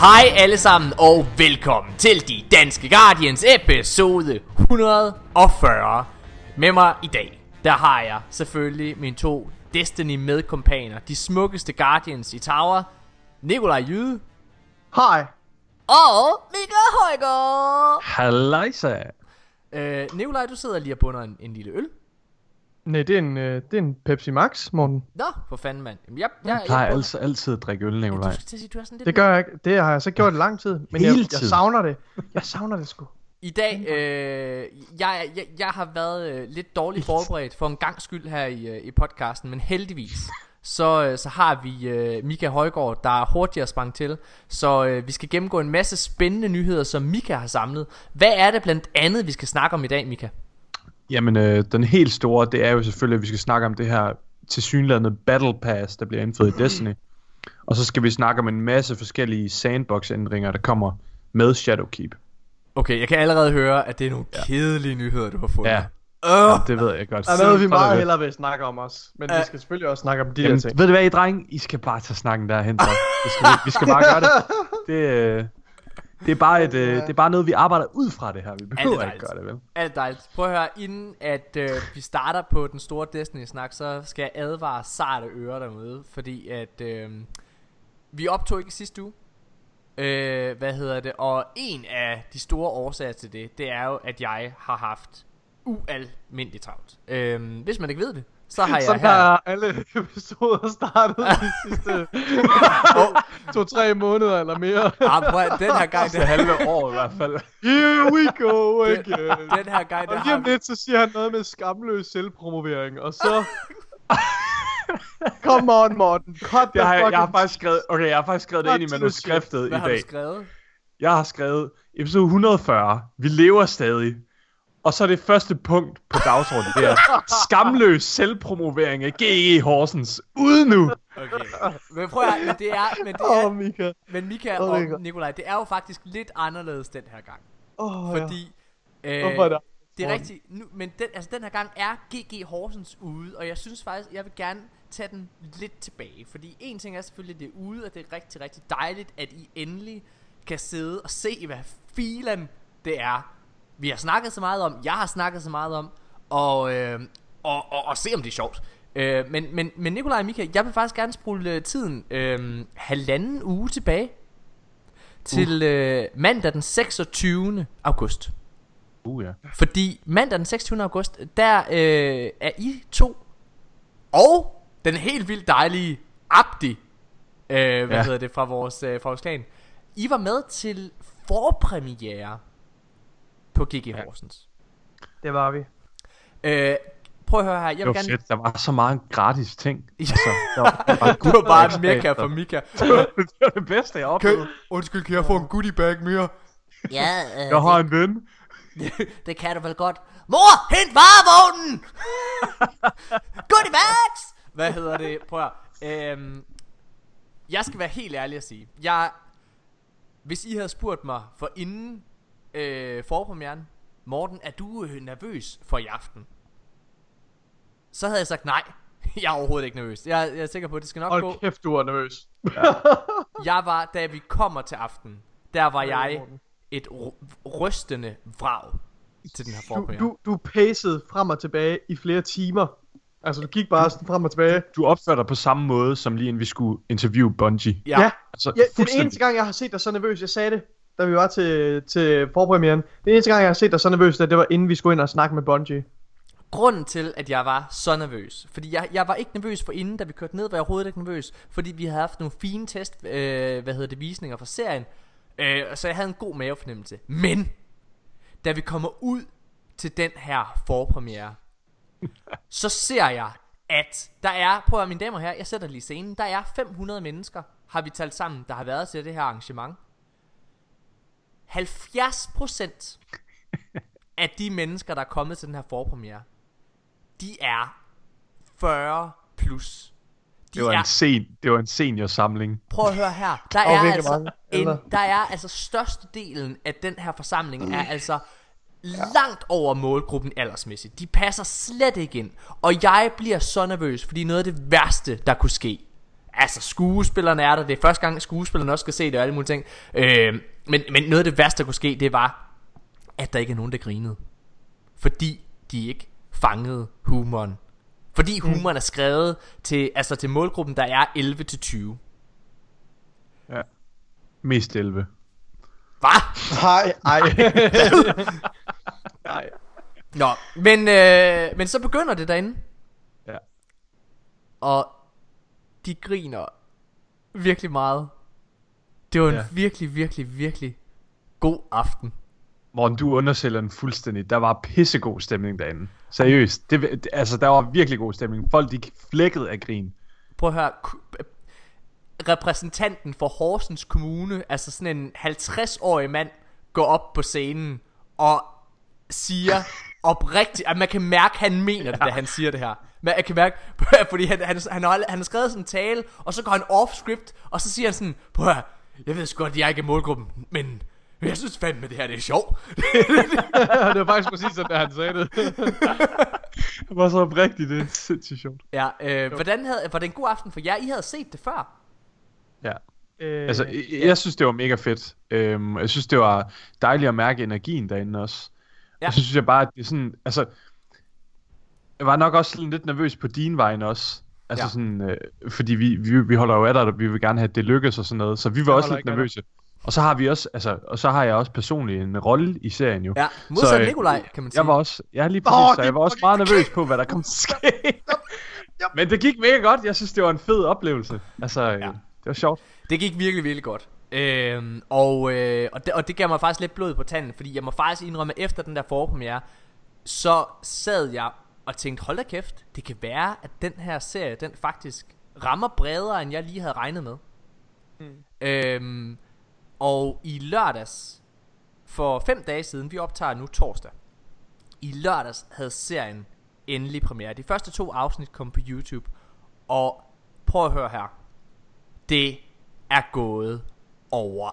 Hej alle sammen og velkommen til De Danske Guardians episode 140 Med mig i dag, der har jeg selvfølgelig mine to Destiny medkompaner De smukkeste Guardians i Tower Nikolaj Jyde Hej. og Mika Højgaard Halløjsa. øh, Nikolaj, du sidder lige og bunder en, en lille øl Nej, det er en, øh, det er en Pepsi Max, Morten. Nå, for fanden mand Jamen, jeg, jeg, Jeg plejer bunder- altid, altid at drikke øl, Ja, Nikolaj. Du skal sige, du er sådan lidt Det gør jeg ikke. Det har jeg så gjort i lang tid. Men jeg, jeg savner det. Jeg savner det sgu. I dag, øh, jeg, jeg, jeg har været øh, lidt dårligt forberedt for en gang skyld her i, øh, i podcasten, men heldigvis, så, øh, så har vi øh, Mika Højgaard, der er hurtigere sprang til. Så øh, vi skal gennemgå en masse spændende nyheder, som Mika har samlet. Hvad er det blandt andet, vi skal snakke om i dag, Mika? Jamen, øh, den helt store, det er jo selvfølgelig, at vi skal snakke om det her tilsyneladende Battle Pass, der bliver indført i Destiny. Og så skal vi snakke om en masse forskellige sandbox-ændringer, der kommer med Shadowkeep. Okay, jeg kan allerede høre, at det er nogle ja. kedelige nyheder, du har fundet. Ja, Uh, det ved jeg godt. Der er noget, vi meget det. hellere vil snakke om os. Men Ja. vi skal selvfølgelig også snakke om de Jamen, der ting. ved du hvad, I drenge? I skal bare tage snakken derhen, så. Det skal, vi, vi skal bare gøre det. Det, øh, det, er bare et, øh, det er bare noget, vi arbejder ud fra det her. Vi behøver ikke gøre det, vel? Alt dejligt. Prøv at høre, inden at øh, vi starter på den store Destiny-snak, så skal jeg advare sarte ører derude, fordi at øh, vi optog ikke i sidste uge. Øh, hvad hedder det? Og en af de store årsager til det, det er jo, at jeg har haft ualmindeligt travlt. Øh, hvis man ikke ved det, så har jeg Sådan her... har alle episoder startet de sidste to-tre måneder eller mere. Ah, prøv, den her gang, Det den, halve år i hvert fald. Here we go again. den her gang, der Og lige om har, lidt, så siger han noget med skamløs selvpromovering, og så... Come on, Morten. Cut Jeg har, jeg har fucking... faktisk skrevet, okay, jeg har faktisk skrevet det ind i manuskriptet i hvad har du dag. skrevet? Jeg har skrevet episode 140. Vi lever stadig. Og så er det første punkt på dagsordenen, det er skamløs selvpromovering af G.E. Horsens. Ude nu! Okay. Men prøv at men det er, men det er, oh, Mika. Men Mika Åh, og Mika. Nikolaj, det er jo faktisk lidt anderledes den her gang. Åh, ja. Fordi øh, Hvorfor er det det er rigtigt. Nu, men den, altså, den her gang er GG Horsens ude, og jeg synes faktisk, jeg vil gerne tage den lidt tilbage. Fordi en ting er selvfølgelig, at det er ude, og det er rigtig, rigtig dejligt, at I endelig kan sidde og se, hvad filen det er. Vi har snakket så meget om, jeg har snakket så meget om, og, øh, og, og, og se om det er sjovt. Øh, men, men, men Nikolaj og Mika, jeg vil faktisk gerne spole øh, tiden øh, halvanden uge tilbage til øh, mandag den 26. august. Uh, ja. Fordi mandag den 26. august, der øh, er I to og den helt vildt dejlige Abdi, øh, hvad Ja. hedder det, fra vores, øh, fra vores klan. I var med til forpremiere på GG Horsens. Det var vi. Øh, prøv at høre her, jeg Det vil var gerne... fedt. Der var så meget gratis ting. Ja. Altså, der var, der var Du var bare ekstra. for Mika. det var det bedste, jeg oplevede. undskyld, kan jeg få en goodie bag mere? Ja, øh, Jeg har en ven. det kan du vel godt. Mor, hent varevognen! Goodie bags! Hvad hedder det? Prøv at øhm, Jeg skal være helt ærlig at sige. Jeg, hvis I havde spurgt mig for inden øh, forpremieren, Morten, er du øh, nervøs for i aften? Så havde jeg sagt nej. Jeg er overhovedet ikke nervøs. Jeg, jeg er sikker på, at det skal nok gå. Hold kæft, du var nervøs. Jeg var, da vi kommer til aften, der var jeg Morten. et ry- rystende vrag til den her Du, forpremiere. du, du pacede frem og tilbage i flere timer. Altså, du gik bare sådan frem og tilbage. Du opførte dig på samme måde, som lige inden vi skulle interview Bungie. Ja. Ja, Altså, ja den eneste gang, jeg har set dig så nervøs, jeg sagde det, da vi var til, til forpremieren. Den eneste gang, jeg har set dig så nervøs, det var inden vi skulle ind og snakke med Bungie. Grunden til, at jeg var så nervøs, fordi jeg, jeg var ikke nervøs for inden, da vi kørte ned, var jeg overhovedet ikke nervøs, fordi vi havde haft nogle fine test, øh, hvad hedder det, visninger fra serien, øh, så jeg havde en god mavefornemmelse. Men, da vi kommer ud til den her forpremiere, så ser jeg, at der er, prøv at mine damer og herrer, jeg sætter lige scenen, der er 500 mennesker, har vi talt sammen, der har været til det her arrangement. 70% af de mennesker, der er kommet til den her forpremiere, de er 40 plus. De Det var, er, en sen, det var en seniorsamling. prøv at høre her, der er virkelig altså mange en, der er altså størstedelen af den her forsamling er altså langt over målgruppen aldersmæssigt. De passer slet ikke ind. Og jeg bliver så nervøs, fordi noget af det værste, der kunne ske, altså skuespillerne er der, det er første gang skuespillerne også skal se det og alle mulige ting. Øh, men, men noget af det værste, der kunne ske, det var, at der ikke er nogen, der grinede. Fordi de ikke fangede humoren. Fordi humoren er skrevet til, altså til målgruppen, der er 11-20. Ja. Mest 11. Hvad? Nej, ej. Nej. Nå, men, øh, men så begynder det derinde. Ja. Og de griner virkelig meget. Det var en Ja. virkelig, virkelig, virkelig god aften. Morten, du undersælger den fuldstændig. Der var pissegod stemning derinde. Seriøst. Det, det, altså, der var virkelig god stemning. Folk, de flækkede af grin. Prøv at høre. Repræsentanten for Horsens Kommune, altså sådan en 50-årig mand, går op på scenen og siger oprigtigt, at man kan mærke, at han mener det, da han siger det her. Men jeg kan mærke, fordi han, han, han, har, han har skrevet sådan en tale, og så går han off-script, og så siger han sådan, prøv at jeg ved sgu godt, at jeg ikke er målgruppen, men jeg synes fandme, det her det er sjovt. det var faktisk præcis sådan, da han sagde det. Det var så oprigtigt, det er sindssygt sjovt. Ja, øh, hvordan havde, var det en god aften for jer? I havde set det før. Ja. Øh, Altså, jeg, jeg synes, det var mega fedt. Øhm, jeg synes, det var dejligt at mærke energien derinde også. Ja. Ja. Og så synes jeg bare, at det er sådan, altså... Jeg var nok også lidt nervøs på din vejen også. Altså Ja. sådan, øh, fordi vi, vi, vi holder jo af dig, og vi vil gerne have, at det lykkes og sådan noget. Så vi var Jeg også lidt nervøse. Og så har vi også, altså, og så har jeg også personligt en rolle i serien jo. Ja, modsat Så, øh, Nikolaj, kan man sige. Jeg var også, jeg lige præcis, oh, så jeg var også meget nervøs på, hvad der kom til at ske. Men det gik mega godt. Jeg synes, det var en fed oplevelse. Altså, ja. det var sjovt. Det gik virkelig, virkelig godt. Øhm, og, øh, og, det, og det gav mig faktisk lidt blod på tanden, fordi jeg må faktisk indrømme, at efter den der forpremiere, så sad jeg og tænkte, hold da kæft, det kan være, at den her serie, den faktisk rammer bredere, end jeg lige havde regnet med. Mm. Øhm, og i lørdags, for fem dage siden, vi optager nu torsdag, i lørdags havde serien endelig premiere. De første to afsnit kom på YouTube, og prøv at høre her. Det er gået over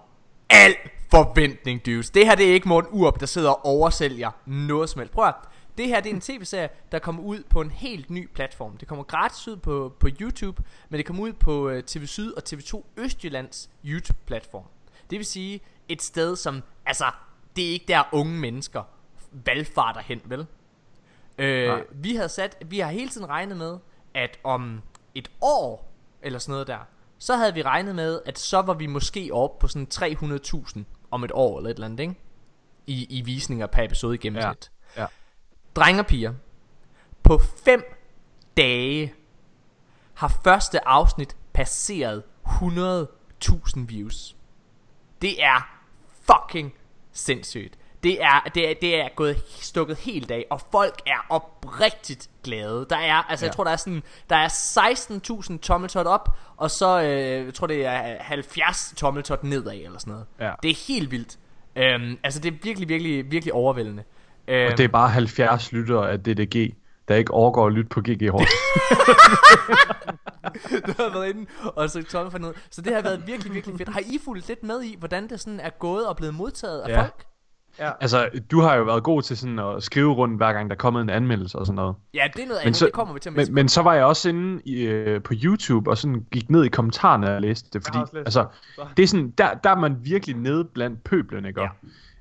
al forventning, dudes. Det her det er ikke Morten Urup, der sidder og oversælger noget som helst. Prøv at. Det her det er en tv-serie, der kommer ud på en helt ny platform. Det kommer gratis ud på, på YouTube, men det kommer ud på uh, TV Syd og TV2 Østjyllands YouTube-platform. Det vil sige et sted, som, altså, det er ikke der unge mennesker valgfarter hen, vel? Øh, Nej. vi havde sat, vi har hele tiden regnet med, at om et år, eller sådan noget der, så havde vi regnet med, at så var vi måske oppe på sådan 300.000 om et år, eller et eller andet, ikke? I, i visninger per episode i gennemsnit. Ja. Ja. Drenge og piger, på 5 dage har første afsnit passeret 100.000 views. Det er fucking sindssygt. Det er, det er, det er gået stukket helt af, og folk er oprigtigt glade. Der er, altså ja. jeg tror der er sådan, der er 16.000 tommeltot op, og så, øh, jeg tror det er 70 tommeltot nedad, eller sådan noget. Ja. Det er helt vildt. Øhm, altså det er virkelig, virkelig, virkelig overvældende. Øhm, Og det er bare 70 lyttere af DDG, der ikke overgår at lytte på GG Horse. du har været inde og så tomme for noget. Så det har været virkelig, virkelig fedt. Har I fulgt lidt med i, hvordan det sådan er gået og blevet modtaget af Ja. folk? Ja. altså, du har jo været god til sådan at skrive rundt, hver gang der er kommet en anmeldelse og sådan noget. Ja, det er noget Men andet, så- det kommer vi til at Men, men så var jeg også inde i, øh, på YouTube og sådan gik ned i kommentarerne og læste det, fordi læst altså, det. det er sådan, der, der er man virkelig nede blandt pøblen, ikke? Ja.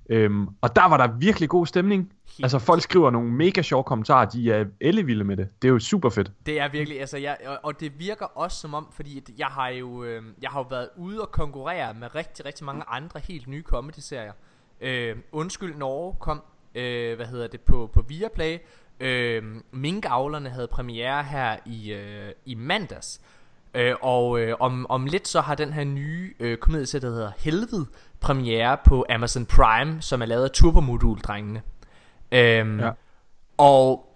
Øhm, og der var der virkelig god stemning. Helt altså folk skriver nogle mega sjove kommentarer, de er ellevilde med det. Det er jo super fedt. Det er virkelig, altså jeg, og, og det virker også som om, fordi jeg har jo, øh, jeg har jo været ude og konkurrere med rigtig, rigtig mange andre helt nye comedy-serier. Øh, Undskyld Norge kom, øh, hvad hedder det, på, på Viaplay. Øh, Minkavlerne havde premiere her i, øh, i mandags. Øh, og øh, om, om lidt så har den her nye øh, komedieserie, der hedder Helvede, premiere på Amazon Prime, som er lavet af Turbomodul-drengene. Øhm, Ja. Og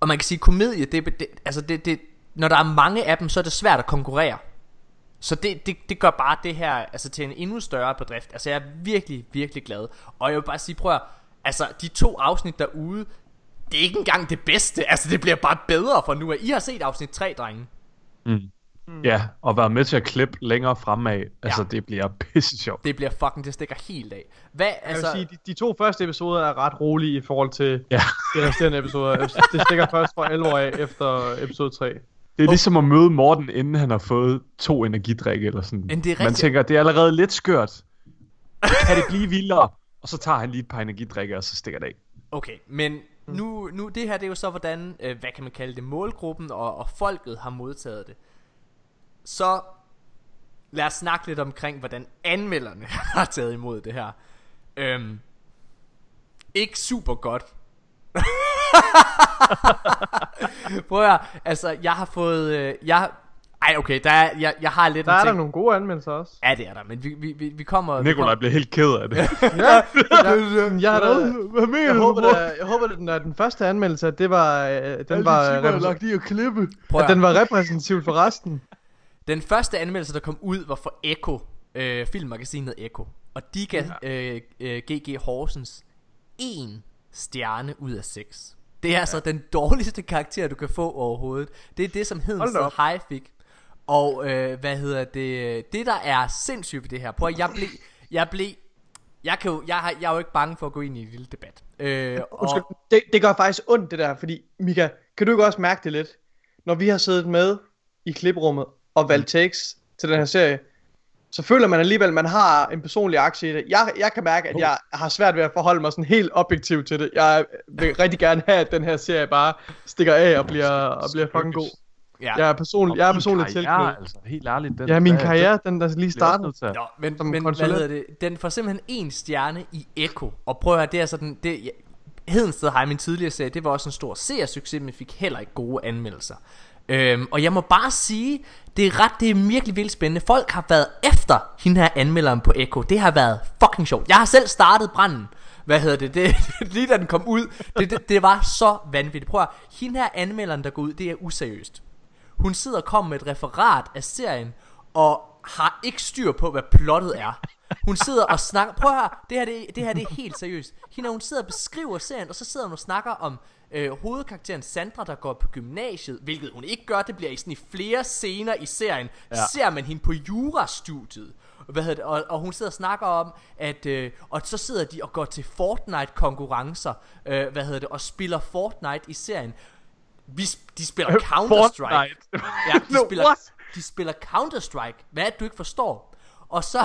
og man kan sige komedie det, det, altså det, det, Når der er mange af dem Så er det svært at konkurrere Så det, det, det gør bare det her altså til en endnu større bedrift Altså jeg er virkelig virkelig glad Og jeg vil bare sige prøv at, Altså de to afsnit derude Det er ikke engang det bedste Altså det bliver bare bedre for nu af I har set afsnit 3 drenge Mm. Mm. Ja, og været med til at klippe længere fremad. Altså, det bliver pisse sjovt. Det bliver fucking Det stikker helt af Hvad Jeg altså vil sige, de, de to første episoder er ret rolige i forhold til Ja. de resterende episoder. Det stikker først for alvor af efter episode 3. Det er ligesom at møde Morten, inden han har fået to energidrikke eller sådan. Men det er Man tænker, det er allerede lidt skørt. Kan det blive vildere? Og så tager han lige et par energidrikke, og så stikker det af. Okay, men nu, nu det her det er jo så hvordan, øh, hvad kan man kalde det, målgruppen og, og folket har modtaget det. Så lad os snakke lidt omkring, hvordan anmelderne har taget imod det her. Øhm, ikke super godt. Prøv at altså jeg har fået, øh, jeg, ej okay, der er, jeg, jeg har lidt Der en er der ting. nogle gode anmeldelser også. Ja det er der, men vi, vi, vi, vi kommer... vi Nikolaj kommer- bliver helt ked af det. Ja, jeg, jeg, har da, Hvad mener jeg håber, da, jeg håber, at den, at den første anmeldelse, at det var, øh, den var, repræs- i at klippe. Prøv at at høre. den var repræsentativ for resten. Den første anmeldelse, der kom ud, var for Echo, øh, filmmagasinet Echo. Og de gav øh, øh, GG Horsens en stjerne ud af 6. Det er altså den dårligste karakter, du kan få overhovedet. Det er det, som op. High fik. Og øh, hvad hedder det? Det, der er sindssygt ved det her. Prøv at jeg blev... Jeg blev... Jeg, kan jo, jeg, har, jeg er jo ikke bange for at gå ind i en lille debat. Øh, Undskyld, og, det, det gør faktisk ondt det der, fordi Mika, kan du ikke også mærke det lidt? Når vi har siddet med i kliprummet og valgt takes til den her serie, så føler man alligevel, at man har en personlig aktie i det. Jeg, jeg kan mærke, at jeg har svært ved at forholde mig sådan helt objektivt til det. Jeg vil rigtig gerne have, at den her serie bare stikker af og bliver, og bliver fucking god. ja. Jeg er, personlig, jeg er personligt Ja, tilknyttet. altså, helt ærligt. Den, Ja, min hvad- karriere, den der lige startede. Nå, men, Som men hvad konsulent. hedder det? Den får simpelthen en stjerne i Echo. Og prøv at høre, det er sådan... Det, ja, Hedensted har i min tidligere serie, det var også en stor seersucces, men fik heller ikke gode anmeldelser. Øhm, og jeg må bare sige, det er ret, det er virkelig vildt spændende. Folk har været efter hende her anmelderen på Echo. Det har været fucking sjovt. Jeg har selv startet branden. Hvad hedder det? det lige da den kom ud. Det, det, det var så vanvittigt. Prøv at hende her anmelderen, der går ud, det er useriøst. Hun sidder og kommer med et referat af serien, og har ikke styr på, hvad plottet er. Hun sidder og snakker... Prøv at høre, det her, det, det her det er helt seriøst. Hende, hun sidder og beskriver serien, og så sidder hun og snakker om øh, hovedkarakteren Sandra, der går på gymnasiet, hvilket hun ikke gør. Det bliver i sådan i flere scener i serien. Ja. Ser man hende på jurastudiet. Hvad hedder det? Og, og hun sidder og snakker om, at... Øh, og så sidder de og går til Fortnite-konkurrencer, øh, hvad hedder det, og spiller Fortnite i serien. Vi, de spiller Counter-Strike. Fortnite. Ja, de No, spiller, what? de spiller Counter-Strike. Hvad er det, du ikke forstår? Og så,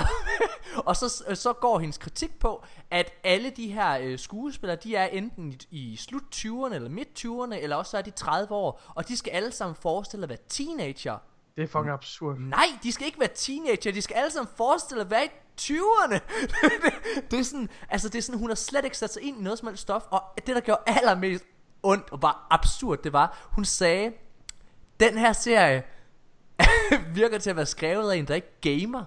og så, så går hendes kritik på, at alle de her øh, skuespillere, de er enten i, i slut 20'erne eller midt 20'erne, eller også så er de 30 år, og de skal alle sammen forestille at være teenager. Det er fucking absurd. Nej, de skal ikke være teenager, de skal alle sammen forestille at være i 20'erne. det, det er sådan, altså det er sådan, hun har slet ikke sat sig ind i noget som helst stof, og det der gjorde allermest ondt og var absurd, det var, hun sagde, den her serie virker til at være skrevet af en, der ikke gamer.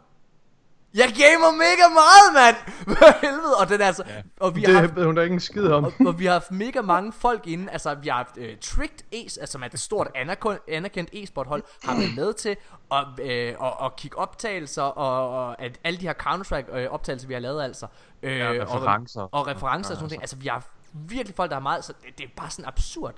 Jeg gamer mega meget, mand! Hvad helvede? Og den er altså... Ja. Og vi har haft, Det hun da ikke en skid om. og, og vi har haft mega mange folk inde Altså vi har haft uh, Tricked Ace Altså som er et stort anerkendt, e-sport hold Har været med til at, øh, at, at kigge optagelser Og, og at alle de her Counter-Strike øh, optagelser vi har lavet altså øh, Ja, referencer. Og, og referencer og sådan noget Altså vi har haft virkelig folk der har meget Så det, det er bare sådan absurd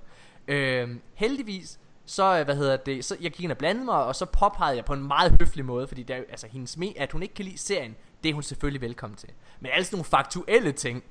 øh, Heldigvis så, øh, hvad hedder det, så jeg gik ind og blandede mig, og så påpegede jeg på en meget høflig måde, fordi er, jo- altså, hendes me, at hun ikke kan lide serien, det er hun selvfølgelig velkommen til. Men alle sådan nogle faktuelle ting,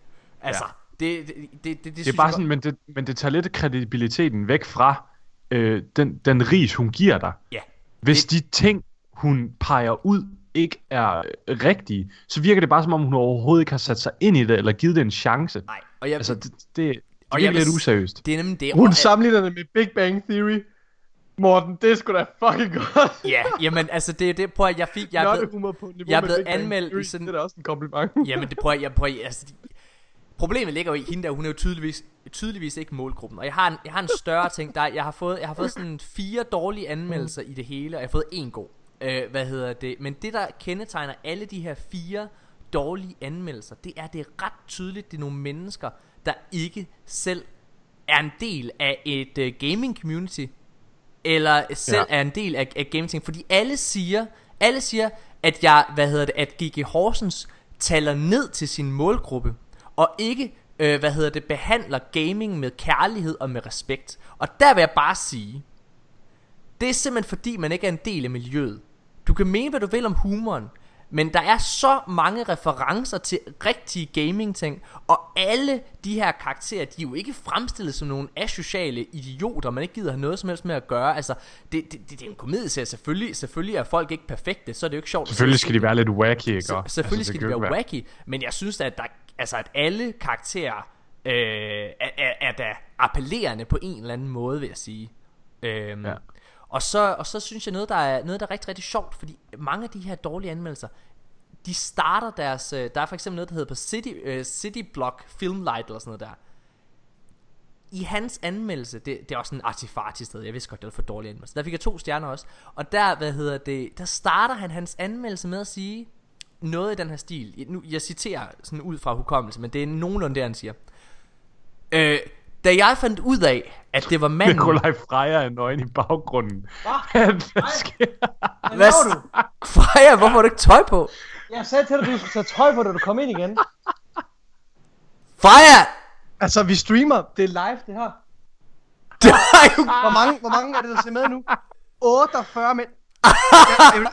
altså, Ja. det, det, det, det, det, Det er bare jeg sådan, men det, men det tager lidt kredibiliteten væk fra øh, den, den ris, hun giver dig. Ja, Hvis Det- de ting, hun peger ud, ikke er øh, rigtige, så virker det bare som om, hun overhovedet ikke har sat sig ind i det, eller givet det en chance. nej, og jeg, Altså, altså, det, det, det Og er jeg lidt useriøst. det er nemlig det. Hun sammenligner det med Big Bang Theory. Morten, det er sgu da fucking godt. Ja, jamen, altså, det er det, prøv at jeg fik, jeg er blevet, humor på niveau jeg er blevet anmeldt i sådan- Det er da også en kompliment. Jamen det prøver jeg, jeg prøver, altså, de, Problemet ligger jo i hende der, hun er jo tydeligvis, tydeligvis ikke målgruppen. Og jeg har en, jeg har en større ting, der jeg har fået, jeg har fået sådan fire dårlige anmeldelser i det hele, og jeg har fået en god. Øh, hvad hedder det? Men det der kendetegner alle de her fire dårlige anmeldelser, det er det er ret tydeligt, det er nogle mennesker, der ikke selv er en del af et uh, gaming community, eller selv Ja. er en del af, af gaming ting, fordi alle siger, alle siger, at jeg, hvad hedder det, at GG Horsens taler ned til sin målgruppe, og ikke, øh, hvad hedder det, behandler gaming med kærlighed og med respekt. Og der vil jeg bare sige, det er simpelthen fordi, man ikke er en del af miljøet. Du kan mene, hvad du vil om humoren, Men der er så mange referencer til rigtige gaming ting, og alle de her karakterer, de er jo ikke fremstillet som nogle asociale idioter, man ikke gider have noget som helst med at gøre. Altså, det, det, det, det er en komedieserie, selvfølgelig, selvfølgelig er folk ikke perfekte, så er det jo ikke sjovt. Selvfølgelig se- skal de være lidt wacky, ikke? Så, Og- selvfølgelig altså, skal de være ikke wacky, men jeg synes at, der, altså, at alle karakterer øh, er, er, er da appellerende på en eller anden måde, vil jeg sige. Øhm, Ja og, så, og så synes jeg noget, der er, noget, der er rigtig, rigtig sjovt, fordi mange af de her dårlige anmeldelser, de starter deres, øh, der er for eksempel noget, der hedder på City, uh, City Block Filmlight eller sådan noget der. I hans anmeldelse, det, det er også en artifarti sted, jeg vidste godt, det var for dårlig anmeldelse. Der fik jeg to stjerner også. Og der, hvad hedder det, der starter han hans anmeldelse med at sige noget i den her stil. Nu, jeg citerer sådan ud fra hukommelse, men det er nogenlunde det, han siger. Øh, da jeg fandt ud af, at det var manden... Nikolaj Freja er nøgen i baggrunden. Hvad sker Hvad Hvad du? Freja, hvorfor har du ikke tøj på? Jeg sagde til dig, at du skulle tage tøj på, da du kom ind igen. Freja! Altså, vi streamer. Det er live, det her. Det er jo... Hvor mange, hvor mange er det, der ser med nu? 48 mænd. Jeg, jeg vil...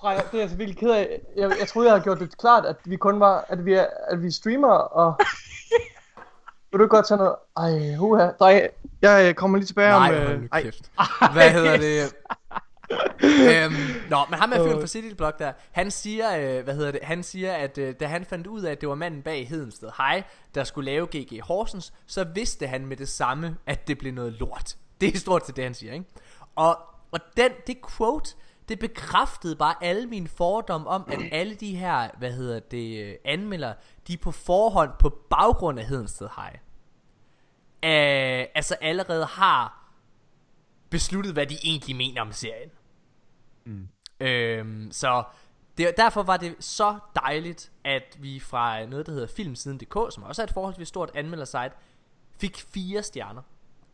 Freja, det er jeg så vildt ked af. Jeg, jeg troede, jeg havde gjort det klart, at vi kun var, at vi, er, at vi streamer, og... Vil du godt tage noget? Ej, huha. Drenge, jeg øh, kommer lige tilbage Nej, om... hold nu ej, kæft. Hvad hedder det? øhm, nå, men ham er fyren fra City Block der, han siger, øh, hvad hedder det, han siger, at øh, da han fandt ud af, at det var manden bag Hedensted Hej, der skulle lave GG Horsens, så vidste han med det samme, at det blev noget lort. Det er stort til det, han siger, ikke? Og, og den, det quote, det bekræftede bare alle mine fordomme om, at alle de her, hvad hedder det, øh, anmeldere, de er på forhånd på baggrund af Hedensted Hej. Øh, altså allerede har besluttet, hvad de egentlig mener om serien. Mm. Øhm, så det, derfor var det så dejligt, at vi fra noget, der hedder Filmsiden.dk, som også er et forholdsvis stort anmeldersite, fik fire stjerner.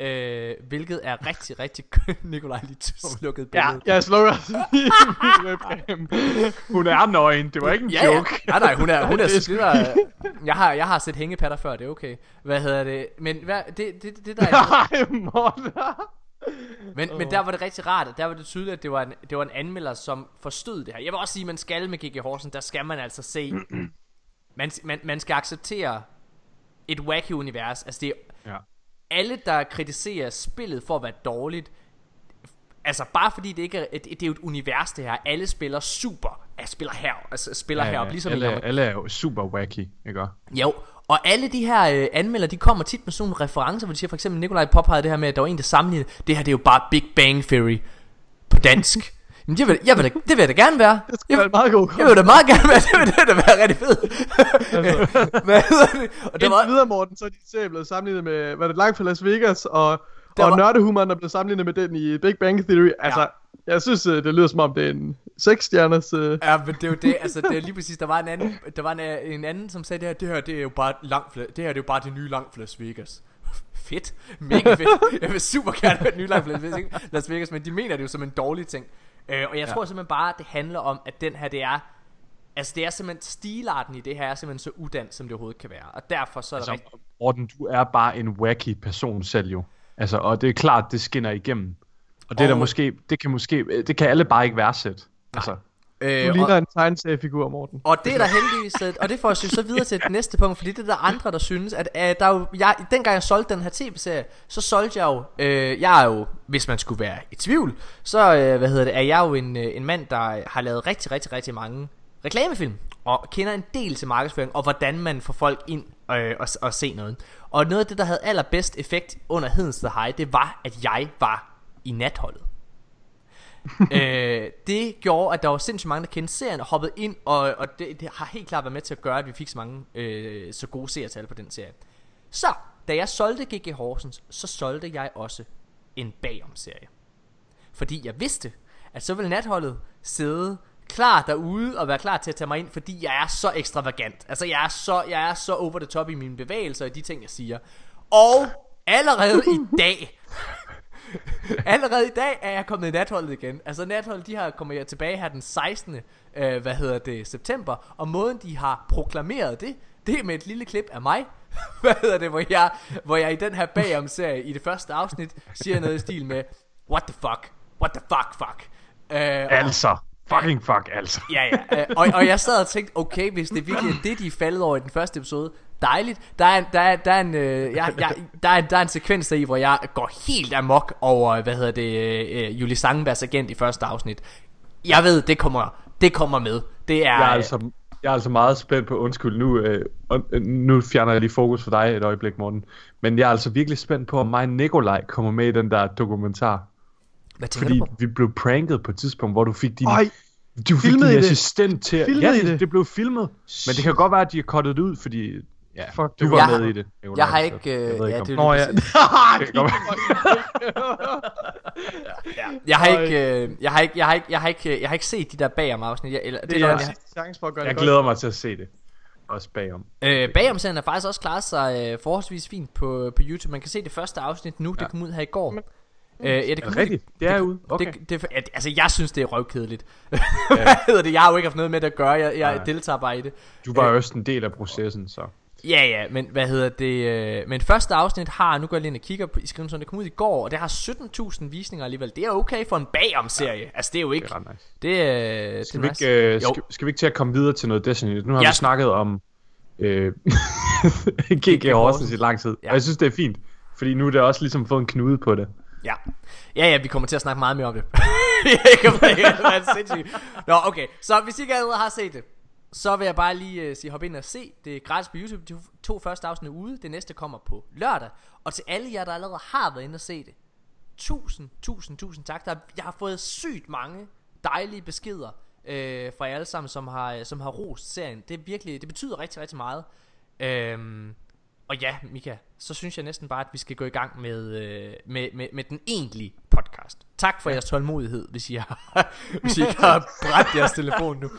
Øh, hvilket er rigtig, rigtig Nikolaj lige slukket Ja, billedet. jeg slukker webcam. Hun er nøgen, det var ikke en Ja, ja. joke. Nej, nej, hun er, hun er, Det er det der, jeg har, jeg har set hængepatter før, det er okay. Hvad hedder det? Men hvad, det, det, det der er, Nej, Morten. Men, men der var det rigtig rart, og der var det tydeligt, at det var en, det var en anmelder, som forstod det her. Jeg vil også sige, at man skal med G.G. Horsen, der skal man altså se, man, man, man skal acceptere et wacky univers. Altså det Ja. Alle, der kritiserer spillet for at være dårligt, altså bare fordi det ikke er, det, det er jo et univers det her, alle spiller super, jeg spiller her, altså spiller Ja, her, ja, ligesom alle, Lommer- alle er jo super wacky, ikke? jo, og alle de her øh, anmelder, de kommer tit med sådan nogle referencer, hvor de siger for eksempel, Nikolaj påpegede det her med, at der var en, der sammenlignede, det her det er jo bare Big Bang Theory på dansk. Men det vil, jeg vil, da- det vil jeg da gerne være. Det skal være en meget god Jeg vil da meget gerne være, det vil det vil da være rigtig fedt. Hvad hedder det? Og det Indtil var, videre, Morten, så er din serie blevet sammenlignet med, hvad det, langt fra Las Vegas, og, Der og var- nørdehumoren er blevet sammenlignet med den i Big Bang Theory. Altså, jeg synes, øh, det lyder som om, det er en 6-stjerners... Øh... Ja, men det er jo det, altså det er lige præcis, der var en anden, der var en, øh, en anden, som sagde det her, det her, det er jo bare langt, det her det er jo bare det nye langt for Las Vegas. Fedt, mega fedt. Jeg vil super gerne være det nye Las Vegas- Las Vegas, men de mener det jo som en dårlig ting. Øh, og jeg tror simpelthen bare, det handler om, at den her, det er, altså det er simpelthen, stilarten i det her er simpelthen så udansk, som det overhovedet kan være. Og derfor så er Altså, rigtig, Morten, du er bare en wacky person selv jo. Altså, og det er klart, det skinner igennem. Og det er der måske, det kan måske, det kan alle bare ikke værdsætte. Altså, Du øh, og, ligner en tegneseriefigur, Morten. Og det er der heldigvis, øh, og det får os jo så videre til det næste punkt, fordi det er der andre, der synes, at øh, der er jo, jeg, dengang jeg solgte den her tv-serie, så solgte jeg jo, øh, jeg er jo, hvis man skulle være i tvivl, så øh, hvad hedder det, er jeg jo en, øh, en mand, der har lavet rigtig, rigtig, rigtig mange reklamefilm, og kender en del til markedsføring, og hvordan man får folk ind øh, og, og se noget. Og noget af det, der havde allerbedst effekt under Hedensted High, det var, at jeg var i natholdet øh, det gjorde, at der var sindssygt mange, der kendte serien og hoppede ind, og, og det, det har helt klart været med til at gøre, at vi fik så mange øh, så gode seertal på den serie. Så, da jeg solgte GG Horsens, så solgte jeg også en bagom-serie. Fordi jeg vidste, at så ville natholdet sidde klar derude og være klar til at tage mig ind, fordi jeg er så ekstravagant. Altså, jeg er så, jeg er så over the top i mine bevægelser og de ting, jeg siger. Og allerede i dag, Allerede i dag er jeg kommet i natholdet igen. Altså natholdet, de har kommer jeg tilbage her den 16. Øh, hvad hedder det, september. Og måden de har proklameret det, det er med et lille klip af mig. hvad hedder det, hvor jeg, hvor jeg i den her bagom serie i det første afsnit siger noget i stil med What the fuck? What the fuck fuck? Øh, og- altså, fucking fuck, altså. Ja, ja. Øh, og, og jeg sad og tænkte, okay, hvis det virkelig er det, de er faldet over i den første episode, dejligt. Der er, en- der er, der er en, øh, jeg, jeg, der er, der er en sekvens der i, hvor jeg går helt amok over, hvad hedder det, øh, Julie Sangenbergs agent i første afsnit. Jeg ved, det kommer, det kommer med. Det er, Jeg er altså, jeg er altså meget spændt på, undskyld, nu, øh, øh, nu fjerner jeg lige fokus for dig et øjeblik, Morten. Men jeg er altså virkelig spændt på, om mig Nikolaj kommer med i den der dokumentar. hvad Fordi du på? vi blev pranket på et tidspunkt, hvor du fik din, Ej, du fik filmede din I det? assistent til at... Filmede Ja, det, det? blev filmet. Men det kan godt være, at de har cuttet det ud, fordi... Ja, Fuck, du det var med i det. Jeg har så ikke, øh, jeg ved ja, om- det Nå ja. Det Jeg har ikke, øh, jeg har ikke, jeg har ikke, jeg har ikke, øh, jeg har ikke set de der bagom afsnit. Jeg, eller, det, Det det er jeg, sidste chance for at gøre Jeg det glæder mig til at se det. Også bagom. øh, bagom serien har faktisk også klaret sig øh, forholdsvis fint på, på YouTube. Man kan se det første afsnit nu. Ja. Ja. Det kom ud her i går. Men- øh, ja, det Er kom det rigtigt? Det er ude. Okay. Det, det, at, altså, jeg synes, det er røvkedeligt. Hvad hedder det? Jeg har jo ikke haft noget med det at gøre. Jeg, jeg Nej. deltager bare i det. Du var jo også en del af processen, så... Ja, ja, men hvad hedder det? Øh, men første afsnit har, nu går jeg lige ind og kigger på, i skriven, det kom ud i går, og det har 17.000 visninger alligevel. Det er okay for en bagom-serie. Ja. Altså, det er jo Det ikke... er ret nice. Det, er- det Skal er vi, nice. ikke, øh, skal, skal vi ikke til at komme videre til noget Destiny? Nu har Ja. vi snakket om øh, GG Horsens. I lang tid. Ja. Og jeg synes, det er fint. Fordi nu er det også ligesom fået en knude på det. Ja. Ja, ja, vi kommer til at snakke meget mere om det. det kan det er sindssygt. Nå, okay. Så hvis I ikke allerede har set det, så vil jeg bare lige uh, sige, hop ind og se. Det er gratis på YouTube. De to første afsnit er ude. Det næste kommer på lørdag. Og til alle jer, der allerede har været inde og se det. Tusind, tusind, tusind tak. Der, jeg har fået sygt mange dejlige beskeder øh, fra jer alle sammen, som har, som har rost serien. Det er virkelig, det betyder rigtig, rigtig meget. Øhm, og ja, Mika, så synes jeg næsten bare, at vi skal gå i gang med, øh, med, med, med den egentlige podcast. Tak for jeres tålmodighed, hvis I har, hvis I ikke har brændt jeres telefon nu.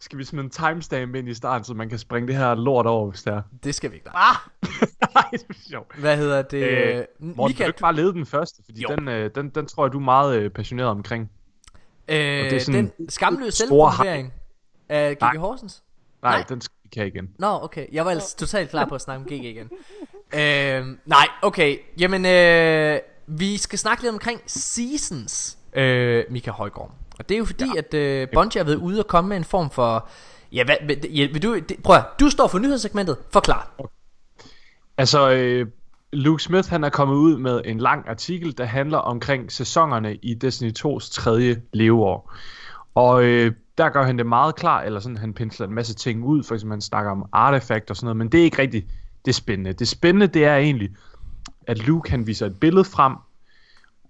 Skal vi smide en timestamp ind i starten, så man kan springe det her lort over, hvis det er? Det skal vi ikke. Ah, Nej, det er sjovt. Hvad hedder det? Øh, Øh, Morten, kan Mika, du ikke bare lede den første? Fordi Jo. den, øh, den, den tror jeg, du er meget øh, passioneret omkring. øh, det er sådan den skamløse selvpromovering af. G.G. Horsens? Nej, Nej. Nej. den skal vi ikke have igen. Nå, okay. Jeg var ellers totalt klar på at snakke om GG igen. øh, nej, okay. Jamen, øh, vi skal snakke lidt omkring seasons, øh, Mika Højgaard. Og det er jo fordi, ja. at øh, Bungie har været ude og komme med en form for... Ja, hvad, ja, vil du, det, prøv at, du står for nyhedssegmentet. Forklar. Altså, øh, Luke Smith han er kommet ud med en lang artikel, der handler omkring sæsonerne i Destiny 2's tredje leveår. Og øh, der gør han det meget klar, eller sådan, han pensler en masse ting ud, for eksempel han snakker om artefakt og sådan noget, men det er ikke rigtigt det spændende. Det spændende, det er egentlig, at Luke han viser et billede frem,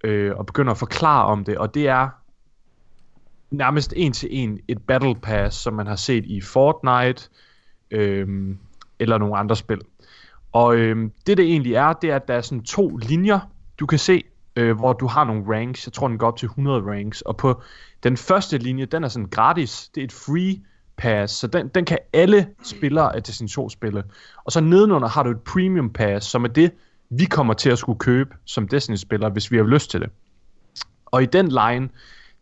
øh, og begynder at forklare om det, og det er nærmest en til en et battle pass, som man har set i Fortnite, øh, eller nogle andre spil. Og øh, det det egentlig er, det er, at der er sådan to linjer, du kan se, øh, hvor du har nogle ranks. Jeg tror, den går op til 100 ranks. Og på den første linje, den er sådan gratis. Det er et free pass, så den, den kan alle spillere af Destiny 2 spille. Og så nedenunder har du et premium pass, som er det, vi kommer til at skulle købe som Destiny-spillere, hvis vi har lyst til det. Og i den line,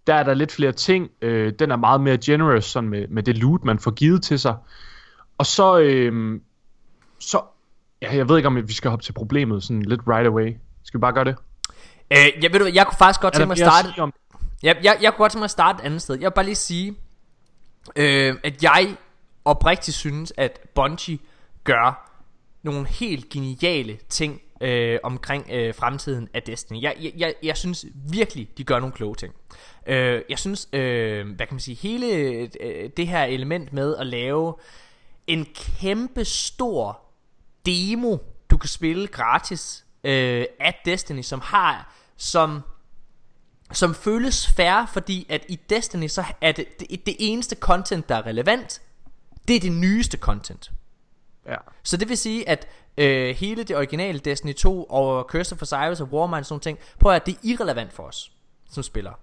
der er der lidt flere ting. Øh, den er meget mere generous sådan med, med det loot, man får givet til sig. Og så, øh, så ja, jeg ved ikke, om vi skal hoppe til problemet sådan lidt right away. Skal vi bare gøre det? Øh, jeg, ved du, jeg kunne faktisk godt tænke mig at starte... sige om, Jeg, jeg, jeg kunne godt tænke mig at starte et andet sted. Jeg vil bare lige sige, øh, at jeg oprigtigt synes, at Bungie gør nogle helt geniale ting øh, omkring øh, fremtiden af Destiny. Jeg, jeg, jeg, jeg synes virkelig, de gør nogle kloge ting. Øh, jeg synes, øh, hvad kan man sige, hele øh, det her element med at lave en kæmpe stor demo, du kan spille gratis øh, af Destiny, som har som som føles fair, fordi at i Destiny så er det, det, det eneste content, der er relevant, det er det nyeste content ja. Så det vil sige, at øh, hele det originale Destiny 2 og Curse of Osiris og Warmind og sådan nogle ting, prøv at det er irrelevant for os som spillere.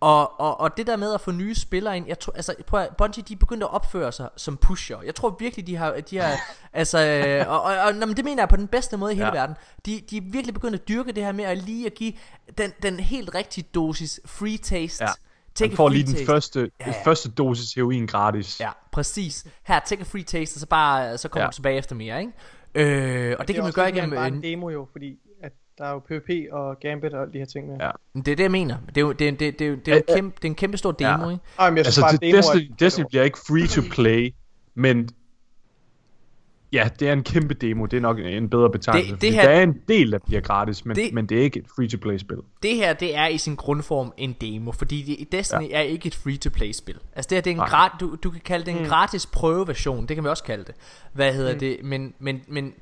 Og, og, og det der med at få nye spillere ind, jeg tror, altså, prøv at, Bungie, de er begyndt at opføre sig som pusher. Jeg tror virkelig, de har, de har altså, øh, og, og, og nå, men det mener jeg på den bedste måde i hele ja. verden. De, de er virkelig begyndt at dyrke det her med at lige at give den, den helt rigtige dosis free taste. Ja. Take Man a får lige den taste. første, Ja, ja, første dosis heroin gratis. Ja, præcis. Her, take a free taste, og så bare så kommer ja. Du tilbage efter mere, ikke? Øh, og det, det kan man gøre igennem... end bare en en- demo jo, fordi at Der er jo PvP og Gambit og alle de her ting med. Ja. Men Det er det, jeg mener. Det er jo det er, det er, det er, det er, jo en kæmpe, det er en kæmpe stor demo, Ja. ikke? Ej, men jeg Altså, bare, det, demo Destiny, er... Destiny bliver ikke free to play, men ja, det er en kæmpe demo. Det er nok en bedre betegnelse. Det- Det, her- Der er en del, der bliver gratis, men Det- men det er ikke et free to play spil. Det her, det er i sin grundform en demo, fordi Destiny ja. er ikke et free-to-play-spil. Altså det her, det er en grat, du, du kan kalde det en mm. gratis prøveversion, det kan vi også kalde det. Hvad hedder mm. det? Men, men, men,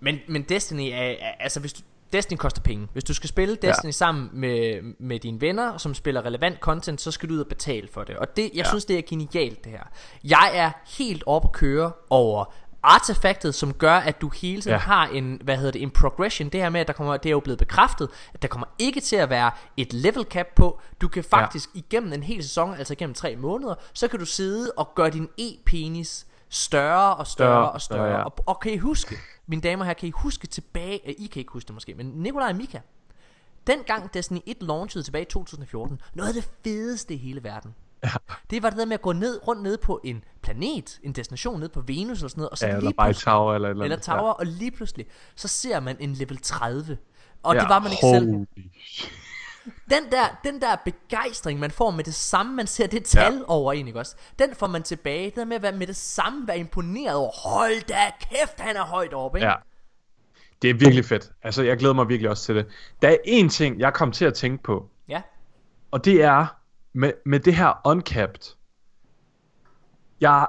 men, men Destiny er, er, altså hvis du, Destiny koster penge. Hvis du skal spille Destiny ja. sammen med, med dine venner, som spiller relevant content, så skal du ud og betale for det. Og det, jeg ja. synes, det er genialt, det her. Jeg er helt oppe at køre over artefaktet, som gør, at du hele tiden ja. Ja. har en, hvad hedder det, en progression. Det her med, at der kommer, det er jo blevet bekræftet, at der kommer ikke til at være et level cap på. Du kan faktisk ja. igennem en hel sæson, altså igennem tre måneder, så kan du sidde og gøre din e-penis større og større, Større, og større. større, ja. og, og kan I huske, mine damer her, kan I huske tilbage, eh, I kan ikke huske det måske, men Nikolaj og Mika, dengang Destiny 1 launchede tilbage i 2014, noget af det fedeste i hele verden. Ja. Det var det der med at gå ned, rundt ned på en planet, en destination ned på Venus eller sådan noget, og så Ja, lige eller bare tower eller eller eller tower, og lige pludselig, så ser man en level 30. Og Ja. det var man ikke selv. Holy shit. Den der, den der begejstring, man får med det samme, man ser det tal ja. Ja. over en, ikke også? Den får man tilbage. Det der med at være med det samme, være imponeret over. Hold da kæft, han er højt oppe, ikke? Ja. Det er virkelig fedt. Altså, jeg glæder mig virkelig også til det. Der er én ting, jeg kom til at tænke på, ja. og det er med, med det her uncapped. Jeg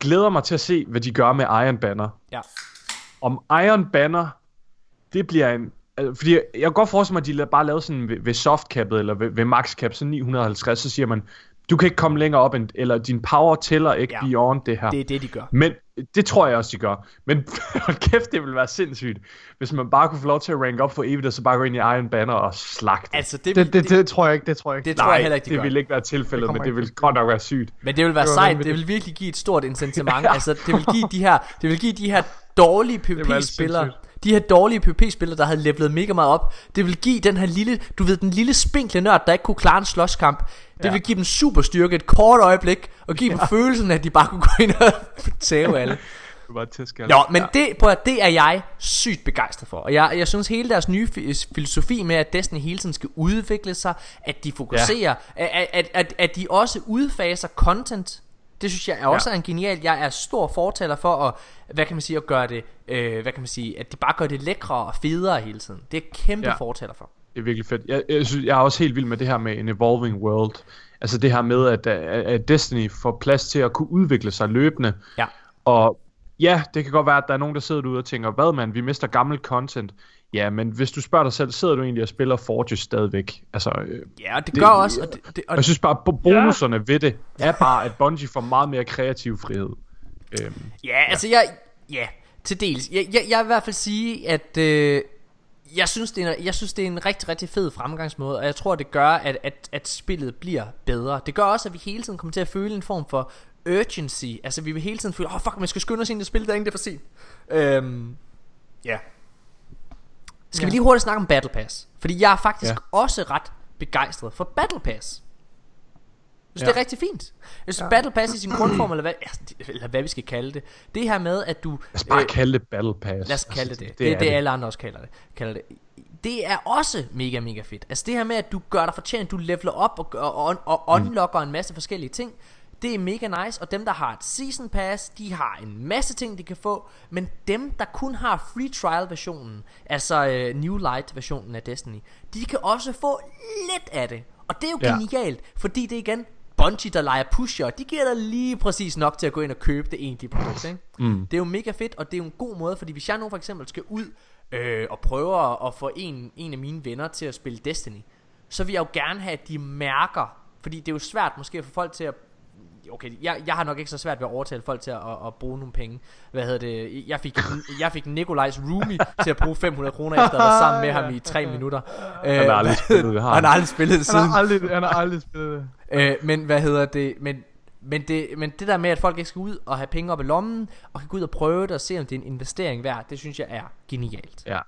glæder mig til at se, hvad de gør med Iron Banner. Ja. Om Iron Banner, det bliver en... Altså, fordi jeg kan godt forestille mig, at de bare lavede sådan ved, ved softcappet, eller ved, ved maxcap, så 950, så siger man, du kan ikke komme længere op, end, eller din power tæller ikke ja. beyond det her. Det er det, de gør. Men det tror jeg også, de gør. Men hold kæft, det ville være sindssygt, hvis man bare kunne få lov til at rank op for evigt, og så bare gå ind i Iron Banner og slagte. Altså, det, Det, det, det, tror jeg ikke, det tror jeg ikke. det tror Nej, jeg heller ikke, de det gør. ville ikke være tilfældet, Det men det ville godt nok være sygt. Men det vil være Det sejt, det vanvittigt. vil virkelig give et stort incitament. altså, det vil give de her, det vil give de her dårlige PvP-spillere. De her dårlige PvP-spillere, der havde levelet mega meget op, det vil give den her lille, du ved, den lille spinkle nørd, der ikke kunne klare en slåskamp, det Ja. vil give dem super styrke et kort øjeblik, og give dem følelsen af, at de bare kunne gå ind og tæve alle. Var til skal. Nå, men det, prøv at, det er jeg sygt begejstret for. Og jeg, jeg synes hele deres nye fi- filosofi med, at Destiny hele tiden skal udvikle sig, at de fokuserer, ja. at, at, at, at de også udfaser content. Det synes jeg er også Ja. er en genial. Jeg er stor fortaler for at, hvad kan man sige, at gøre det, øh, hvad kan man sige, at de bare gør det lækre og federe hele tiden. Det er kæmpe ja. Fortaler for. Det er virkelig fedt. Jeg, jeg, synes, jeg er også helt vild med det her med en evolving world. Altså det her med, at, at at Destiny får plads til at kunne udvikle sig løbende. Ja. Og ja, det kan godt være, at der er nogen, der sidder derude og tænker, hvad man, vi mister gammel content. Ja, men hvis du spørger dig selv, sidder du egentlig og spiller Forge stadigvæk? Altså, øh, Ja, og det, Det- gør også, og, det, det, og jeg synes bare, bo- bonuserne ja. ved det er bare, at Bungie får meget mere kreativ frihed. Øhm, Ja, altså jeg... Ja, til dels. Jeg, jeg, jeg vil i hvert fald sige, at... Øh, jeg synes, det er, en- jeg synes, det er en rigtig, rigtig fed fremgangsmåde, og jeg tror, det gør, at, at, at spillet bliver bedre. Det gør også, at vi hele tiden kommer til at føle en form for urgency. Altså, vi vil hele tiden føle, åh, oh, fuck, man skal skynde os ind i spillet, der er ingen, det er for sent. Øhm, ja. Skal ja. vi lige hurtigt snakke om Battle Pass? Fordi jeg er faktisk ja. Også ret begejstret for Battle Pass. Jeg synes, ja. Det er rigtig fint. Jeg synes, ja. Battle Pass i sin grundform, eller hvad, eller hvad vi skal kalde det, det her med, at du... lad os bare øh, kalde det Battle Pass. Lad os kalde det det. det, Det, det, er det, det alle andre også kalder det. kalder det. Det er også mega, mega fedt. Altså det her med, at du gør dig fortjent, du leveler op og, gør- og, og, og unlocker en masse forskellige ting. Det er mega nice, og dem der har et season pass, de har en masse ting de kan få, men dem der kun har free trial versionen, altså øh, New Light versionen af Destiny, de kan også få lidt af det. Og det er jo Ja. genialt, fordi det er igen Bungie der leger pusher, de giver dig lige præcis nok til at gå ind og købe det egentlige produkt, ikke? Mm. Det er jo mega fedt, og det er jo en god måde, fordi hvis jeg nu for eksempel skal ud øh, og prøve at, at få en, en af mine venner til at spille Destiny, så vil jeg jo gerne have, at de mærker, fordi det er jo svært måske at få folk til at Okay, jeg, jeg har nok ikke så svært ved at overtale folk til at, at, at bruge nogle penge. Hvad hedder det? Jeg fik, jeg fik Nikolajs roomie til at bruge 500 kroner efter at være sammen med ham i 3 minutter. Han har aldrig spillet det, har han han? har aldrig spillet det Han siden. har aldrig, han har aldrig spillet det. Øh, men hvad hedder det? Men, men det, men det der med, at folk ikke skal ud og have penge op i lommen, og kan gå ud og prøve det og se, om det er en investering værd, det synes jeg er genialt. Ja.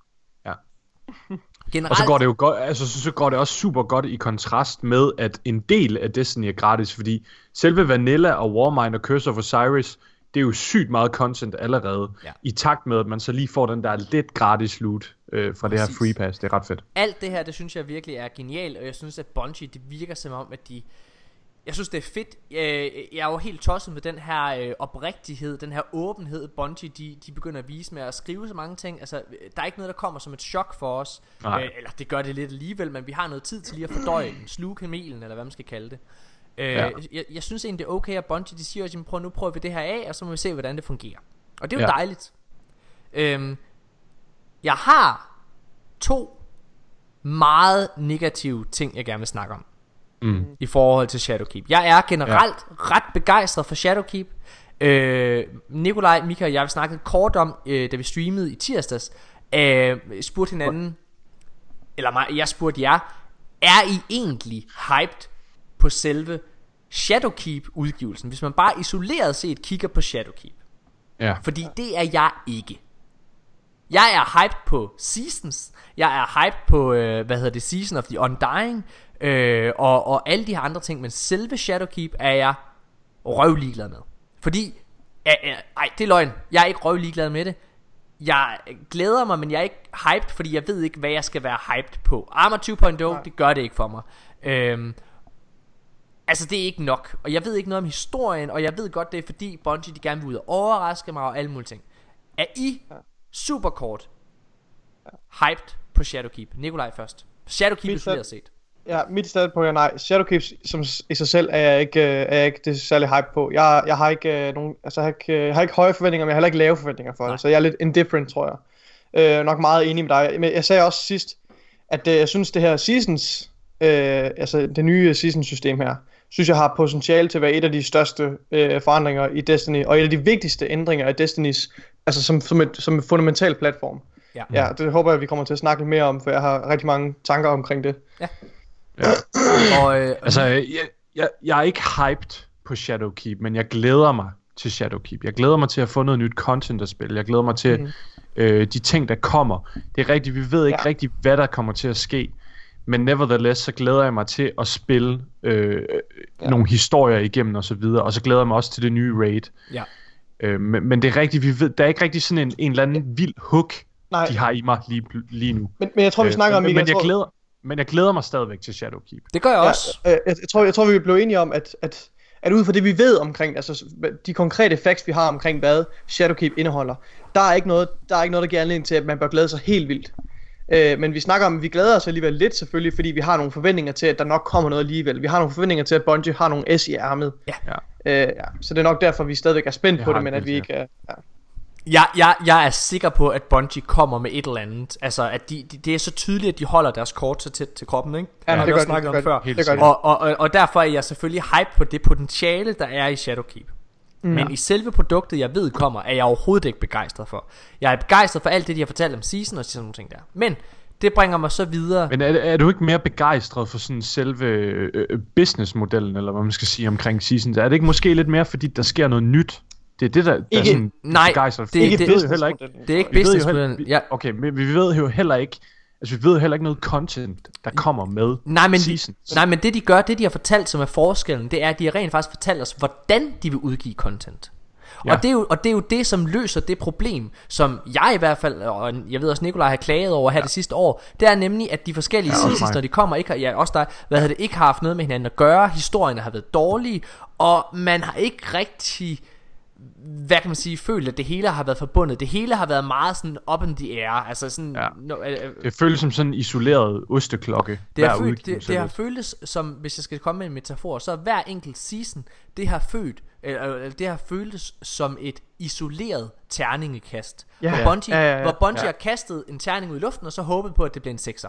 Generelt, Og så går det jo godt, altså så, går det også super godt i kontrast med, at en del af Destiny er gratis, fordi selve Vanilla og Warmind og Curse of Osiris, det er jo sygt meget content allerede, Ja. i takt med, at man så lige får den der lidt gratis loot øh, fra det her Præcis. free pass. Det er ret fedt. Alt det her, det synes jeg virkelig er genialt, og jeg synes, at Bungie, det virker som om, at de... Jeg synes, det er fedt. Jeg er jo helt tosset med den her øh, oprigtighed, den her åbenhed, Bungie, de, de begynder at vise med at skrive så mange ting. Altså, der er ikke noget, der kommer som et chok for os. Øh, eller det gør det lidt alligevel, men vi har noget tid til lige at fordøje den. Sluge kamelen, eller hvad man skal kalde det. Øh, Ja. jeg, jeg synes egentlig, det er okay, at Bungie, de siger, at prøv, nu prøver vi det her af, og så må vi se, hvordan det fungerer. Og det er jo Ja. dejligt. Øhm, jeg har to meget negative ting, jeg gerne vil snakke om Mm. i forhold til Shadowkeep. Jeg er generelt ja. ret begejstret for Shadowkeep. Øh, Nikolaj, Mika og jeg snakkede kort om, øh, da vi streamede i tirsdags, øh, spurgte hinanden, eller mig, jeg spurgte jer, er I egentlig hyped på selve Shadowkeep-udgivelsen? Hvis man bare isoleret set kigger på Shadowkeep. Ja. Fordi det er jeg ikke. Jeg er hyped på Seasons. Jeg er hyped på, øh, hvad hedder det, Season of the Undying. Øh, og, og alle de her andre ting. Men selve Shadowkeep er jeg røvligeglad med. Fordi, øh, ej, det er løgn. Jeg er ikke røvligeglad med det. Jeg glæder mig, men jeg er ikke hyped, fordi jeg ved ikke, hvad jeg skal være hyped på. Armor 2.0, det gør det ikke for mig. Øhm, Altså det er ikke nok Og jeg ved ikke noget om historien Og jeg ved godt det er fordi Bungie de gerne vil ud og overraske mig Og alle mulige ting Er I super kort Hyped på Shadowkeep Nikolaj først Shadowkeep isoleret set Ja, mit standpunkt er nej. Shadowkeep som i sig selv er jeg ikke, øh, er jeg ikke det særlig hype på. Jeg, jeg har ikke øh, nogen, altså jeg har ikke, øh, jeg har ikke høje forventninger, men jeg har heller ikke lave forventninger for Nej. det. Så jeg er lidt indifferent, tror jeg. Øh, nok meget enig med dig. Men jeg sagde også sidst, at øh, jeg synes det her seasons, øh, altså det nye seasons system her, synes jeg har potentiale til at være et af de største øh, forandringer i Destiny, og et af de vigtigste ændringer af Destinys, altså som, som, et, som en fundamental platform. Ja. Ja, det håber jeg, vi kommer til at snakke lidt mere om, for jeg har rigtig mange tanker omkring det. Og øh, Altså, jeg, jeg, jeg er ikke hyped på Shadowkeep, men jeg glæder mig til Shadowkeep. Jeg glæder mig til at få noget nyt content at spille. Jeg glæder mig til Mhm. øh, de ting, der kommer. Det er rigtigt, vi ved ikke Ja. rigtigt, hvad der kommer til at ske. Men nevertheless, så glæder jeg mig til at spille øh, Ja. nogle historier igennem og så videre. Og så glæder jeg mig også til det nye raid. ja. Øh, men, men det er rigtigt, vi ved, der er ikke rigtig sådan en, en eller anden vild hook, Nej, de har i mig lige, lige nu. men, men jeg tror, vi Øh, snakker om, men, Michael, men, jeg tror- glæder, men jeg glæder mig stadigvæk til Shadowkeep. Det gør jeg Ja, også øh, jeg, jeg, tror, jeg tror, vi blev enige om, at, at, at ud fra det, vi ved omkring, altså de konkrete facts, vi har omkring, hvad Shadowkeep indeholder, der er ikke noget, der, er ikke noget, der giver anledning til, at man bør glæde sig helt vildt. Øh, men vi snakker om, at vi glæder os alligevel lidt selvfølgelig, fordi vi har nogle forventninger til, at der nok kommer noget alligevel. Vi har nogle forventninger til, at Bungie har nogle S i ærmet. Ja. Øh, ja. Så det er nok derfor, vi stadigvæk er spændt på det, men at vi ikke er... Ja. Jeg, jeg, jeg er sikker på at Bungie kommer med et eller andet. Altså at de, de, det er så tydeligt At de holder deres kort så tæt til kroppen ikke? Ja, Det har vi også snakket om før. Det og, og, og derfor er jeg selvfølgelig hype på det potentiale Der er i Shadowkeep. Mm. Men i selve produktet jeg ved kommer Er jeg overhovedet ikke begejstret for. Jeg er begejstret for alt det de har fortalt om season Og sådan nogle ting der. Men det bringer mig så videre. Men er, er du ikke mere begejstret for sådan selve øh, øh, businessmodellen, eller hvad man skal sige omkring seasons? Er det ikke måske lidt mere, fordi der sker noget nyt? Det er det, der, der er sådan nej, begejstret det- Ikke det- ved jo heller ikke. Det er ikke businessmodellen heller, vi, ja, Okay, men vi ved jo heller ikke, altså vi ved heller ikke noget content, der kommer med Nej men, de, seasons. nej, men det de gør, det de har fortalt, som er forskellen, det er, at de har rent faktisk fortalt os, hvordan de vil udgive content. Ja. Og, det er jo, og det er jo det, som løser det problem, som jeg i hvert fald, og jeg ved også, Nikolaj har klaget over her ja. det sidste år, det er nemlig, at de forskellige Ja, seasons, mig. når de kommer, ikke har, ja, også der, hvad hedder det, ikke har haft noget med hinanden at gøre, historierne har været dårlige, og man har ikke rigtig hvad kan man sige, følt, at det hele har været forbundet. Det hele har været meget sådan up in the air. Altså sådan, Ja. no, øh, øh, Det føles som sådan en isoleret osteklokke. det har, følt, det, det har føltes som, hvis jeg skal komme med en metafor, så hver enkelt season, det har følt, eller, det har føltes som et isoleret terningekast. Ja. hvor Ja. Bungie, Ja, ja, ja. hvor Bungie Ja. har kastet en terning ud i luften, og så håbet på, at det bliver en sekser.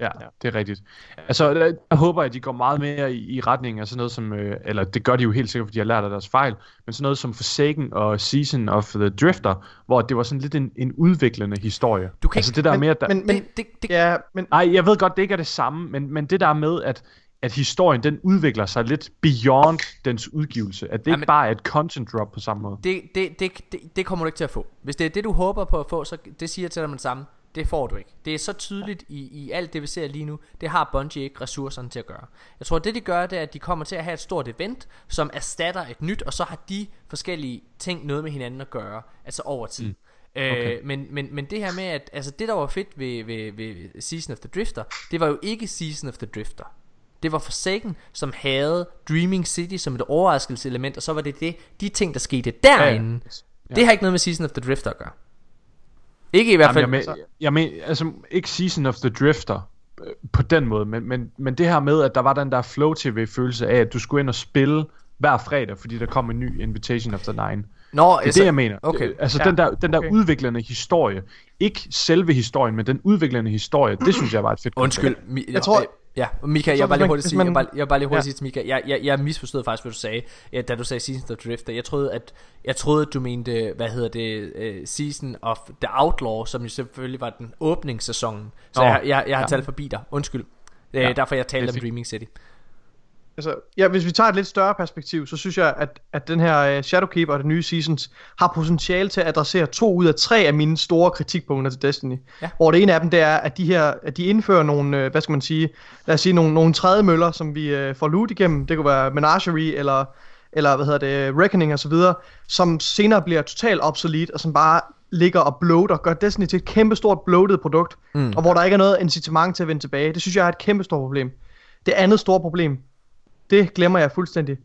Ja, det er rigtigt. Altså, der, der håber jeg, at de går meget mere i, i retning af sådan noget som, øh, eller det gør de jo helt sikkert, fordi de har lært af deres fejl, men sådan noget som Forsaken og Season of the Drifter, hvor det var sådan lidt en, en udviklende historie. Du kan altså det der men, med, at der, men, men, det, det, ja, men Nej, jeg ved godt, det ikke er det samme, men, men det der med, at, at historien den udvikler sig lidt beyond dens udgivelse. At det Ja, ikke bare er et content drop på samme måde. det, det, det, det, det kommer du ikke til at få. Hvis det er det, du håber på at få, så det siger jeg til dig med det samme. Det får du ikke. Det er så tydeligt i, i alt det, vi ser lige nu. Det har Bungie ikke ressourcerne til at gøre. Jeg tror, det de gør, det er, at de kommer til at have et stort event, som erstatter et nyt, og så har de forskellige ting noget med hinanden at gøre, altså over tid. Mm. Okay. Øh, men, men, men det her med, at altså det der var fedt ved, ved, ved Season of the Drifter, det var jo ikke Season of the Drifter. Det var Forsaken, som havde Dreaming City som et overraskelseselement, og så var det, det de ting, der skete derinde. Ja, ja. Det har ikke noget med Season of the Drifter at gøre. Ikke i hvert fald. Jamen, jeg, men, jeg men, altså ikke Season of the Drifter øh, på den måde, men, men, men det her med, at der var den der flow tv følelse af, at du skulle ind og spille hver fredag, fordi der kom en ny Invitation of the Nine. Nå, det er altså, det, jeg mener. Okay. Altså ja, den der, den der okay. udviklende historie. Ikke selve historien, men den udviklende historie. Det synes jeg var et fedt Undskyld. Mi- jeg tror, Ja, Mika, jeg vil bare lige hurtigt sige, jeg bare, jeg bare lige hurtigt ja. sige til Mika, jeg, jeg, jeg misforstod faktisk, hvad du sagde, ja, da du sagde Season of Drifter. Jeg troede, at, jeg troede, at du mente, hvad hedder det, uh, Season of the Outlaw, som jo selvfølgelig var den åbningssæson. Så oh, jeg, jeg, jeg har ja. talt forbi dig. Undskyld. Ja, derfor, jeg talte om Dreaming City altså, ja, hvis vi tager et lidt større perspektiv, så synes jeg, at, at den her uh, Shadowkeeper og den nye Seasons har potentiale til at adressere to ud af tre af mine store kritikpunkter til Destiny. Ja. Hvor det ene af dem, det er, at de her, at de indfører nogle, uh, hvad skal man sige, lad os sige, nogle, nogle træde møller, som vi uh, får loot igennem. Det kunne være Menagerie eller, eller hvad hedder det, Reckoning og så videre, som senere bliver totalt obsolete, og som bare ligger og bloater, gør Destiny til et kæmpestort bloated produkt, mm. og hvor der ikke er noget incitament til at vende tilbage. Det synes jeg er et kæmpestort problem. Det andet store problem, det glemmer jeg fuldstændig.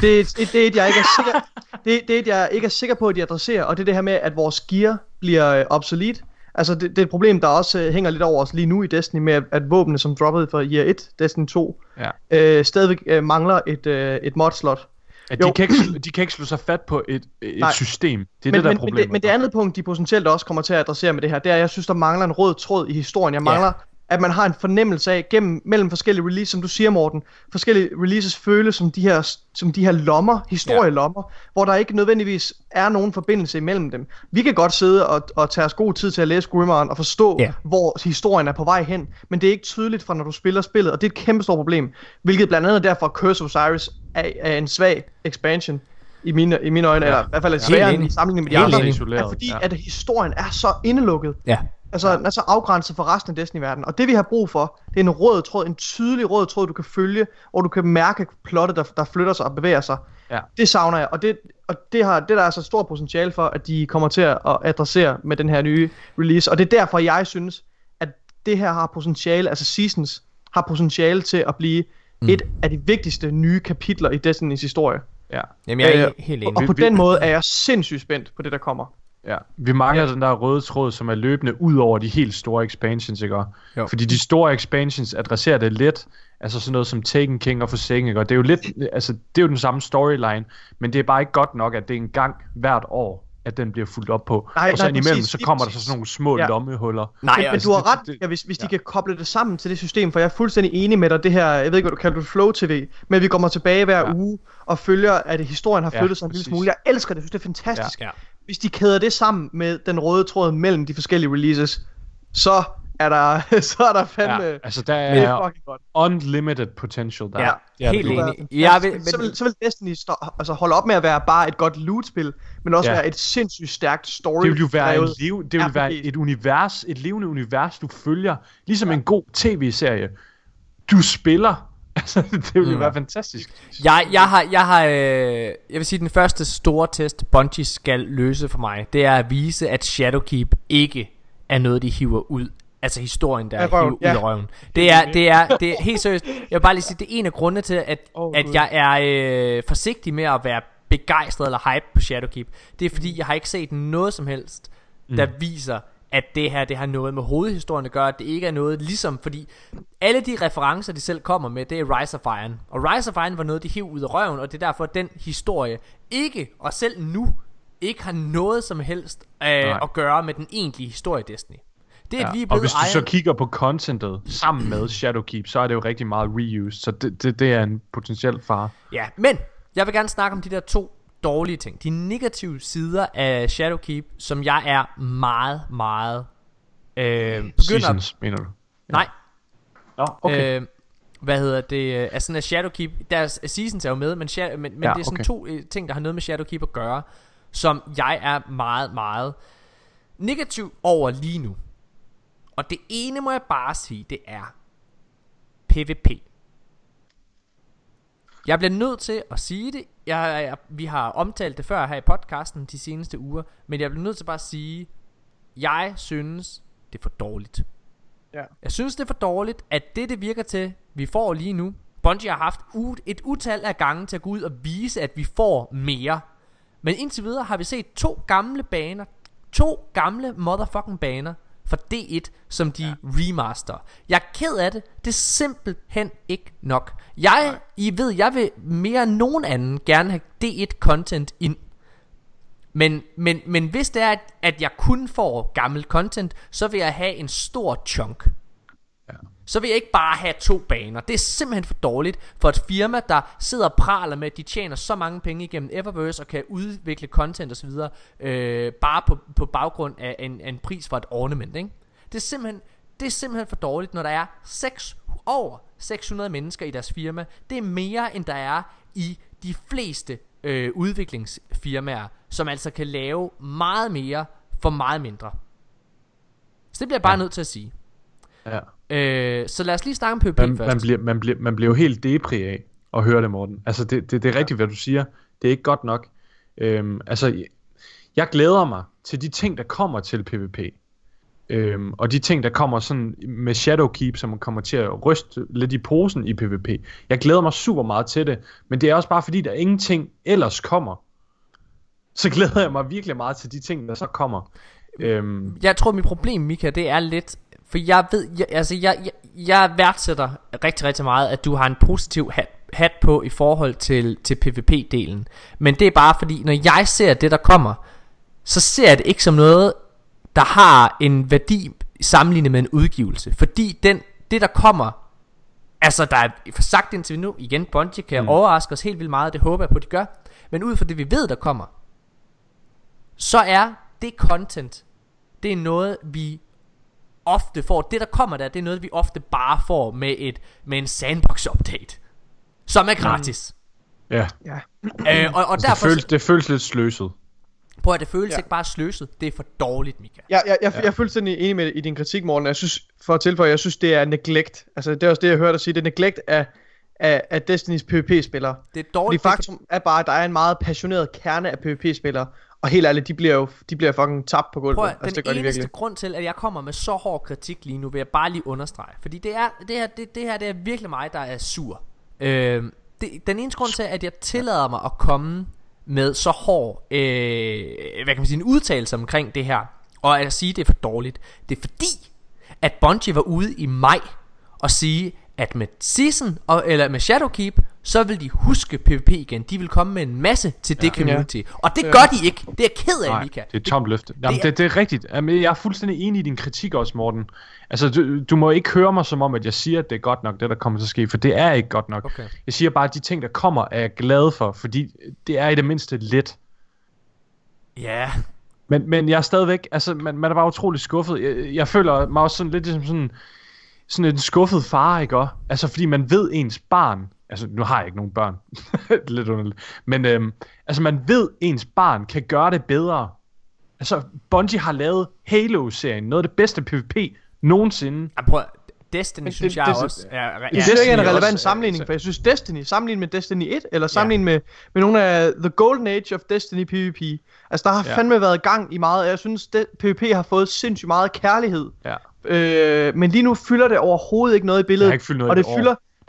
Det er, det, det er et, jeg ikke er sikker, det, det er et, jeg ikke er sikker på, at de adresserer, og det er det her med, at vores gear bliver uh, obsolete. Altså, det, det er et problem, der også uh, hænger lidt over os lige nu i Destiny, med at, at våbnene, som droppede fra year 1, Destiny 2, ja. uh, stadigvæk uh, mangler et, uh, et mod-slot. Ja, de, kan ikke, de kan ikke slå sig fat på et, et Nej. system. Det er men, det, der men, er problemet. Men det, men det andet punkt, de potentielt også kommer til at adressere med det her, det er, at jeg synes, der mangler en rød tråd i historien. Jeg mangler at man har en fornemmelse af gennem mellem forskellige releases, som du siger Morten, forskellige releases føles som de her som de her lommer, historielommer, ja. hvor der ikke nødvendigvis er nogen forbindelse imellem dem. Vi kan godt sidde og, og tage os god tid til at læse Grimmeren og forstå, ja. hvor historien er på vej hen, men det er ikke tydeligt fra når du spiller spillet, og det er et kæmpe stort problem, hvilket blandt andet derfor Curse of Osiris er, er en svag expansion i mine, i mine øjne, ja. eller i hvert fald er sværere i sammenligning med de Helt andre, er fordi ja. at historien er så indelukket. Ja. Altså, ja. den er så afgrænset for resten af Destiny-verdenen. Og det vi har brug for, det er en rød tråd, en tydelig rød tråd, du kan følge, hvor du kan mærke plottet, der, der flytter sig og bevæger sig. Ja. Det savner jeg, og det, og det, har, det der er så stort potentiale for, at de kommer til at adressere med den her nye release. Og det er derfor, jeg synes, at det her har potentiale, altså Seasons har potentiale til at blive mm. et af de vigtigste nye kapitler i Destinys historie. Ja. Jamen, jeg er øh, helt enig. Og, og på den måde er jeg sindssygt spændt på det, der kommer. Ja, vi mangler ja. den der røde tråd, som er løbende ud over de helt store expansions, ikke? Jo. Fordi de store expansions adresserer det lidt, altså sådan noget som Taken King og Forsaken, ikke? Og det er jo lidt, altså det er jo den samme storyline, men det er bare ikke godt nok, at det er en gang hvert år, at den bliver fuldt op på. Nej, og så nej, indimellem, præcis, så kommer der så sådan nogle små ja. lommehuller. Nej, men, altså, men du har ret, ja, hvis, hvis de kan koble det sammen til det system, for jeg er fuldstændig enig med dig, det her, jeg ved ikke, hvad du kalder det, Flow TV, men vi kommer tilbage hver ja. uge og følger, at historien har flyttet ja, sig en lille smule. Jeg elsker det, jeg synes, det er fantastisk. Ja. Hvis de kæder det sammen med den røde tråd mellem de forskellige releases, så er der, så er der fandme... Ja, altså der er unlimited potential der. Ja, ja helt enig. Ja, vil, men... så, vil, så vil Destiny stå, altså holde op med at være bare et godt loot-spil, men også ja. være et sindssygt stærkt story. Det vil jo være, en liv, det vil være et univers, et levende univers, du følger, ligesom ja. en god tv-serie. Du spiller Altså, det ville mm. være fantastisk. Jeg, jeg har, jeg har, øh, jeg vil sige, den første store test, Bungie skal løse for mig, det er at vise, at Shadowkeep ikke er noget, de hiver ud. Altså historien, der er hivet ja. ud af røven. Det er, det er, det er helt seriøst. Jeg vil bare lige sige, det er en af grundene til, at, oh, at jeg er øh, forsigtig med at være begejstret eller hype på Shadowkeep. Det er fordi, jeg har ikke set noget som helst, der mm. viser, at det her det har noget med hovedhistorien at gøre, at det ikke er noget ligesom, fordi alle de referencer, de selv kommer med, det er Rise of Iron. Og Rise of Iron var noget, de hiv ud af røven, og det er derfor, at den historie ikke, og selv nu, ikke har noget som helst øh, at gøre med den egentlige historie Destiny. Det er ja. lige og hvis du Iron... så kigger på contentet sammen med Shadowkeep, så er det jo rigtig meget reused, så det, det, det er en potentiel fare. Ja, men jeg vil gerne snakke om de der to dårlige ting. De negative sider af Shadowkeep, som jeg er meget, meget... Øh, Seasons, mener du? Ja. Nej. Nå, okay. Øh, hvad hedder det? Altså sådan Shadowkeep, deres seasons er jo med, men, men, men ja, det er sådan okay. to øh, ting, der har noget med Shadowkeep at gøre, som jeg er meget, meget negativ over lige nu. Og det ene må jeg bare sige, det er PvP. Jeg bliver nødt til at sige det. Jeg, jeg, vi har omtalt det før her i podcasten de seneste uger, men jeg bliver nødt til bare at sige, jeg synes, det er for dårligt. Ja. Jeg synes, det er for dårligt, at det, det virker til, vi får lige nu. Bungie har haft u- et utal af gange til at gå ud og vise, at vi får mere. Men indtil videre har vi set to gamle baner, to gamle motherfucking baner fra D1, som de ja. remaster. Jeg er ked af det. Det er simpelthen ikke nok. Jeg, Nej. I ved, jeg vil mere end nogen anden gerne have D1 content ind. Men, men, men hvis det er, at, at jeg kun får gammel content, så vil jeg have en stor chunk. Så vil jeg ikke bare have to baner. Det er simpelthen for dårligt for et firma, der sidder og praler med, at de tjener så mange penge igennem Eververse og kan udvikle content osv. Øh, bare på, på baggrund af en, af en pris for et ornament. Ikke? Det, er simpelthen, det er simpelthen for dårligt, når der er 6, over 600 mennesker i deres firma. Det er mere, end der er i de fleste øh, udviklingsfirmaer, som altså kan lave meget mere for meget mindre. Så det bliver jeg bare. Ja. nødt til at sige. Ja. Øh, så lad os lige snakke om PvP Man, først. man, bliver, man, bliver, man bliver jo helt depri af at høre det, Morten. Altså, det, det, det er rigtigt, hvad du siger. Det er ikke godt nok. Øhm, altså, jeg glæder mig til de ting, der kommer til PvP. Øhm, og de ting, der kommer sådan med Shadowkeep, som man kommer til at ryste lidt i posen i PvP. Jeg glæder mig super meget til det, men det er også bare fordi, der ingenting ellers kommer. Så glæder jeg mig virkelig meget til de ting, der så kommer. Øhm, Jeg tror, mit problem, Mika, det er lidt... For jeg ved... Jeg, altså, jeg, jeg, jeg værdsætter rigtig, rigtig meget, at du har en positiv hat, hat på i forhold til, til PvP-delen. Men det er bare fordi, når jeg ser det, der kommer, så ser jeg det ikke som noget, der har en værdi sammenlignet med en udgivelse. Fordi den, det, der kommer... Altså, der er sagt indtil nu, igen, Bungie kan. Mm. overraske os helt vildt meget, det håber jeg på, de gør. Men ud fra det, vi ved, der kommer, så er det content, det er noget, vi ofte får. Det, der kommer der, det er noget, vi ofte bare får med, et, med en sandbox-update, som er gratis. ja, Ja. Mm. Øh, og, og det derfor, føles, det føles lidt sløset. prøv at det føles Ja. ikke bare sløset, det er for dårligt, Mika. Jeg, jeg, jeg, Ja. jeg er fuldstændig enig med i din kritik, Morten. Jeg synes, for at tilføje, jeg synes, det er neglect. Altså, det er også det, jeg hørte dig sige. Det er neglect af, af, af Destinys PvP-spillere. Det er Fordi dårligt. det er faktum er bare, at der er en meget passioneret kerne af PvP-spillere. Og helt ærligt, de bliver jo de bliver fucking tabt på gulvet. Prøv at, altså, den det gør de eneste virkelig. grund til, at jeg kommer med så hård kritik lige nu, vil jeg bare lige understrege. Fordi det, er, det, her, det, det her det er virkelig mig, der er sur. Øh, det, den eneste grund til, at jeg tillader mig at komme med så hård øh, hvad kan man sige, en udtalelse omkring det her, og at sige, det er for dårligt, det er fordi, at Bungie var ude i maj og sige, at med Season, og, eller med Shadowkeep, så vil de huske PvP igen. De vil komme med en masse til det Ja. community. Og det Ja. gør de ikke. Det er jeg ked af, Nej, Mika. det er et tomt løfte. Jamen, det er- det, det er rigtigt. Jamen, jeg er fuldstændig enig i din kritik også, Morten. Altså, du, du må ikke høre mig som om, at jeg siger, at det er godt nok, det der kommer til at ske, for det er ikke godt nok. Okay. Jeg siger bare, at de ting, der kommer, er jeg glad for, fordi det er i det mindste let. Ja, Men, men jeg er stadigvæk, altså, man, man er bare utrolig skuffet. Jeg, jeg føler mig også sådan lidt som sådan, sådan en skuffet far, ikke også? Altså, fordi man ved ens barn, altså, nu har jeg ikke nogen børn, det er lidt underligt, men øhm, altså, man ved ens barn kan gøre det bedre. Altså, Bungie har lavet Halo-serien, noget af det bedste PvP nogensinde. Ja, prøv, Destiny Men synes det- jeg det- også er, er, Jeg Ja. synes ikke, det er en relevant også, sammenligning, for jeg synes Destiny, sammenlignet med Destiny 1, eller sammenlignet med, med nogle af The Golden Age of Destiny PvP. Altså, der har Ja. fandme været gang i meget, og jeg synes, det, PvP har fået sindssygt meget kærlighed. Ja. Øh, men lige nu fylder det overhovedet ikke noget i Det billedet. har ikke fyldt noget og det et år.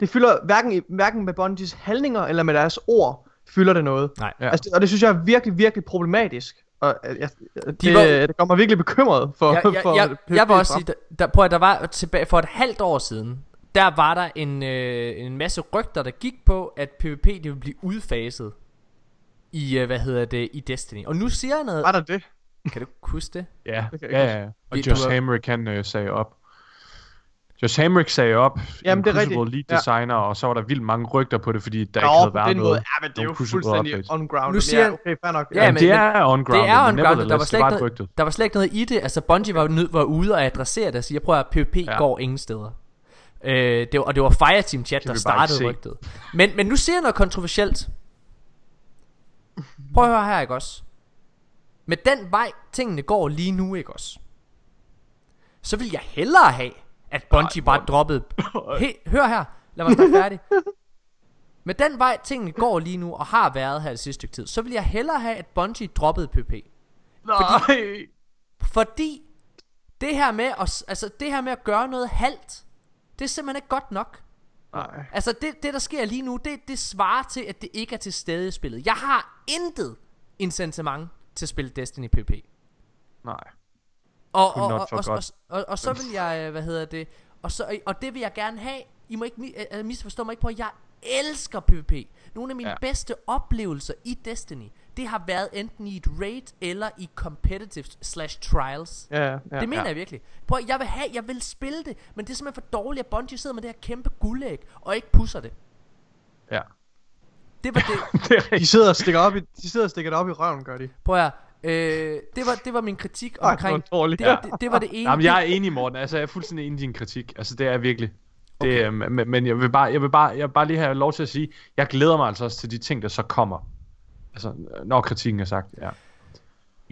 Det fylder hverken, i, hverken med Bungies handlinger eller med deres ord, fylder det noget. Nej. Ja. Altså, og det synes jeg er virkelig, virkelig problematisk. Og øh, jeg, det, De var- det gør mig virkelig bekymret for, jeg, jeg, for jeg, PvP jeg vil også sige, der, prøv at der var tilbage for et halvt år siden, der var der en, øh, en masse rygter, der gik på, at PvP det ville blive udfaset i, øh, hvad hedder det, i Destiny. Og nu siger jeg noget, Var der det? kan du huske det? Ja, jeg ja, ja. Og Josh Hamrick, han øh, sagde op. Josh Hamrick sagde op, Jamen, en det er Crucible rigtigt. lead Ja. designer, og så var der vildt mange rygter på det, fordi der Nå, ikke havde været noget. måde. Ja, men det er jo fuldstændig updates. on ground. Nu siger ja, jeg- okay, fair nok. Ja, Ja, men- det er on ground. det er on ground, der var slet det var ikke et noget, der var slet ikke noget i det. Altså Bungie var, nød, var ude og adressere det og sige, prøv at PvP ja. Ja. går ingen steder. Øh, det var, og det var Fireteam Chat, der startede rygtet. Men, men nu siger jeg noget kontroversielt. Prøv at høre her, ikke også? Med den vej, tingene går lige nu, ikke også? så vil jeg hellere have, at Bungie Ej, bare droppede... Hey, hør her, lad mig snakke færdig. Med den vej tingene går lige nu, og har været her det sidste stykke tid, så vil jeg hellere have, at Bungie droppede PvP. Nej. Fordi det her med at, altså det her med at gøre noget halvt, det er simpelthen ikke godt nok. Nej. Altså det, det der sker lige nu, det, det svarer til, at det ikke er til stede i spillet. Jeg har intet incitament til at spille Destiny PvP. Nej. Og, og, og, og, og, og, og så vil jeg, øh, hvad hedder det, og, så, og det vil jeg gerne have. I må ikke øh, misforstå mig ikke på, jeg elsker PvP. Nogle af mine Ja. bedste oplevelser i Destiny, det har været enten i et raid eller i competitive slash trials. Ja, ja. det mener ja. jeg virkelig. Prøv, at- jeg vil have, jeg vil spille det, men det er simpelthen for dårligt, at Bungie sidder med det her kæmpe guldæg, og ikke pusser det. Ja. Det var det. De sidder og stikker op i, de sidder og stikker det op i røven, gør de. Prøv at, øh, det, var, det var min kritik Ej, omkring... dårligt. det, Ja. det, det, var det ene. Jamen, jeg er enig, Morten. Altså, jeg er fuldstændig enig i din kritik. Altså, det er virkelig. Det, okay. men, men jeg vil bare, jeg vil bare, jeg vil bare lige have lov til at sige, jeg glæder mig altså også til de ting, der så kommer. Altså, når kritikken er sagt, ja.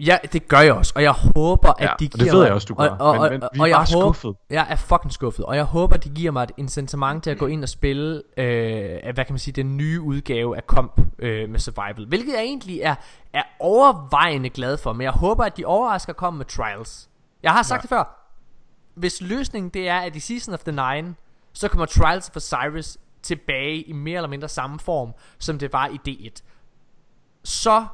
Ja, det gør jeg også, og jeg håber, at Ja, de og det giver ved jeg også, du gør, Og, og, men- og, men og, vi er og jeg bare håber, skuffet. Jeg er fucking skuffet, og jeg håber, de giver mig et incitament til at gå ind og spille, øh, hvad kan man sige, den nye udgave af Comp øh, med Survival. Hvilket jeg egentlig er, er overvejende glad for, men jeg håber, at de overrasker komme med Trials. Jeg har sagt ja. det før. Hvis løsningen det er, at i Season of the Nine, så kommer Trials of Osiris tilbage i mere eller mindre samme form, som det var i D1. Så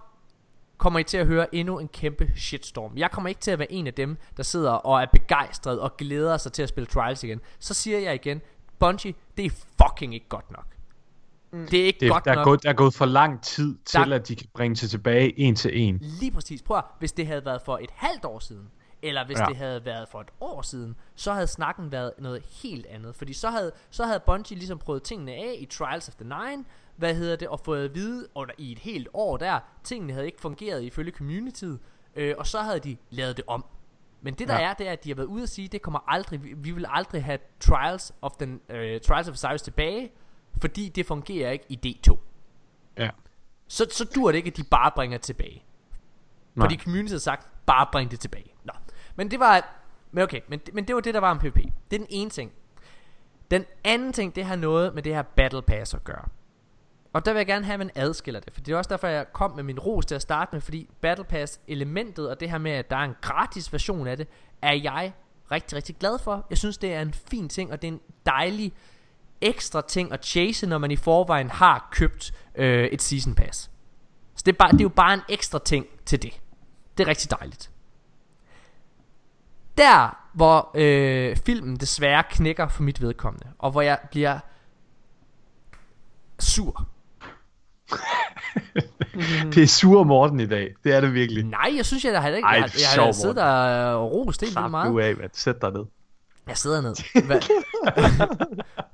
kommer I til at høre endnu en kæmpe shitstorm. Jeg kommer ikke til at være en af dem, der sidder og er begejstret og glæder sig til at spille Trials igen. Så siger jeg igen, Bungie, det er fucking ikke godt nok. Mm. Det er ikke Det, godt der, er nok. gået, der er gået for lang tid til, Der- at de kan bringe sig tilbage en til en. Lige præcis. Prøv at, hvis det havde været for et halvt år siden, eller hvis Ja. ja. det havde været for et år siden, så havde snakken været noget helt andet. Fordi så havde, så havde Bungie ligesom prøvet tingene af i Trials of the Nine, hvad hedder det, og fået at vide under, i et helt år der, tingene havde ikke fungeret ifølge communityet, øh, og så havde de lavet det om. Men det der Ja. er, det er, at de har været ude at sige, det kommer aldrig, vi, vi vil aldrig have Trials of, the, øh, Trials of Osiris tilbage, fordi det fungerer ikke i D2. Ja. Så, så dur det ikke, at de bare bringer tilbage. Nej. Fordi community har sagt, bare bring det tilbage. Nå. Men det var, men okay, men, men det var det, der var om PvP. Det er den ene ting. Den anden ting, det har noget med det her Battle Pass at gøre. Og der vil jeg gerne have, at man adskiller det. For det er også derfor, jeg kom med min ros til at starte med. Fordi Battle Pass elementet og det her med, at der er en gratis version af det, er jeg rigtig, rigtig glad for. Jeg synes, det er en fin ting, og det er en dejlig ekstra ting at chase, når man i forvejen har købt øh, et Season Pass. Så det er, bare, det er jo bare en ekstra ting til det. Det er rigtig dejligt. Der, hvor øh, filmen desværre knækker for mit vedkommende, og hvor jeg bliver sur. Det er sur Morten i dag. Det er det virkelig. Nej, jeg synes, jeg, jeg, jeg, Ej, jeg, det er jeg, jeg sidder der og rost helt vildt Slap meget. du af, mand. Sæt dig ned. Jeg sidder ned. Hvad?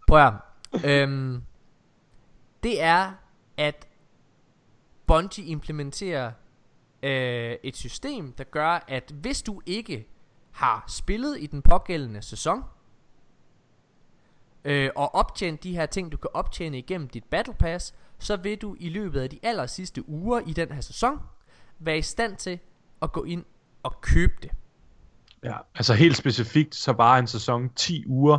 Prøv at øhm, Det er, at Bungie implementerer øh, et system, der gør, at hvis du ikke har spillet i den pågældende sæson, øh, og optjent de her ting, du kan optjene igennem dit Battle Pass, så vil du i løbet af de aller sidste uger i den her sæson, være i stand til at gå ind og købe det. Ja, altså helt specifikt, så bare en sæson 10 uger,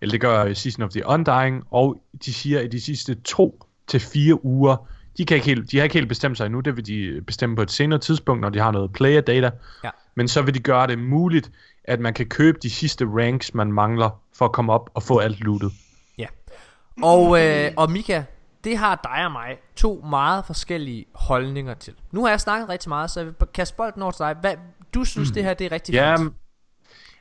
eller det gør Season of the Undying, og de siger, at de sidste to til fire uger, de, kan ikke helt, de har ikke helt bestemt sig endnu, det vil de bestemme på et senere tidspunkt, når de har noget player data, Ja. men så vil de gøre det muligt, at man kan købe de sidste ranks, man mangler, for at komme op og få alt lootet. Ja. Og, øh, og Mika, det har dig og mig to meget forskellige holdninger til. Nu har jeg snakket rigtig meget, så jeg vil kaste bolden over til dig. Hvad, du synes, det her det er rigtig Ja, fint?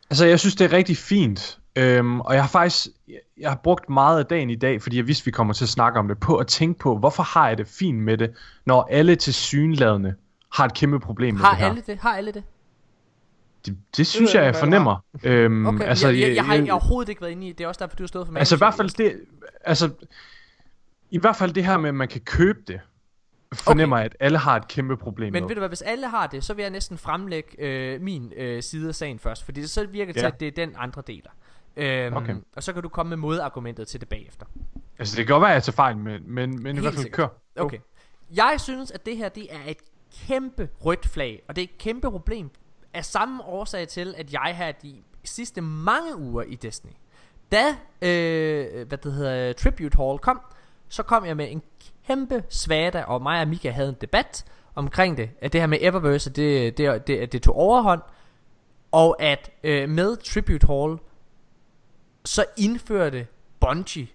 altså jeg synes, det er rigtig fint. Øhm, og jeg har faktisk jeg, jeg har brugt meget af dagen i dag, fordi jeg vidste, vi kommer til at snakke om det, på at tænke på, hvorfor har jeg det fint med det, når alle til synladende har et kæmpe problem med Har det her. alle det? Har alle det? Det, det synes ved jeg, jeg jeg jeg fornemmer. Øhm, Okay, altså, jeg, jeg, jeg, har ikke- overhovedet ikke været inde i det. Det er også derfor, du har stået for mig. altså i hvert fald det, altså, i hvert fald det her med, at man kan købe det, fornemmer jeg, at alle har et kæmpe problem Men med. ved du hvad, hvis alle har det, så vil jeg næsten fremlægge øh, min øh, side af sagen først. Fordi det så virker til, Ja. at det er den andre deler. Øhm, Okay. Og så kan du komme med modargumentet til det bagefter. Altså det kan godt være, at jeg tager fejl, men, men, men i hvert fald kør. Okay. Jeg synes, at det her det er et kæmpe rødt flag, og det er et kæmpe problem af samme årsag til, at jeg her i sidste mange uger i Destiny. Da, øh, hvad det hedder, Tribute Hall kom, så kom jeg med en kæmpe svada, og mig og Mika havde en debat omkring det. At det her med Eververse, det, det, det, det tog overhånd. Og at øh, med Tribute Hall, så indførte Bungie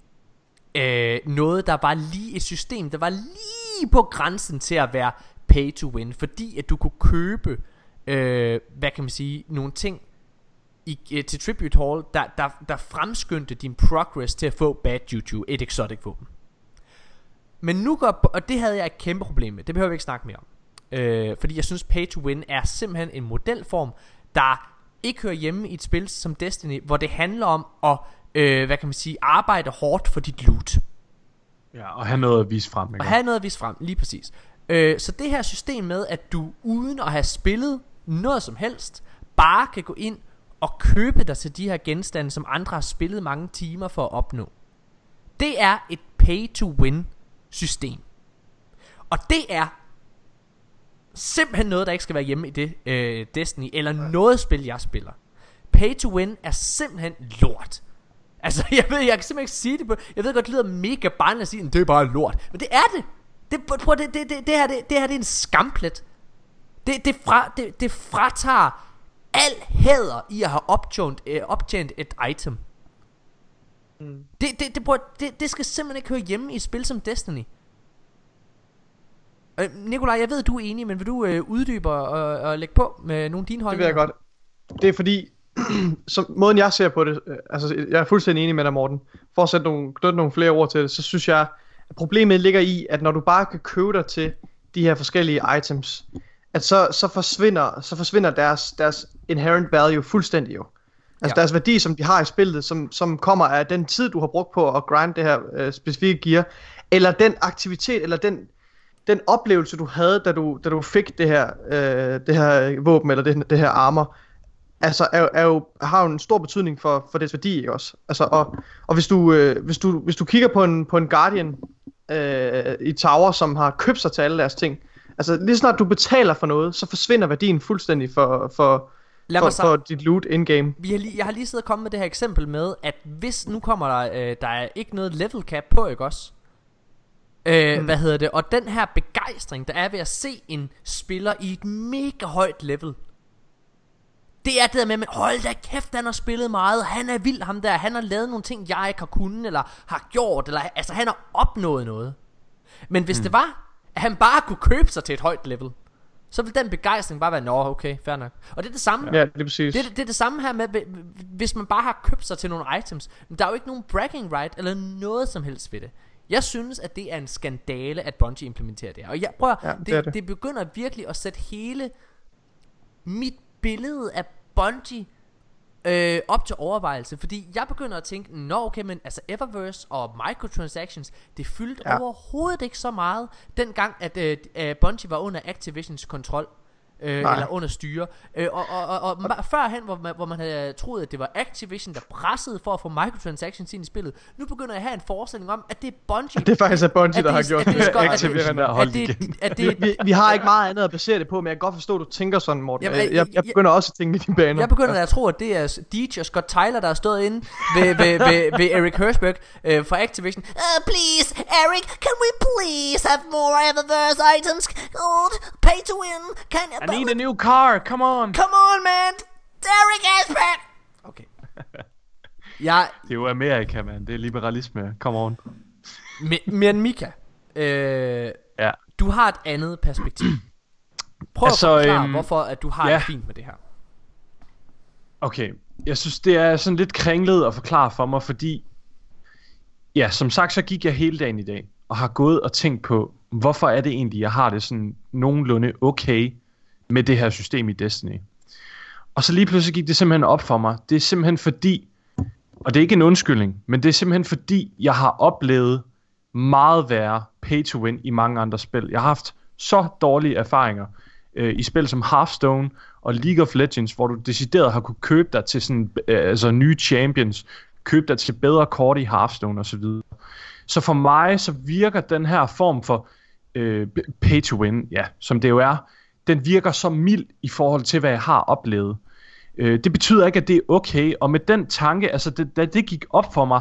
øh, noget, der var lige et system, der var lige på grænsen til at være pay to win. Fordi at du kunne købe, øh, hvad kan man sige, nogle ting i, øh, til Tribute Hall, der, der, der fremskyndte din progress til at få Bad Juju, et exotic våben. Men nu går, og det havde jeg et kæmpe problem med, det behøver vi ikke snakke mere om. Øh, fordi jeg synes pay to win er simpelthen en modelform, der ikke hører hjemme i et spil som Destiny, hvor det handler om at, øh, hvad kan man sige, arbejde hårdt for dit loot. Ja, og have noget at vise frem. Ikke? Og have noget at vise frem, lige præcis. Øh, så det her system med, at du uden at have spillet noget som helst, bare kan gå ind og købe dig til de her genstande, som andre har spillet mange timer for at opnå. Det er et pay-to-win system. Og det er simpelthen noget, der ikke skal være hjemme i det øh, Destiny, eller noget spil, jeg spiller. Pay-to-win er simpelthen lort. Altså, jeg ved, jeg kan simpelthen ikke sige det på, jeg ved godt, det lyder mega barnligt at sige, det er bare lort. Men det er det. Det, prøv, det, det, det, det, her, det, det her det er en skamplet. Det, det, fra, det, det fratager al hæder i at have optjent, øh, optjent et item. Mm. Det, det, det, prøv, det, det skal simpelthen ikke høre hjemme i et spil som Destiny. Øh, Nikolaj, jeg ved, du er enig, men vil du øh, uddybe og, og lægge på med nogle af dine holdninger? Det vil jeg godt. Det er fordi, som måden jeg ser på det, øh, altså jeg er fuldstændig enig med dig, Morten. For at sætte nogle, nogle flere ord til det, så synes jeg, at problemet ligger i, at når du bare kan købe dig til de her forskellige items, at så, så forsvinder, så forsvinder deres, deres inherent value fuldstændig jo. Altså ja. deres værdi, som de har i spillet, som, som kommer af den tid, du har brugt på at grind det her øh, specifikke gear, eller den aktivitet, eller den, den oplevelse, du havde, da du, da du fik det her, øh, det her våben, eller det, det her armor, altså er, er jo, har jo en stor betydning for, for dets værdi, ikke også? Altså, og, og hvis, du, øh, hvis, du, hvis du kigger på en, på en Guardian øh, i Tower, som har købt sig til alle deres ting, altså lige snart du betaler for noget, så forsvinder værdien fuldstændig for, for, Lad for, for dit loot in-game. Vi har lige, jeg har lige siddet og kommet med det her eksempel med, at hvis nu kommer der, øh, der er ikke noget level cap på, ikke også? Øh, hmm. Hvad hedder det? Og den her begejstring, der er ved at se en spiller i et mega højt level, det er det der med, at hold da kæft, han har spillet meget, han er vild ham der, han har lavet nogle ting, jeg ikke har kunnet, eller har gjort, eller altså han har opnået noget. Men hvis hmm. det var, at han bare kunne købe sig til et højt level, så vil den begejstring bare være, nå okay, fair nok. Og det er det samme. Ja, det er præcis. Det, det er det samme her med, hvis man bare har købt sig til nogle items. Men der er jo ikke nogen bragging right, eller noget som helst ved det. Jeg synes, at det er en skandale, at Bungie implementerer det her. Og jeg prøver, ja, det, det, det. det begynder virkelig at sætte hele mit billede af Bungie øh, op til overvejelse, fordi jeg begynder at tænke, nå okay, men altså Eververse og microtransactions, det fyldte ja. overhovedet ikke så meget, dengang at øh, Bungie var under Activisions kontrol øh, eller under styre. Øh, og, og, og, og, og førhen, hvor man, hvor man havde troet, at det var Activision, der pressede for at få microtransactions ind i spillet, nu begynder jeg at have en forestilling om, at det er Bungie. Det er faktisk at Bungie, der har gjort det. Activision, der har det, vi, vi har ikke meget andet at basere det på, men jeg kan godt forstå, at du tænker sådan, Morten. Jamen, jeg, jeg, jeg begynder også at tænke med dine baner. Jeg begynder at tro, at det er DJ og Scott Tyler, der har stået inde ved, ved, ved, ved Eric Hersberg uh, fra Activision. Uh, please, Eric, can we please have more Eververse items? Gold, pay to win. Can I need a new car, come on. Come on, man. Derek Aspen. Okay. Jeg... Det er jo Amerika, man. Det er liberalisme. Come on. Men Mika, øh, ja. du har et andet perspektiv. Prøv altså, at forklare, øhm, hvorfor at du har ja. det fint med det her. Okay, jeg synes, det er sådan lidt kringlet at forklare for mig, fordi... Ja, som sagt, så gik jeg hele dagen i dag, og har gået og tænkt på, hvorfor er det egentlig, jeg har det sådan nogenlunde okay med det her system i Destiny. Og så lige pludselig gik det simpelthen op for mig. Det er simpelthen fordi, og det er ikke en undskyldning, men det er simpelthen fordi, jeg har oplevet meget værre pay to win i mange andre spil. Jeg har haft så dårlige erfaringer øh, i spil som Hearthstone og League of Legends, hvor du decideret har kunne købe dig til sådan, øh, altså nye champions, købe dig til bedre kort i Hearthstone osv. Så, så for mig så virker den her form for øh, pay to win, ja, som det jo er, den virker så mild i forhold til, hvad jeg har oplevet. Øh, det betyder ikke, at det er okay, og med den tanke, altså det, da det gik op for mig,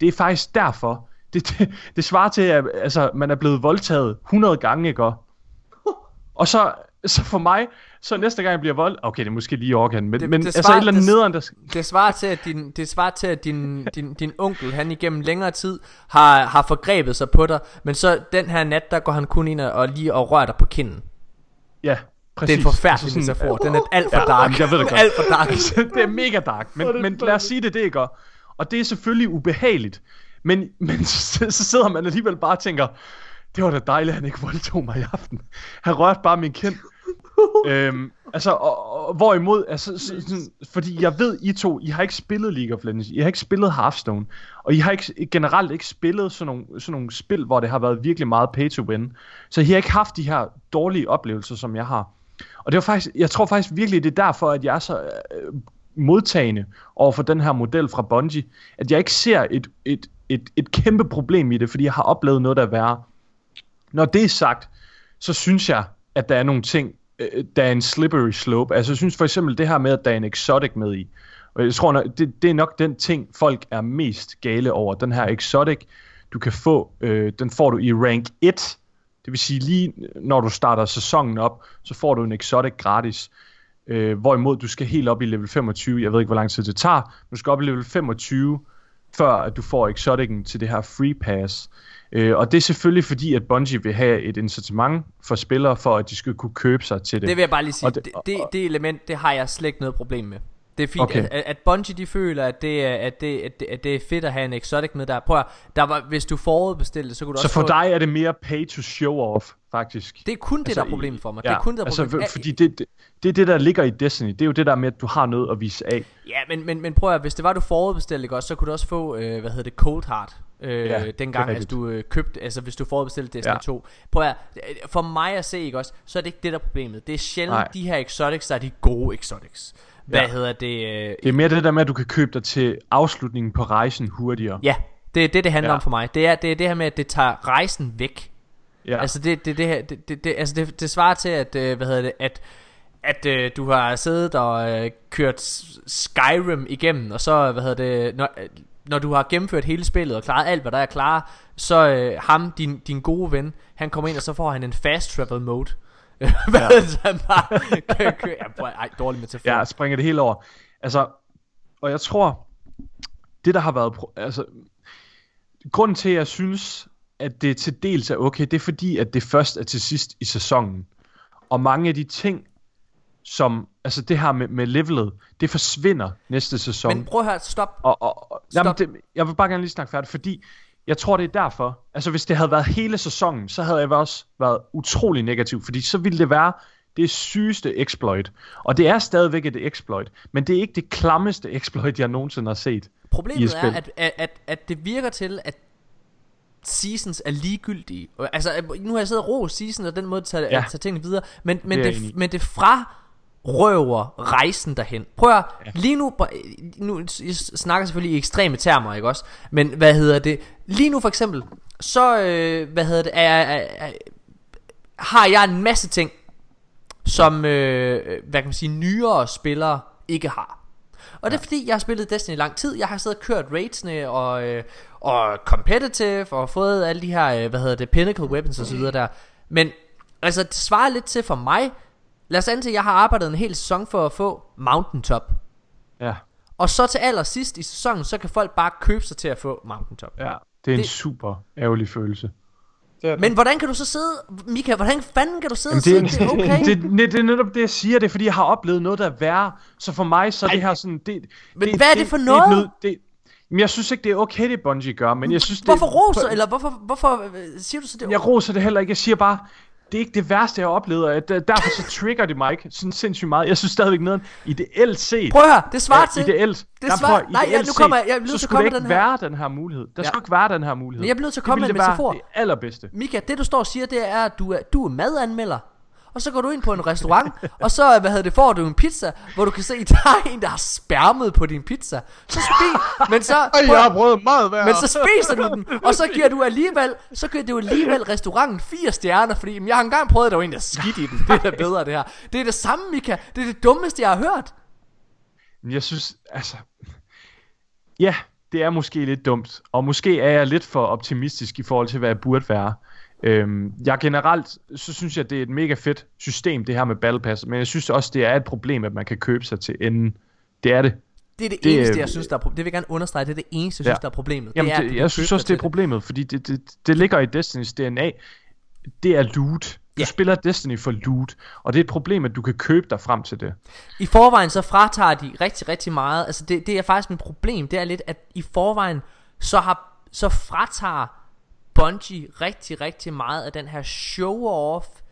det er faktisk derfor. Det, det, det svarer til, at altså, man er blevet voldtaget 100 gange, ikke? Og så, så for mig, så næste gang jeg bliver vold... Okay, det er måske lige organ, men, Det- men det altså svarer- et eller andet det- nederen, der... Det svarer til, at din, det svarer til, at din, din, din onkel, han igennem længere tid har, har forgrebet sig på dig, men så den her nat, der går han kun ind og, og lige og rører dig på kinden. Ja, Det præcis. er en forfærdelig Altså sådan- metafor. Den er alt for Ja, dark. jeg ved det godt. alt for dark. det er mega dark, men, men lad os sige det, det ikke. Og det er selvfølgelig ubehageligt. Men, men så, så sidder man alligevel bare og tænker, det var da dejligt, at han ikke voldtog mig i aften. Han rørte bare min kind. øhm, altså, og, og, hvorimod, altså, så, sådan, fordi jeg ved, I to, I har ikke spillet League of Legends, I har ikke spillet Hearthstone, og I har ikke, generelt ikke spillet sådan nogle, sådan nogle spil, hvor det har været virkelig meget pay to win. Så I har ikke haft de her dårlige oplevelser, som jeg har. Og det var faktisk, jeg tror faktisk virkelig, det er derfor, at jeg er så øh, modtagende over for den her model fra Bungie, at jeg ikke ser et, et, et, et kæmpe problem i det, fordi jeg har oplevet noget, der er værre. Når det er sagt, så synes jeg, at der er nogle ting, øh, der er en slippery slope. Altså jeg synes for eksempel det her med, at der er en exotic med i. Og jeg tror, det, det er nok den ting, folk er mest gale over. Den her exotic, du kan få, øh, den får du i rank 1. Det vil sige lige når du starter sæsonen op, så får du en exotic gratis. Øh, hvorimod du skal helt op i level 25. Jeg ved ikke, hvor lang tid det tager. Du skal op i level 25, før at du får exoticen til det her free pass. Øh, og det er selvfølgelig fordi, at Bungie vil have et incitament for spillere, for at de skal kunne købe sig til det. Det vil jeg bare lige sige. Og Det, det, det, det element, det har jeg slet ikke noget problem med. Det er fint, Okay. at, at Bungie de føler, at det, er, at, det, at, det, at det er fedt at have en exotic med der. Prøv at, der var, hvis du forudbestilte det, så kunne du Så også for få... dig er det mere pay to show off, faktisk. Det er kun det, Altså, der er problemet for mig. det er kun det, der er altså, problemet. for- fordi det, det, det er det, der ligger i Destiny. Det er jo det der med, at du har noget at vise af. Ja, men, men, men prøv at, hvis det var, du forudbestilte, også, så kunne du også få, øh, hvad hedder det, Cold Heart. Øh, Ja, ja, det dengang, altså rigtigt. du øh, købte, altså hvis du forudbestilte Destiny Ja. ja. 2. Prøv at, øh, for mig at se, ikke også, så er det ikke det, der er problemet. Det er sjældent Nej. de her exotics, der er de gode exotics. Hvad Ja. hedder det? Øh, Det er mere det der med, at du kan købe dig til afslutningen på rejsen hurtigere. ja, det er det, det handler Ja. om for mig. Det er, det er det her med, at det tager rejsen væk. Ja. Altså det, det, det, her, det, det, det, altså det, det svarer til at øh, hvad hedder det at at øh, du har siddet og øh, kørt Skyrim igennem og så hvad hedder det når, når du har gennemført hele spillet og klaret alt hvad der er klar så øh, ham din din gode ven han kommer ind og så får han en fast travel mode. hvad ja. så bare kø, kø, ja, prøv, ej, dårlig metafor. Ja, springer det hele over. Altså, og jeg tror, det der har været, altså, grunden til, at jeg synes, at det til dels er okay, det er fordi, at det først er til sidst i sæsonen. Og mange af de ting, som, altså det her med, med levelet, det forsvinder næste sæson. Men prøv at høre, stop. Og, og, og jamen, Stop. det, jeg vil bare gerne lige snakke færdigt, fordi jeg tror, det er derfor. Altså, hvis det havde været hele sæsonen, så havde jeg også været utrolig negativ, fordi så ville det være det sygeste exploit. Og det er stadigvæk et exploit, men det er ikke det klammeste exploit, jeg nogensinde har set. i Problemet et er, at, at, at, det virker til, at seasons er ligegyldige. Altså, nu har jeg siddet og ro season, og den måde at tage, Ja. at tage tingene videre, men, men, Det det, men det fra røver rejsen derhen. Prøv at, ja. lige nu, nu jeg snakker selvfølgelig i ekstreme termer, ikke også? Men hvad hedder det? Lige nu for eksempel, så, øh, hvad hedder det, er, er, er, har jeg en masse ting, som, øh, hvad kan man sige, nyere spillere ikke har. Og det er fordi, jeg har spillet Destiny i lang tid. Jeg har siddet og kørt raidsene og, øh, og competitive og fået alle de her, øh, hvad hedder det, pinnacle weapons og så videre der. Men altså, det svarer lidt til for mig. Lad os antage, at jeg har arbejdet en hel sæson for at få mountaintop. Ja, Og så til allersidst i sæsonen, så kan folk bare købe sig til at få mountaintop. ja. Det er en Det- super ærgerlig følelse. Det det. Men hvordan kan du så sidde, Mika, hvordan fanden kan du sidde Jamen, og det, sige, er, det er okay? det, det, det er netop det, jeg siger. Det er, fordi jeg har oplevet noget, der er værre. Så for mig, så er det her sådan... Det, Men det, hvad er det for er et noget? nød- det, men jeg synes ikke, det er okay, det Bungie gør. Men jeg synes, Hvorfor det, roser, eller hvorfor, hvorfor øh, siger du så det? Jeg roser det heller ikke. Jeg siger bare, det er ikke det værste, jeg har oplevet. og der- Derfor så trigger det mig ikke sådan sindssygt meget. Jeg synes stadigvæk noget ideelt set. Prøv at høre, det svarer til... ideelt. det svarer- nej, ideelt nu kommer jeg- jeg er nødt så komme den her. være den her mulighed. Der Ja. skulle ikke være den her mulighed. Men jeg bliver nødt til at komme med en metafor. Det allerbedste. Mika, det du står og siger, det er, at du er, du er madanmelder. Og så går du ind på en restaurant, og så hvad hedder det, får du en pizza, hvor du kan se, at der er en, der har spærmet på din pizza. Så spi, men så, Ej, jeg har prøvet meget værd. men så spiser du den, og så giver du alligevel, så giver du alligevel restauranten fire stjerner, fordi jamen, jeg har engang prøvet, at der var en, der skidt i den. Det er da bedre, det her. Det er det samme, Mika. Det er det dummeste, jeg har hørt. Jeg synes, altså... Ja, det er måske lidt dumt. Og måske er jeg lidt for optimistisk i forhold til, hvad jeg burde være. Øhm, jeg generelt, så synes jeg, det er et mega fedt system, det her med Battle Pass. Men jeg synes også, det er et problem, at man kan købe sig til enden. Det er det. Det er det, Det, det eneste, jeg synes, der er Det vil jeg gerne understrege. Det er det eneste, jeg Ja. synes, der er problemet. Jamen, det er, det, jeg synes også, det er problemet, fordi det, det, det ligger i Destinys DNA. Det er loot. Du Ja. spiller Destiny for loot, og det er et problem, at du kan købe dig frem til det. I forvejen så fratager de rigtig, rigtig meget. Altså det, det er faktisk mit problem. Det er lidt, at i forvejen så, har, så fratager Bungie rigtig, rigtig meget af den her show-off,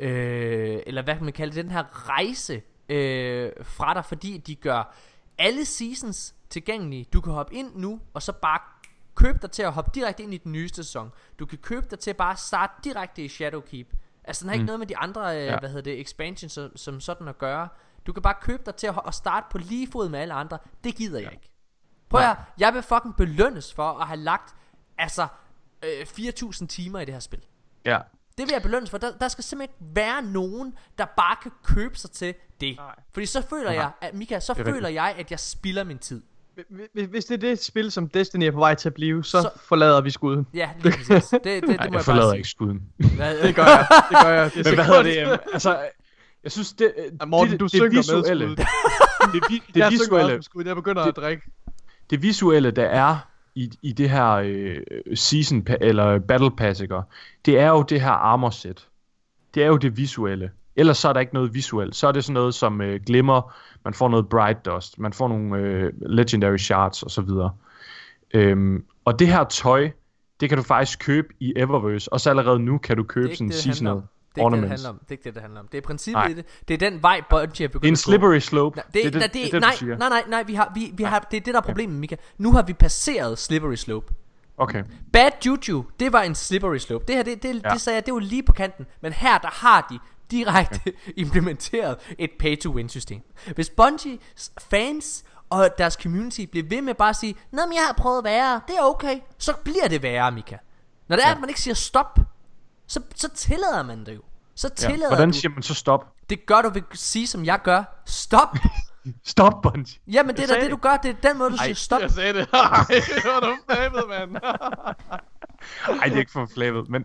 øh, eller hvad kan man kalde det, den her rejse øh, fra dig, fordi de gør alle seasons tilgængelige. Du kan hoppe ind nu, og så bare købe dig til at hoppe direkte ind i den nye sæson. Du kan købe dig til bare at starte direkte i Shadowkeep. Altså den har ikke Mm. noget med de andre, øh, Ja. hvad hedder det, expansions som, som sådan at gøre. Du kan bare købe dig til at, at starte på lige fod med alle andre. Det gider jeg ikke. Prøv at jeg vil fucking belønnes for at have lagt, altså, øh, 4.000 timer i det her spil. Ja. Det vil jeg belønnes for. Der, der skal simpelthen ikke være nogen, der bare kan købe sig til det. Nej. Fordi så føler Nej. jeg, at Mika, så Det er føler rigtigt. jeg, at jeg spilder min tid. Hvis, det er det spil, som Destiny er på vej til at blive, så, Så- forlader vi skuden. Ja, lige præcis. Det, det, det, det Nej, må jeg jeg forlader bare ikke skuden. Hvad- Det gør jeg. Det gør jeg. Det er Men hvad hedder det? øhm, Altså, jeg synes, det, Ja, Morten, det, du det, synker med visuelle, skuden. det, vi, det, jeg synker også visuelle, med skuden. Jeg begynder det- at drikke. det visuelle, der er i, i det her øh, season eller battle pass, ikke? det er jo det her armor set. Det er jo det visuelle. Ellers så er der ikke noget visuelt. Så er det sådan noget som øh, glimmer, man får noget bright dust, man får nogle øh, legendary shards og så videre. Øhm, og det her tøj, det kan du faktisk købe i Eververse, og så allerede nu kan du købe sådan handler seasonal. Det er ikke det, det handler om. Det er ikke det, det handler om. Det er princippet Nej. i det. Det er den vej, Bungie er Det er begyndt en slippery slope. Nej, det, det, det, det, du nej, nej, nej, nej, vi har, vi, vi har, det er det, der er problemet, Mika. Nu har vi passeret slippery slope. Okay. Bad Juju, det var en slippery slope. Det her, det, det, ja. Det sagde jeg, det var lige på kanten. Men her, der har de direkte implementeret et pay-to-win system. Hvis Bungie fans og deres community bliver ved med bare at sige, Nå, men jeg har prøvet værre, det er okay, så bliver det værre, Mika. Når det er, Ja. at man ikke siger stop, så, så tillader man det jo. Så Ja. tillader Hvordan du, siger man så stop? det gør du ved at sige, som jeg gør, stop. Stop, Bungie. Jamen, det er da det, du gør, det er den måde, du siger stop. Jeg sagde det. Ej, det var du flabet, mand. Ej, det er ikke for flavet, men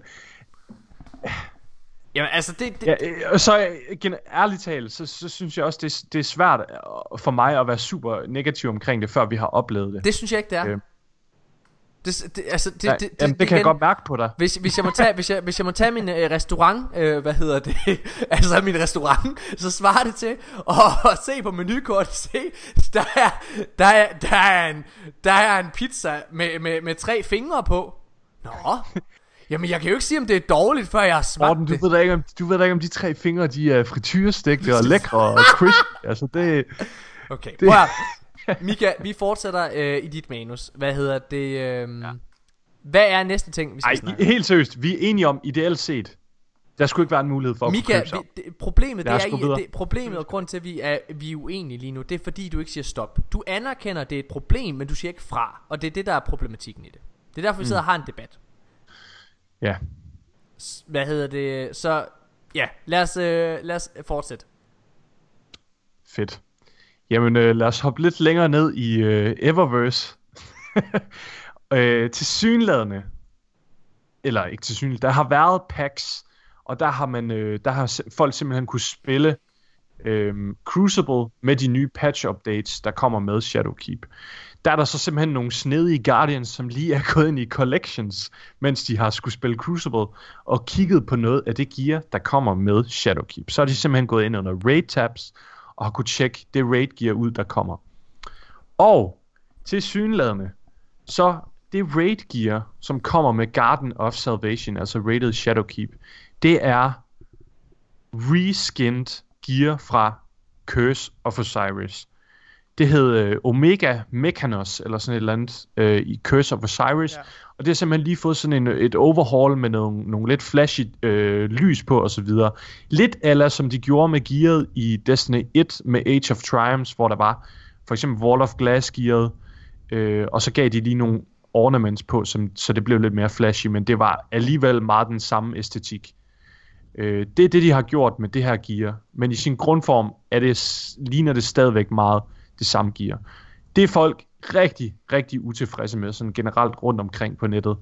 Jamen, altså, det, det, Ja, øh, og så øh, gen- ærligt talt, så, så synes jeg også, det, er- det er svært øh, for mig at være super negativ omkring det, før vi har oplevet det. det synes jeg ikke, det er. Øh. Det, det, altså, det, Nej, det, det, jamen, det kan jeg igen- godt mærke på dig. Hvis, hvis, jeg må tage, hvis, jeg, hvis jeg må tage min øh, restaurant, øh, hvad hedder det, altså min restaurant, så svarer det til at, se på menukortet, se, der er, der er, der er, en, der er en pizza med, med, med tre fingre på. Nå, jamen jeg kan jo ikke sige, om det er dårligt, før jeg har smagt Morten, du det. ved, da ikke, om, du ved da ikke, om de tre fingre, de er frityrestegte og lækre og crisp. Altså, det... Okay, Det- prøv Mika, vi fortsætter øh, i dit manus. Hvad hedder det? Øh, ja. Hvad er næste ting, vi skal Ej, snakke helt seriøst, vi er enige om, ideelt set, der skulle ikke være en mulighed for at Mika, købe sig. vi, det, problemet, det er, det, problemet og grund til, at vi er, vi er uenige lige nu, det er fordi, du ikke siger stop. Du anerkender, at det er et problem, men du siger ikke fra. Og det er det, der er problematikken i det. Det er derfor, vi sidder og har en debat. Ja, Hvad hedder det? Så ja, lad os, øh, lad os fortsætte. fedt. Jamen, øh, lad os hoppe lidt længere ned i øh, Eververse. øh, til synladende, eller ikke til synligt, der har været packs, og der har man, øh, der har folk simpelthen kunne spille øh, Crucible med de nye patch updates, der kommer med Shadowkeep. Der er der så simpelthen nogle snedige Guardians, som lige er gået ind i Collections, mens de har skulle spille Crucible, og kigget på noget af det gear, der kommer med Shadowkeep. Så er de simpelthen gået ind under raid tabs, og har kunne tjekke det raid gear ud, der kommer. Og til synladende, så det raid gear, som kommer med Garden of Salvation, altså rated Shadowkeep, det er reskinned gear fra Curse of Osiris. Det hed øh, Omega Mechanos, eller sådan et eller andet, øh, i Curse of Osiris. Ja. Og det har simpelthen lige fået sådan en, et overhaul med nogle, nogle lidt flashy øh, lys på osv. Lidt eller som de gjorde med gearet i Destiny 1 med Age of Triumphs, hvor der var for eksempel Wall of Glass gearet, øh, og så gav de lige nogle ornaments på, som, så det blev lidt mere flashy, men det var alligevel meget den samme æstetik. Øh, det er det, de har gjort med det her gear, men i sin grundform er det, ligner det stadigvæk meget det samme gear. Det er folk rigtig, rigtig utilfredse med, sådan generelt rundt omkring på nettet.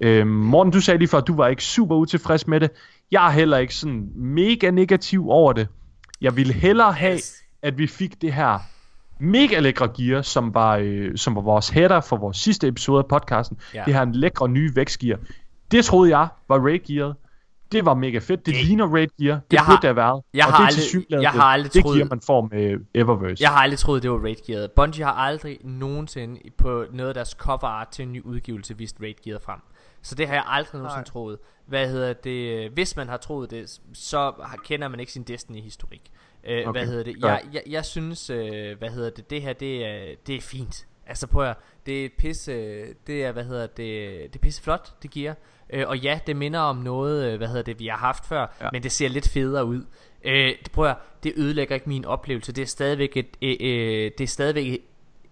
Øhm, Morten, du sagde lige før, at du var ikke super utilfreds med det. Jeg er heller ikke sådan mega negativ over det. Jeg ville hellere have, at vi fik det her mega lækre gear, som var, øh, som var vores header for vores sidste episode af podcasten. Ja. Det her lækre nye vækstgear. Det troede jeg var raid gearet. Det var mega fedt. Det Det- ligner raid gear. Det Jeg burde har- det have været. jeg og har det er aldrig- jeg har aldrig det troet- gear, man får med Eververse. Jeg har aldrig troet, det var raid gearet. Bungie har aldrig nogensinde på noget af deres cover art til en ny udgivelse vist raid gearet frem. Så det har jeg aldrig nogensinde Nej. troet. Hvad hedder det? Hvis man har troet det, så kender man ikke sin Destiny-historik. Øh, Okay, Hvad hedder det? Jeg, jeg, jeg synes, øh, hvad hedder det? Det her, det er, det er fint. Altså prøv at, det er pisse, det er, hvad hedder det, det er pisse flot, det giver. Øh, og ja, det minder om noget, øh, hvad hedder det, vi har haft før, ja. Men det ser lidt federe ud. Øh, det, prøv at, det ødelægger ikke min oplevelse. Det er stadigvæk et, øh, øh, det er stadigvæk et,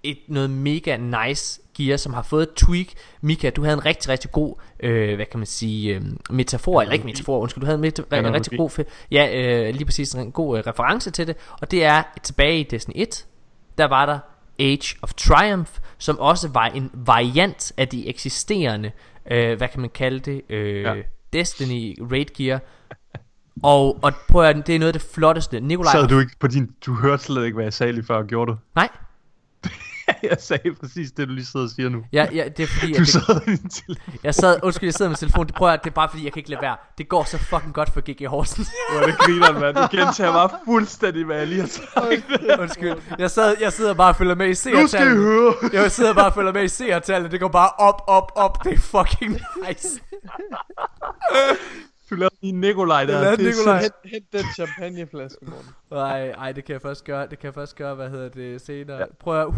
et noget mega nice gear, som har fået et tweak. Mika, du havde en rigtig, rigtig god, øh, hvad kan man sige, øh, metafor, eller ikke metafor, undskyld, du havde en meta- en rigtig god, ja, øh, lige præcis en god øh, reference til det, og det er tilbage i Destiny 1, der var der Age of Triumph, som også var en variant af de eksisterende, øh, hvad kan man kalde det, øh, ja. Destiny Raid Gear. Og, og prøv at, det er noget af det flotteste. Nikolaj, Sad du ikke på din... Du hørte slet ikke, hvad jeg sagde lige før, gjorde du? nej, jeg sagde præcis det, du lige sidder og siger nu. ja, ja, det er fordi, Du det, sad i din til. jeg sad, undskyld, jeg sidder med telefonen, det prøver jeg, det er bare fordi, jeg kan ikke lade være. Det går så fucking godt for GG Horsens. Hvor det griner, mand. Du gentager bare fuldstændig, hvad jeg lige har sagt. undskyld, jeg, sad, jeg sidder bare og følger med i Nu skal I seertallene. høre. Jeg sidder bare og følger med i seertallene, det går bare op, op, op, det er fucking nice. Du lavede lige Nikolaj der. Jeg lavede Det Nikolaj. Hent, hent den champagneflaske, Morten. Nej, ej, det kan jeg først gøre, det kan jeg først gøre, hvad hedder det, senere. Ja. Prøv at 108.000,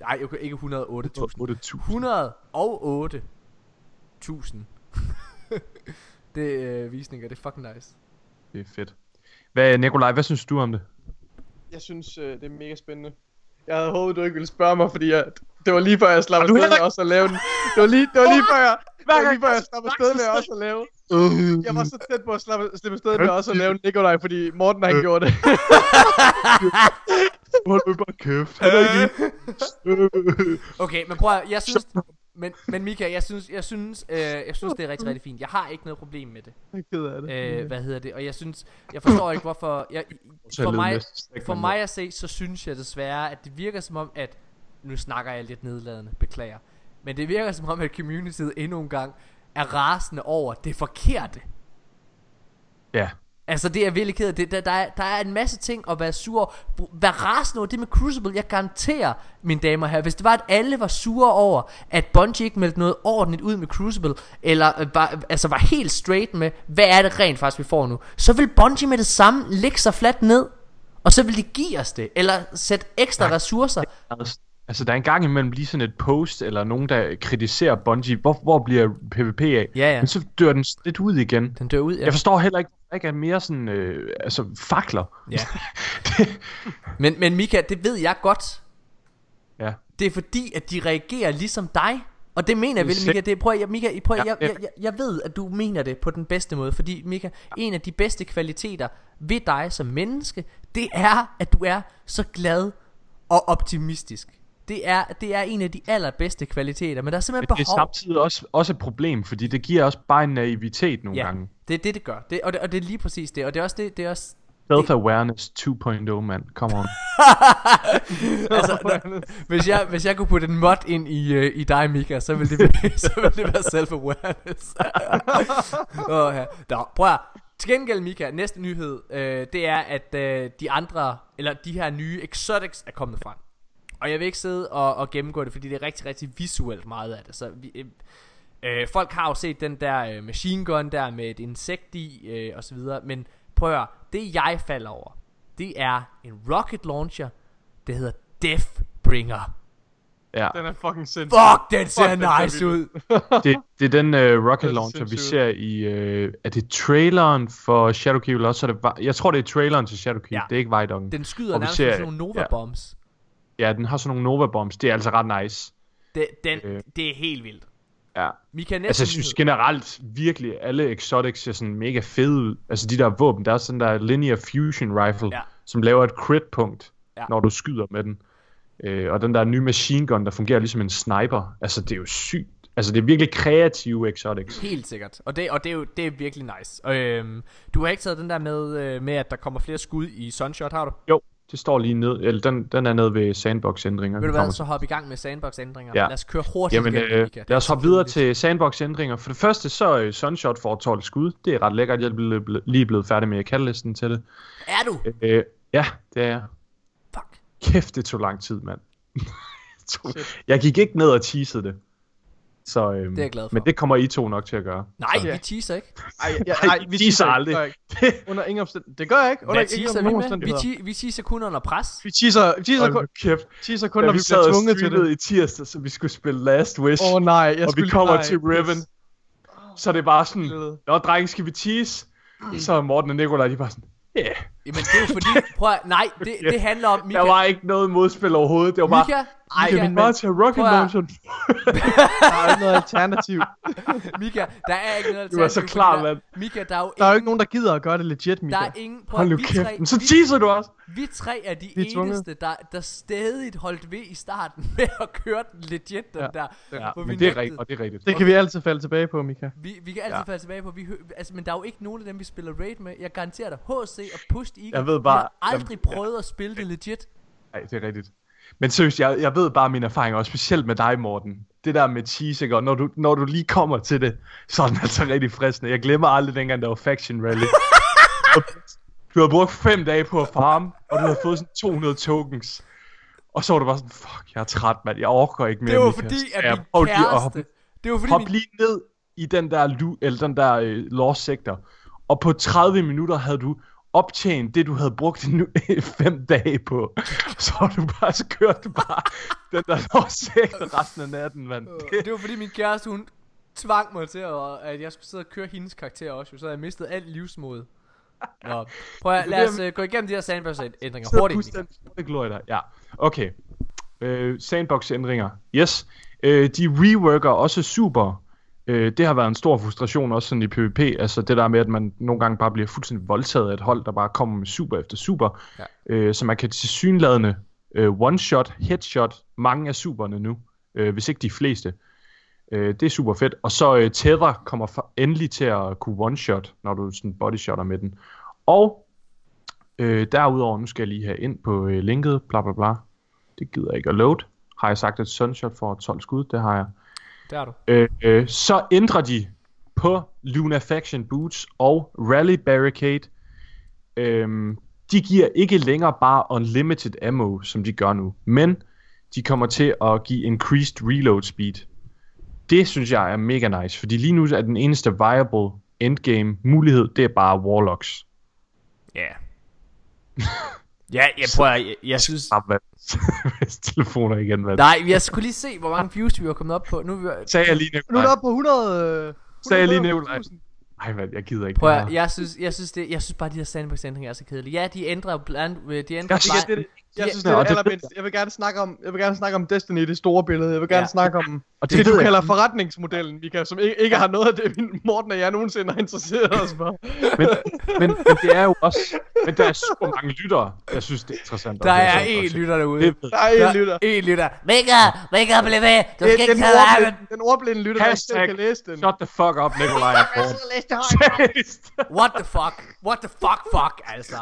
nej, okay, ikke 108.000. 8.000. 108.000. det øh, visninger, det er fucking nice. Det er fedt. Hvad, Nikolaj, hvad synes du om det? Jeg synes, øh, det er mega spændende. Jeg havde håbet, du ikke ville spørge mig, fordi jeg, det var lige før, jeg slap Har du afsted ikke- også at lave den. Det var lige, det var lige før, jeg, var gang lige før, jeg jeg slap snakker, afsted med så også at lave. Jeg var så tæt på at slappe, slippe afsted med også at lave Nikolaj, fordi Morten han gjorde det. Hold nu bare kæft. Han er ikke Okay, men prøv at, jeg synes, men, men Mika, jeg synes, jeg synes, øh, jeg synes, det er rigtig, rigtig fint. Jeg har ikke noget problem med det. Jeg ked af det. Øh, hvad hedder det? Og jeg synes, jeg forstår ikke, hvorfor, jeg, for mig. For mig at se, så synes jeg desværre, at det virker som om, at... Nu snakker jeg lidt nedladende, beklager. Men det virker som om, at communityet endnu en gang er rasende over det forkerte. Ja. Altså det er virkelig ked af. Det, der, der, er, der er en masse ting at være sur. Vær rasende over det med Crucible. Jeg garanterer, mine damer og herrer, hvis det var, at alle var sure over, at Bungie ikke meldte noget ordentligt ud med Crucible, eller øh, var, altså var helt straight med, hvad er det rent faktisk, vi får nu, så vil Bungie med det samme lægge sig fladt ned, og så vil de give os det, eller sætte ekstra Nej. ressourcer. Altså, der er en gang imellem lige sådan et post, eller nogen, der kritiserer Bungie. Hvor, hvor bliver PvP af? Ja, ja. Men så dør den lidt ud igen. Den dør ud, ja. Jeg forstår heller ikke, at der ikke er mere sådan, øh, altså, fakler. ja. men, men Mika, det ved jeg godt. Ja. Det er fordi, at de reagerer ligesom dig. Og det mener jeg vel, Mika. Det, prøv, jeg, Mika, prøv, Ja, jeg, jeg, jeg, jeg ved, at du mener det på den bedste måde. Fordi, Mika, en af de bedste kvaliteter ved dig som menneske, det er, at du er så glad og optimistisk. Det er, det er en af de allerbedste kvaliteter, men der er simpelthen Men det er behov... samtidig også, også et problem, fordi det giver også bare en naivitet nogle Ja, gange. det er det, det gør. Det, og, det, og det er lige præcis det. Og det er også det, det er også... Self-awareness 2.0, mand. Come on. altså, når, hvis, jeg, hvis jeg kunne putte en mod ind i, uh, i dig, Mika, så ville det, være- så ville det være self-awareness. oh, ja. Nå, prøv at, til gengæld, Mika, næste nyhed, øh, det er, at øh, de andre, eller de her nye exotics er kommet frem. Og jeg vil ikke sidde og, og gennemgå det, fordi det er rigtig, rigtig visuelt meget af det. Så vi, øh, øh, folk har jo set den der øh, machine gun der med et insekt i, øh, og så videre. Men prøv at høre, det jeg falder over, det er en rocket launcher, det hedder Deathbringer. Ja. Den er fucking sindssyg. Fuck, den ser den ser nice vild ud. det, det er den uh, rocket er launcher, vi ser i... Uh, er det traileren for Shadowkeep, eller også er det... Jeg tror, det er traileren til Shadowkeep. Ja. Det er ikke Vejdongen. Den skyder Og vi nærmest ser- sådan nogle Nova ja. Ja, den har sådan nogle Nova Bombs. Det er altså ret nice. Det, den, Øh. det er helt vildt. Ja. Vi kan næsten Altså, jeg synes generelt virkelig, alle exotics ser sådan mega fede ud. Altså, de der våben, der er sådan der linear fusion rifle, Ja. som laver et crit punkt Ja. ja. når du skyder med den. Øh, og den der nye machine gun, der fungerer ligesom en sniper. Altså, det er jo sygt. Altså, det er virkelig kreative exotics. Helt sikkert. Og det, og det er jo det er virkelig nice. Og, øhm, du har ikke taget den der med, øh, med, at der kommer flere skud i Sunshot, har du? Jo, det står lige ned, eller den, den er nede ved sandbox-ændringer. Ved du hvad, så hop i gang med sandbox-ændringer. Ja. Lad os køre hurtigt Jamen, igennem, øh, lad os hoppe videre til sandbox-ændringer. For det første, så er Sunshot får 12 skud. Det er ret lækkert. Jeg er lige blevet færdig med catalysten til det. Er du? Øh, ja, det er jeg. Fuck. Kæft, det tog lang tid, mand. jeg gik ikke ned og teasede det. Så, øhm, Det er jeg glad for. Men det kommer I to nok til at gøre. Nej, Ja. vi teaser ikke. Ej, ja, Ej, vi teaser aldrig. Under ingen omstændigheder. Det gør jeg ikke. Under Hvad ikke teaser vi med? Vi, ti- vi teaser kun under pres. Vi teaser, vi teaser, kun, kæft. teaser kun, Da når vi vi sad bliver og tvunget til det. i tirsdag, så vi skulle spille Last Wish. Åh oh, nej, jeg og vi kommer nej, til Riven. yes. Så er det bare sådan. Nå, drenge, skal vi tease? Så er Morten og Nikolaj, de er bare sådan, ja. Yeah. Jamen, det er jo fordi... Prøv at, nej, det, det handler om... Mika, Der var ikke noget modspil overhovedet. Det var bare, Mika, ej, Mika, kan vi bare tage rocket prøv at- launcheren? Der er ikke noget alternativ. Mika, der er ikke noget Du er så alternativ, klar, mand. Mika, der er jo Der er jo ikke nogen, der gider at gøre det legit, Mika. der er ingen, prøv, Hold nu kæft. tre, Men så teaser du også. vi tre er de Vi er eneste, der, der stadig holdt ved i starten med at køre den legit, den Ja. der. Ja, men det er rigtigt, og det er rigtigt. Det kan vi altid falde tilbage på, Mika. Vi, vi kan altid Ja. falde tilbage på, vi altså, men der er jo ikke nogen af dem, vi spiller raid med. Jeg garanterer dig, HC og Pushed Eagle, Jeg ved vi bare- har aldrig prøvet at spille det legit. Nej, det er rigtigt. Men seriøst, jeg, jeg ved bare mine erfaringer, og specielt med dig, Morten. Det der med cheese, ikke? Og når du, når du lige kommer til det, så er den altså rigtig fristende. Jeg glemmer aldrig dengang, der var Faction Rally. Du havde brugt fem dage på at farme, og du havde fået sådan 200 tokens. Og så var du bare sådan, fuck, jeg er træt, mand. Jeg orker ikke mere. Det var Michael. fordi, Så at min prøvede lige at hoppe, kæreste... Det var fordi, hop min lige ned i den der, lu, eller den der øh, lost sector. Og på 30 minutter havde du optjent det, du havde brugt nu, fem dage på. Så har du bare, så kørte du bare den der sector resten af natten, mand. Øh, det var fordi min kæreste, hun tvang mig til, at, at jeg skulle sidde og køre hendes karakter også, så havde jeg mistet alt livsmod. Nå, prøv at, lad os uh, gå igennem de her sandbox-ændringer hurtigt. Det glor dig. Ja, okay. Øh, sandbox-ændringer. Yes. Øh, de reworker også super. Øh, det har været en stor frustration også sådan i PvP. Altså det der med, at man nogle gange bare bliver fuldstændig voldtaget af et hold, der bare kommer med super efter super. Ja. Øh, så man kan til synladende øh, one-shot, headshot mange af superne nu. Øh, hvis ikke de fleste. Øh, det er super fedt. Og så øh, Tether kommer for, endelig til at kunne one-shot, når du sådan bodyshotter med den. Og øh, derudover, nu skal jeg lige have ind på øh, linket, bla bla bla. Det gider jeg ikke at load. Har jeg sagt, at Sunshot får 12 skud? Det har jeg. Der er du. Øh, øh, så ændrer de på Luna Faction Boots og Rally Barricade. Øhm, de giver ikke længere bare unlimited ammo, som de gør nu, men de kommer til at give increased reload speed. Det synes jeg er mega nice, fordi lige nu er den eneste viable endgame mulighed, det er bare Warlocks. Ja. ja, jeg prøver, jeg, jeg synes... Ah, hvad? Hvis telefoner igen, hvad? Nej, jeg skulle lige se, hvor mange views vi var kommet op på. Nu er vi... Sagde jeg lige Nu er Nikolaj. det oppe på 100... øh, Sagde jeg lige 100.000. Nikolaj. Ej, hvad? Jeg gider ikke Prøv det her. jeg synes, jeg synes, det, jeg synes bare, de her sandbox-ændringer er så kedelige. Ja, de ændrer blandt, de ændrer Jeg bare... synes, det er. Jeg Ja, synes, det er det allermindst. Jeg vil gerne snakke om, jeg vil gerne snakke om Destiny i det store billede. Jeg vil gerne Ja. snakke om Og det, det, du jeg kalder ikke. forretningsmodellen, Mika, som ikke, ikke har noget af det, min Morten og jeg nogensinde har interesseret os for. men, men, men det er jo også... Men der er super mange lyttere, jeg synes, det er interessant. Der er også. lytter derude. Det Der jeg lytter. er en lytter. Mika, Mika, bliv ved. Du skal ikke den, tage ordblinde, arven. den ordblinde lytter, der ikke kan læse den. Shut the fuck up, Nikolaj. What the fuck? What the fuck, fuck, altså.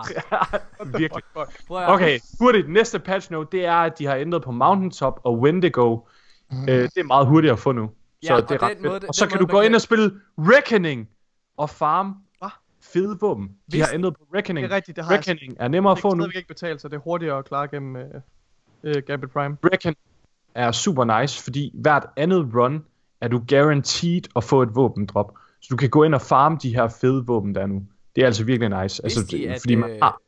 Virkelig. Okay, hurtigt. Næste patch note, det er, at de har ændret på Mountaintop og Wendigo. Øh, det er meget hurtigt at få nu. Så Ja, og det er ret måde- fedt. Og så kan måde, du gå kan- ind og spille Reckoning og farm fede våben. De Hvis- har ændret på Reckoning. Det er rigtigt, det har jeg Reckoning er nemmere at få nu. stadigvæk ikke betalt, så det er hurtigere at klare gennem uh, uh, Gambit Prime. Reckon er super nice, fordi hvert andet run er du guaranteed at få et våbendrop. Så du kan gå ind og farme de her fede våben, der er nu. Det er altså virkelig nice. Altså, de, det- at, fordi man øh, har,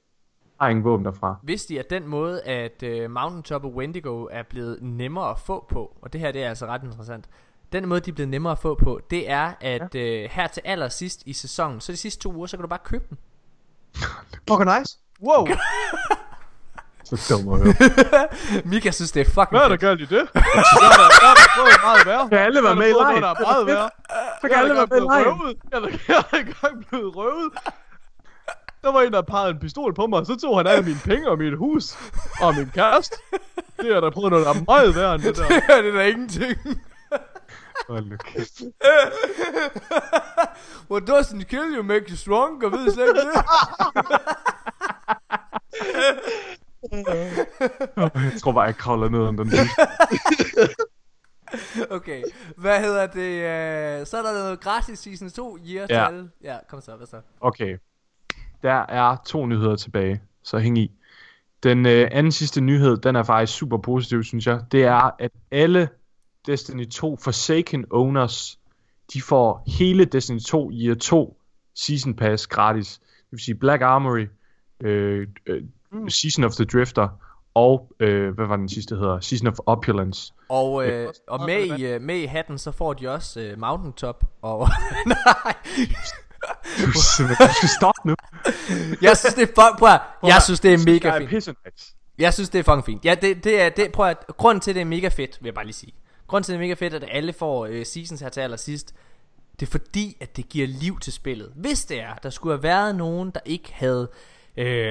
har ingen våben derfra. Vidste de, at den måde, at uh, Mountaintop og Wendigo er blevet nemmere at få på, og det her det er altså ret interessant, den måde, de er blevet nemmere at få på, det er, at ja. uh, her til allersidst i sæsonen, så de sidste to uger, så kan du bare købe den. Fucking nice. Wow. Så dum at høre. Mika synes, det er fucking Hvad er der galt i det? Der er der, der er der meget værre. Kan alle være med i Der er meget værre. Så kan alle være med i live. Jeg er da- engang blevet røvet. Der var en, der pegede en pistol på mig, og så tog han alle mine penge og mit hus og min kæreste. Det er der prøvet noget, der er meget værre end det der. Det er det da ingenting. Hold nu kæft. What doesn't kill you make you stronger, ved I slet ikke det? Jeg tror bare, jeg kravler ned om den. Okay, hvad hedder det? Øh, så er der noget gratis season 2 year Ja. Ja, kom så, hvad så? Okay. Der er to nyheder tilbage, så hæng i. Den øh, anden sidste nyhed, den er faktisk super positiv, synes jeg. Det er, at alle Destiny 2 Forsaken Owners, de får hele Destiny 2 Year 2 Season Pass gratis. Det vil sige Black Armory, øh, øh, Season of the Drifter, og, øh, hvad var den sidste hedder? Season of Opulence. Og, øh, og med, i, øh, med i hatten, så får de også øh, Mountaintop. Og nej, Du, simpelthen- du skal stoppe nu. jeg synes det er fuck, prøv at, jeg synes det er mega nice. Jeg synes det er fucking fint. Ja, det, det er, det, prøv at, grunden til det er mega fedt, vil jeg bare lige sige. Grunden til det er mega fedt, at alle får øh, seasons her til allersidst, det er fordi, at det giver liv til spillet. Hvis det er, der skulle have været nogen, der ikke havde øh,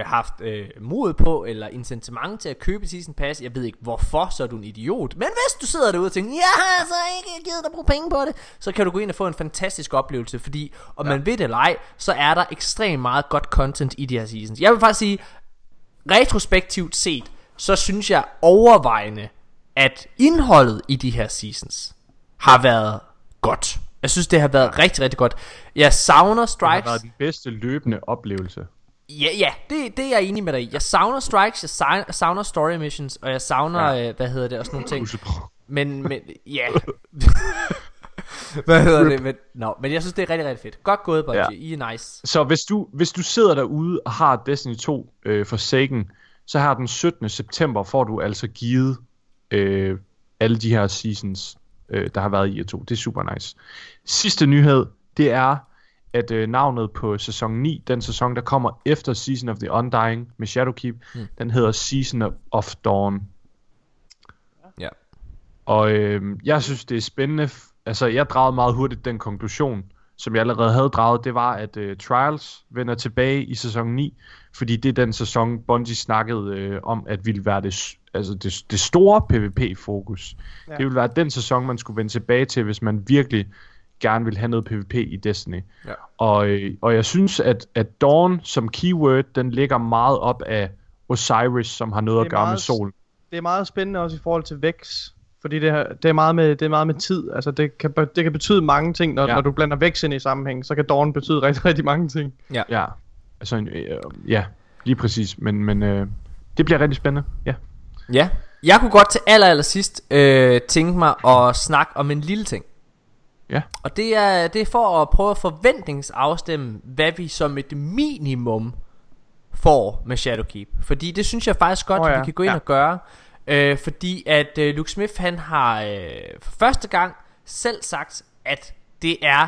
haft øh, mod på, eller incitament til at købe season pass, jeg ved ikke hvorfor, så er du en idiot. Men hvis du sidder derude og tænker, jeg har altså ikke givet dig bruge penge på det, så kan du gå ind og få en fantastisk oplevelse, fordi om ja. man ved det eller ej, så er der ekstremt meget godt content i de her seasons. Jeg vil faktisk sige, retrospektivt set, så synes jeg overvejende, at indholdet i de her seasons har været godt. Jeg synes, det har været rigtig, rigtig godt. Jeg savner Det har strikes. været den bedste løbende oplevelse. Ja, ja, det, det er jeg enig med dig i. Jeg savner strikes, jeg savner, story missions, og jeg savner, ja. øh, hvad hedder det, og sådan nogle ting. Men, men, ja. hvad hedder det? Men, no, men jeg synes, det er rigtig, rigtig fedt. Godt gået, Bungie. Ja. I er nice. Så hvis du, hvis du sidder derude og har Destiny 2 øh, Forsaken, så her den 17. september får du altså givet øh, alle de her seasons, øh, der har været i to. Det er super nice. Sidste nyhed, det er, at øh, navnet på sæson 9, den sæson, der kommer efter Season of the Undying med Shadowkeep, Mm. den hedder Season of- Dawn. Ja. Og øh, jeg synes, det er spændende. Altså, jeg dragede meget hurtigt den konklusion, som jeg allerede havde draget, det var, at øh, Trials vender tilbage i sæson 9, fordi det er den sæson, Bungie snakkede øh, om, at ville være det, altså det, det store PvP-fokus. Ja. Det ville være den sæson, man skulle vende tilbage til, hvis man virkelig gerne vil have noget PvP i Destiny. Ja. Og, øh, og jeg synes, at, at Dawn som keyword, den ligger meget op af Osiris, som har noget at gøre med meget- solen. Det er meget spændende også i forhold til Vex. Fordi det, her, det, er meget med, det er meget med tid. Altså det kan, det kan betyde mange ting, når, ja. Ja. når du blander Vex ind i sammenhæng. Så kan Dawn betyde rigtig, rigtig mange ting. Ja, altså, øh, ja, lige præcis. Men, men øh, det bliver rigtig spændende. Ja. Ja. Jeg kunne godt til aller, aller sidst øh, tænke mig at snakke om en lille ting. Ja. Og det er, det er for at prøve at forventningsafstemme, hvad vi som et minimum får med Shadowkeep. Fordi det synes jeg faktisk godt, oh, ja. vi kan gå ind Ja. og gøre. Øh, fordi at øh, Luke Smith, han har øh, for første gang selv sagt, at det er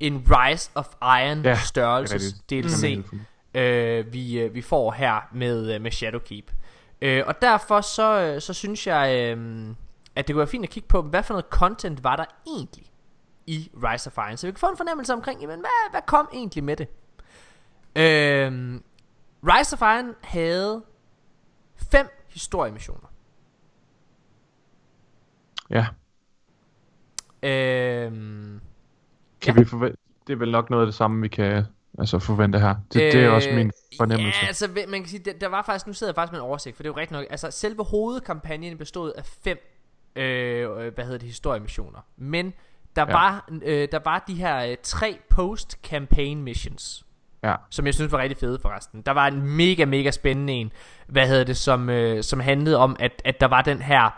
en Rise of Iron Ja, størrelses DLC, øh, vi, øh, vi får her med, øh, med Shadowkeep. Øh, og derfor så, øh, så synes jeg, øh, at det kunne være fint at kigge på, hvad for noget content var der egentlig i Rise of Iron. Så vi kan få en fornemmelse omkring, jamen, hvad, hvad kom egentlig med det? Øh, Rise of Iron havde fem historiemissioner. Ja. Øh, Kan vi forvente, det er vel nok noget af det samme, vi kan altså, forvente her. Det, øh, det er også min fornemmelse. Ja, altså man kan sige, der, der var faktisk, nu sidder jeg faktisk med en oversigt, for det er jo rigtigt nok, altså selve hovedkampagnen bestod af fem, øh, øh, hvad hedder det, historiemissioner. Men der, ja. Var, øh, der var de her øh, tre post-campaign missions, Ja. som jeg synes var rigtig fede forresten. Der var en mega, mega spændende en, hvad hedder det, som, øh, som handlede om, at, at der var den her,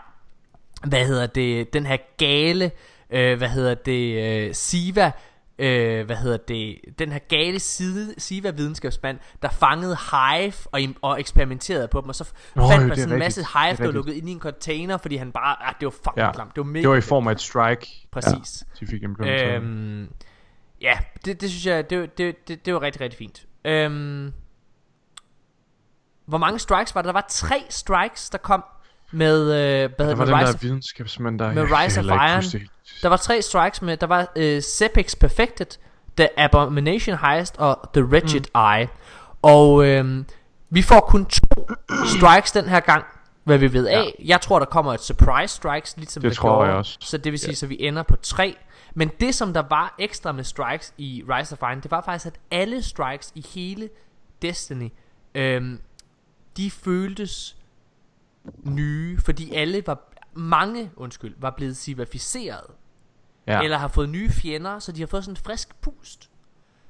hvad hedder det, den her gale, øh, hvad hedder det, øh, Siva, øh, hvad hedder det, den her gale side, Siva videnskabsmand, der fangede Hive og, og eksperimenterede på dem, og så Nå, fandt man sådan en masse. Hive, er der var lukket ind i en container, fordi han bare, ah, det var fucking Ja. klamt, det var mega Det var i form af et strike. Præcis. Ja, de fik implementeret. Øhm, ja, det, det synes jeg, det, det, det, det var rigtig, rigtig fint. Øhm, hvor mange strikes var der? Der var tre strikes, der kom med, øh, hvad der hedder var det, Rise der videnskabsmand, der med Rise of Iron. Der var tre strikes med, der var øh, Sepix Perfected, The Abomination Heist og The Wretched mm. Eye. Og øhm, vi får kun to strikes den her gang, hvad vi ved af. Jeg tror, der kommer et surprise strikes, ligesom Det tror gjorde. jeg også. Så det vil sige, Ja. så vi ender på tre. Men det, som der var ekstra med strikes i Rise of Iron, det var faktisk, at alle strikes i hele Destiny, øhm, de føltes nye, fordi alle var, mange, undskyld, var blevet civificeret. Ja. Eller har fået nye fjender, så de har fået sådan en frisk pust.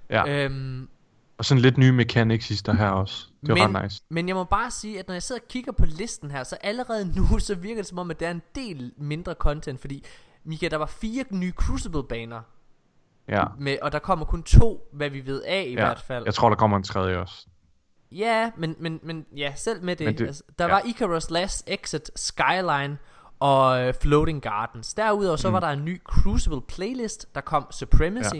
ja. Øhm, Og sådan lidt nye mechanics der her også. Det var men, ret nice. men jeg må bare sige, at når jeg sidder og kigger på listen her, så allerede nu, så virker det som om, at der er en del mindre content, fordi Mika, der var fire nye Crucible-baner, Ja. med, og der kommer kun to, hvad vi ved af i ja. hvert fald. Jeg tror, der kommer en tredje også. Ja, men, men, men ja, selv med det. Men det det- altså, der ja. var Icarus Last Exit, Skyline og øh, Floating Gardens. Derudover så Mm. var der en ny Crucible playlist, der kom Supremacy.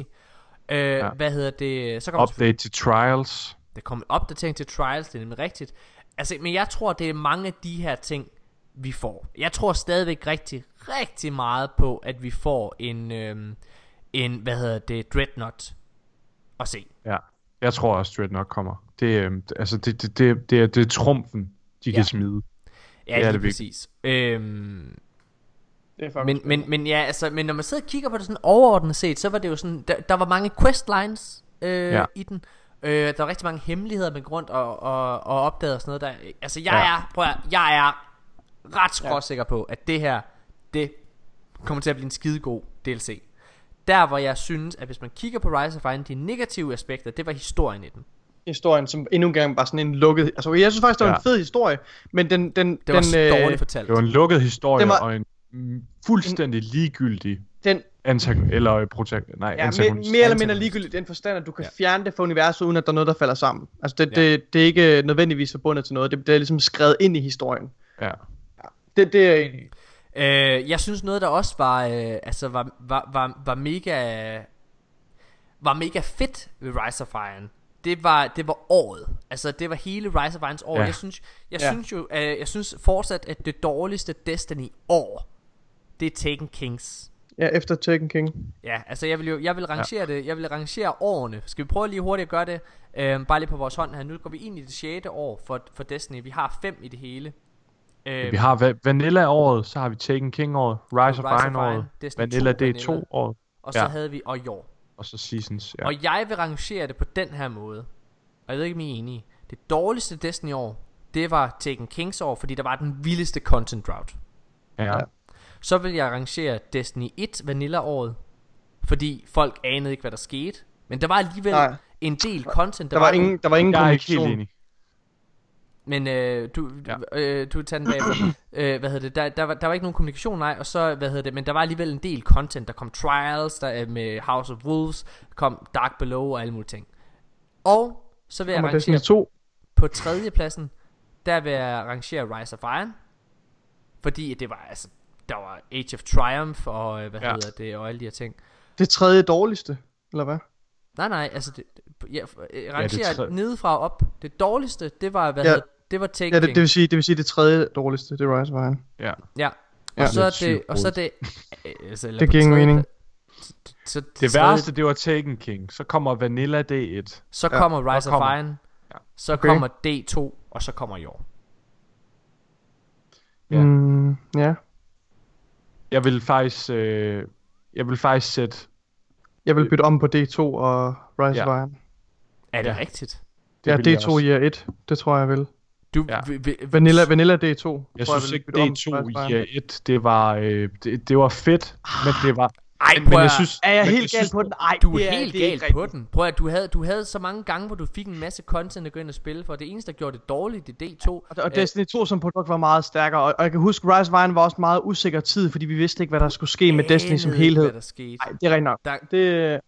Ja. Øh, Ja. Hvad hedder det? Så kom Update til Trials. der kom en opdatering til Trials, det er nemlig rigtigt. Altså, men jeg tror, det er mange af de her ting, vi får. Jeg tror stadigvæk rigtig, rigtig meget på, at vi får en, øhm, en hvad hedder det, Dreadnought at se. Ja. Jeg tror også, Dreadnought kommer. Det, øh, altså, det, det, det, det, er, det er trumfen, de Ja. kan smide. Ja, Det er det præcis. Øhm, Det er faktisk men, men, men ja, altså, men når man sidder og kigger på det sådan overordnet set, så var det jo sådan, der, der var mange questlines øh, ja. Ja. i den. Øh, der var rigtig mange hemmeligheder med grund og, og, og opdaget og sådan noget. Der, altså, jeg Ja. er, prøv at, jeg er ret skråsikker på, at det her, det kommer til at blive en skidegod DLC. Der hvor jeg synes, at hvis man kigger på Rise of Iron, de negative aspekter, det var historien i den. historien, som endnu en gang var sådan en lukket... Altså, jeg synes faktisk, det var Ja. en fed historie, men den... den Det den, var så øh, dårligt fortalt. Det var en lukket historie var- og en mm, fuldstændig ligegyldig den antagon eller protagonist. Nej, ja, antagonist. mere, mere eller mindre i den forstand, at du kan Ja. ja. fjerne det fra universet, uden at der er noget, der falder sammen. Altså, det, Ja. ja. det, det er ikke nødvendigvis forbundet til noget. Det, det er ligesom skrevet ind i historien. Ja. Det, det er i. Øh, jeg synes noget der også var øh, altså var, var, var, var mega var mega fedt ved Rise of Iron. Det var det var året. Altså det var hele Rise of Irons år. Ja. Jeg synes jeg Ja. synes jo øh, jeg synes fortsat at det dårligste Destiny år det er Taken Kings. Ja, efter Taken King. Ja, altså jeg vil jo jeg vil rangere ja. det. Jeg vil rangere årene. Skal vi prøve lige hurtigt at gøre det? Øhm, bare lige på vores hånd her. Nu går vi ind i det 6. år for, for Destiny. Vi har fem i det hele. Øhm, Vi har Va- Vanilla-året, så har vi Taken King-året, Rise, of Iron-året, Vanilla 2, Vanilla, D2-året, og så ja. havde vi og i år. og så Seasons. Ja. Og jeg vil rangere det på den her måde. Og jeg ved ikke, om I er enige. Det dårligste Destiny år, det var Taken Kings år, fordi der var den vildeste content drought. ja. Så vil jeg rangere Destiny 1 Vanilla året, fordi folk anede ikke, hvad der skete. Men der var alligevel Nej. en del content. Der var nogle- ingen, der var ingen Jeg er ikke helt kommunikation. Men øh, du, Ja. øh, du tager den bagefter. øh, hvad hedder det? Der, der, var, der var ikke nogen kommunikation, nej. Og så, hvad hedder det? Men der var alligevel en del content. Der kom Trials, der øh, med House of Wolves, kom Dark Below og alle mulige ting. Og så vil jeg Kommer rangere Destiny 2. på tredje pladsen, der vil jeg rangere Rise of Iron. Fordi det var altså, der var Age of Triumph og øh, hvad Ja. hedder det, og alle de her ting. Det tredje dårligste, eller hvad? Nej, nej, altså, det, jeg det rangerer tre- ja, nedefra og op. Det dårligste, det var, hvad ja. hedder, det var Take Ja, det, det, vil sige, det vil sige det tredje dårligste, det er Rise of Iron. Ja. Ja. Og Ja. så er det, og så er det, altså, Det giver ingen mening. Så Det tredje- værste, det var Taken King. Så kommer Vanilla D1. Så Ja, kommer Rise of kommer- Iron. Ja. Så Okay. kommer D2, og så kommer i år. Ja. Mm, ja. Jeg vil faktisk, øh, jeg vil faktisk sætte, Jeg vil bytte om på D2 og Rise Ja. of Iron. Er det Ja. rigtigt? det Ja, vil jeg D2 også. year 1. Det tror jeg vil. Du, Ja. vi, vi, Vanilla, Vanilla D2. Jeg synes ikke, bytte om D2 på Rise of Iron. i 1, det var, øh, det, det var fedt, men det var, Ej, men, men jeg synes, Er jeg helt galt synes, på den? Ej, Du er det helt ikke på rigtigt. den. Prøv at du havde, du havde så mange gange, hvor du fik en masse content at gå ind og spille for. Det eneste, der gjorde det dårligt, det er D2. Og, og Destiny 2 som produkt var meget stærkere, og, og jeg kan huske, Rise of Iron var også meget usikker tid, fordi vi vidste ikke, hvad der skulle ske med Destiny som helhed. Hvad der skete. Nej, det er rigtigt nok. Der, Det,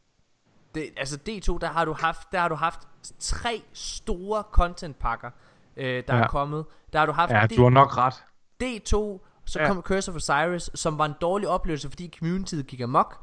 det, altså D2, der har du haft, der har du haft tre store content pakker, øh, der Ja. er kommet. Der har du haft ja, D, du har nok ret. D2, så Ja. kom Curse of Osiris, som var en dårlig oplevelse, fordi communityet gik amok.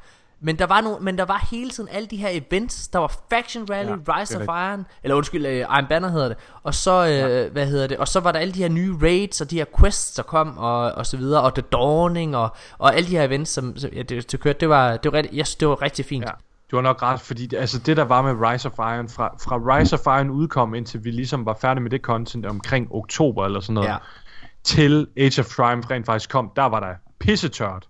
Men der var no, men der var hele tiden alle de her events. Der var Faction Rally, Ja, Rise of Iron, eller undskyld, uh, Iron Banner hedder det. Og så, øh, ja. hvad hedder det? Og så var der alle de her nye raids og de her quests, der kom og, og så videre, og The Dawning og, og alle de her events, som, som ja, det, det, kørte, det var, det var, rigtig, jeg synes, det var rigtig fint. Ja. Du har nok ret, fordi det, altså det der var med Rise of Iron, fra, fra Rise of Iron udkom, indtil vi ligesom var færdige med det content omkring oktober eller sådan noget, Ja. til Age of Triumph rent faktisk kom, der var der pissetørt.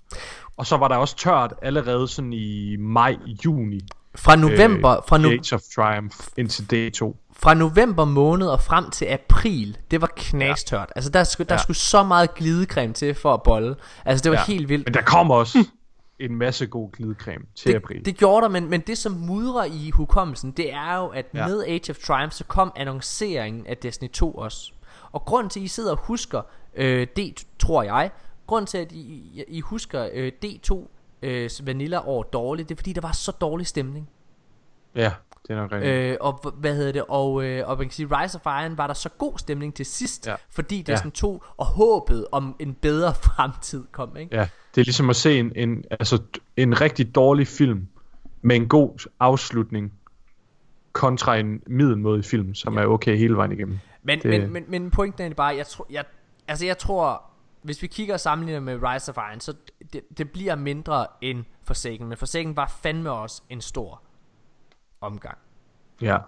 Og så var der også tørt allerede sådan i maj, juni. Fra november, fra, i no, Age of Triumph indtil D2. fra november måned og frem til april, det var knastørt. Ja. Altså der skulle, der Ja. skulle så meget glidecreme til for at bolle. Altså det var ja. Ja. helt vildt. Men der kom også en masse god glidecreme til april. Det, det gjorde der, men, men det som mudrer i hukommelsen, det er jo, at ja. Ja. med Age of Triumph, så kom annonceringen af Destiny 2 også. Og grund til, at I sidder og husker øh, D, tror jeg, grund til, at I, I- husker øh, D2 øh, Vanilla år dårligt, det er fordi, der var så dårlig stemning. Ja, det er nok rigtigt. Øh, og hvad hedder det og, øh, og man kan sige Rise of Iron var der så god stemning til sidst ja. Ja. Fordi Destiny 2 og håbet om en bedre fremtid kom ikke? Ja, det er ligesom at se en, en, altså, en rigtig dårlig film med en god afslutning kontra en middelmådig film, som er okay hele vejen igennem. Men, Det- men, men, men pointen er bare jeg tror, jeg, Altså jeg tror Hvis vi kigger og sammenligner med Rise of Iron Så det, det bliver mindre end Forsaken Men Forsaken var fandme også en stor Omgang Ja.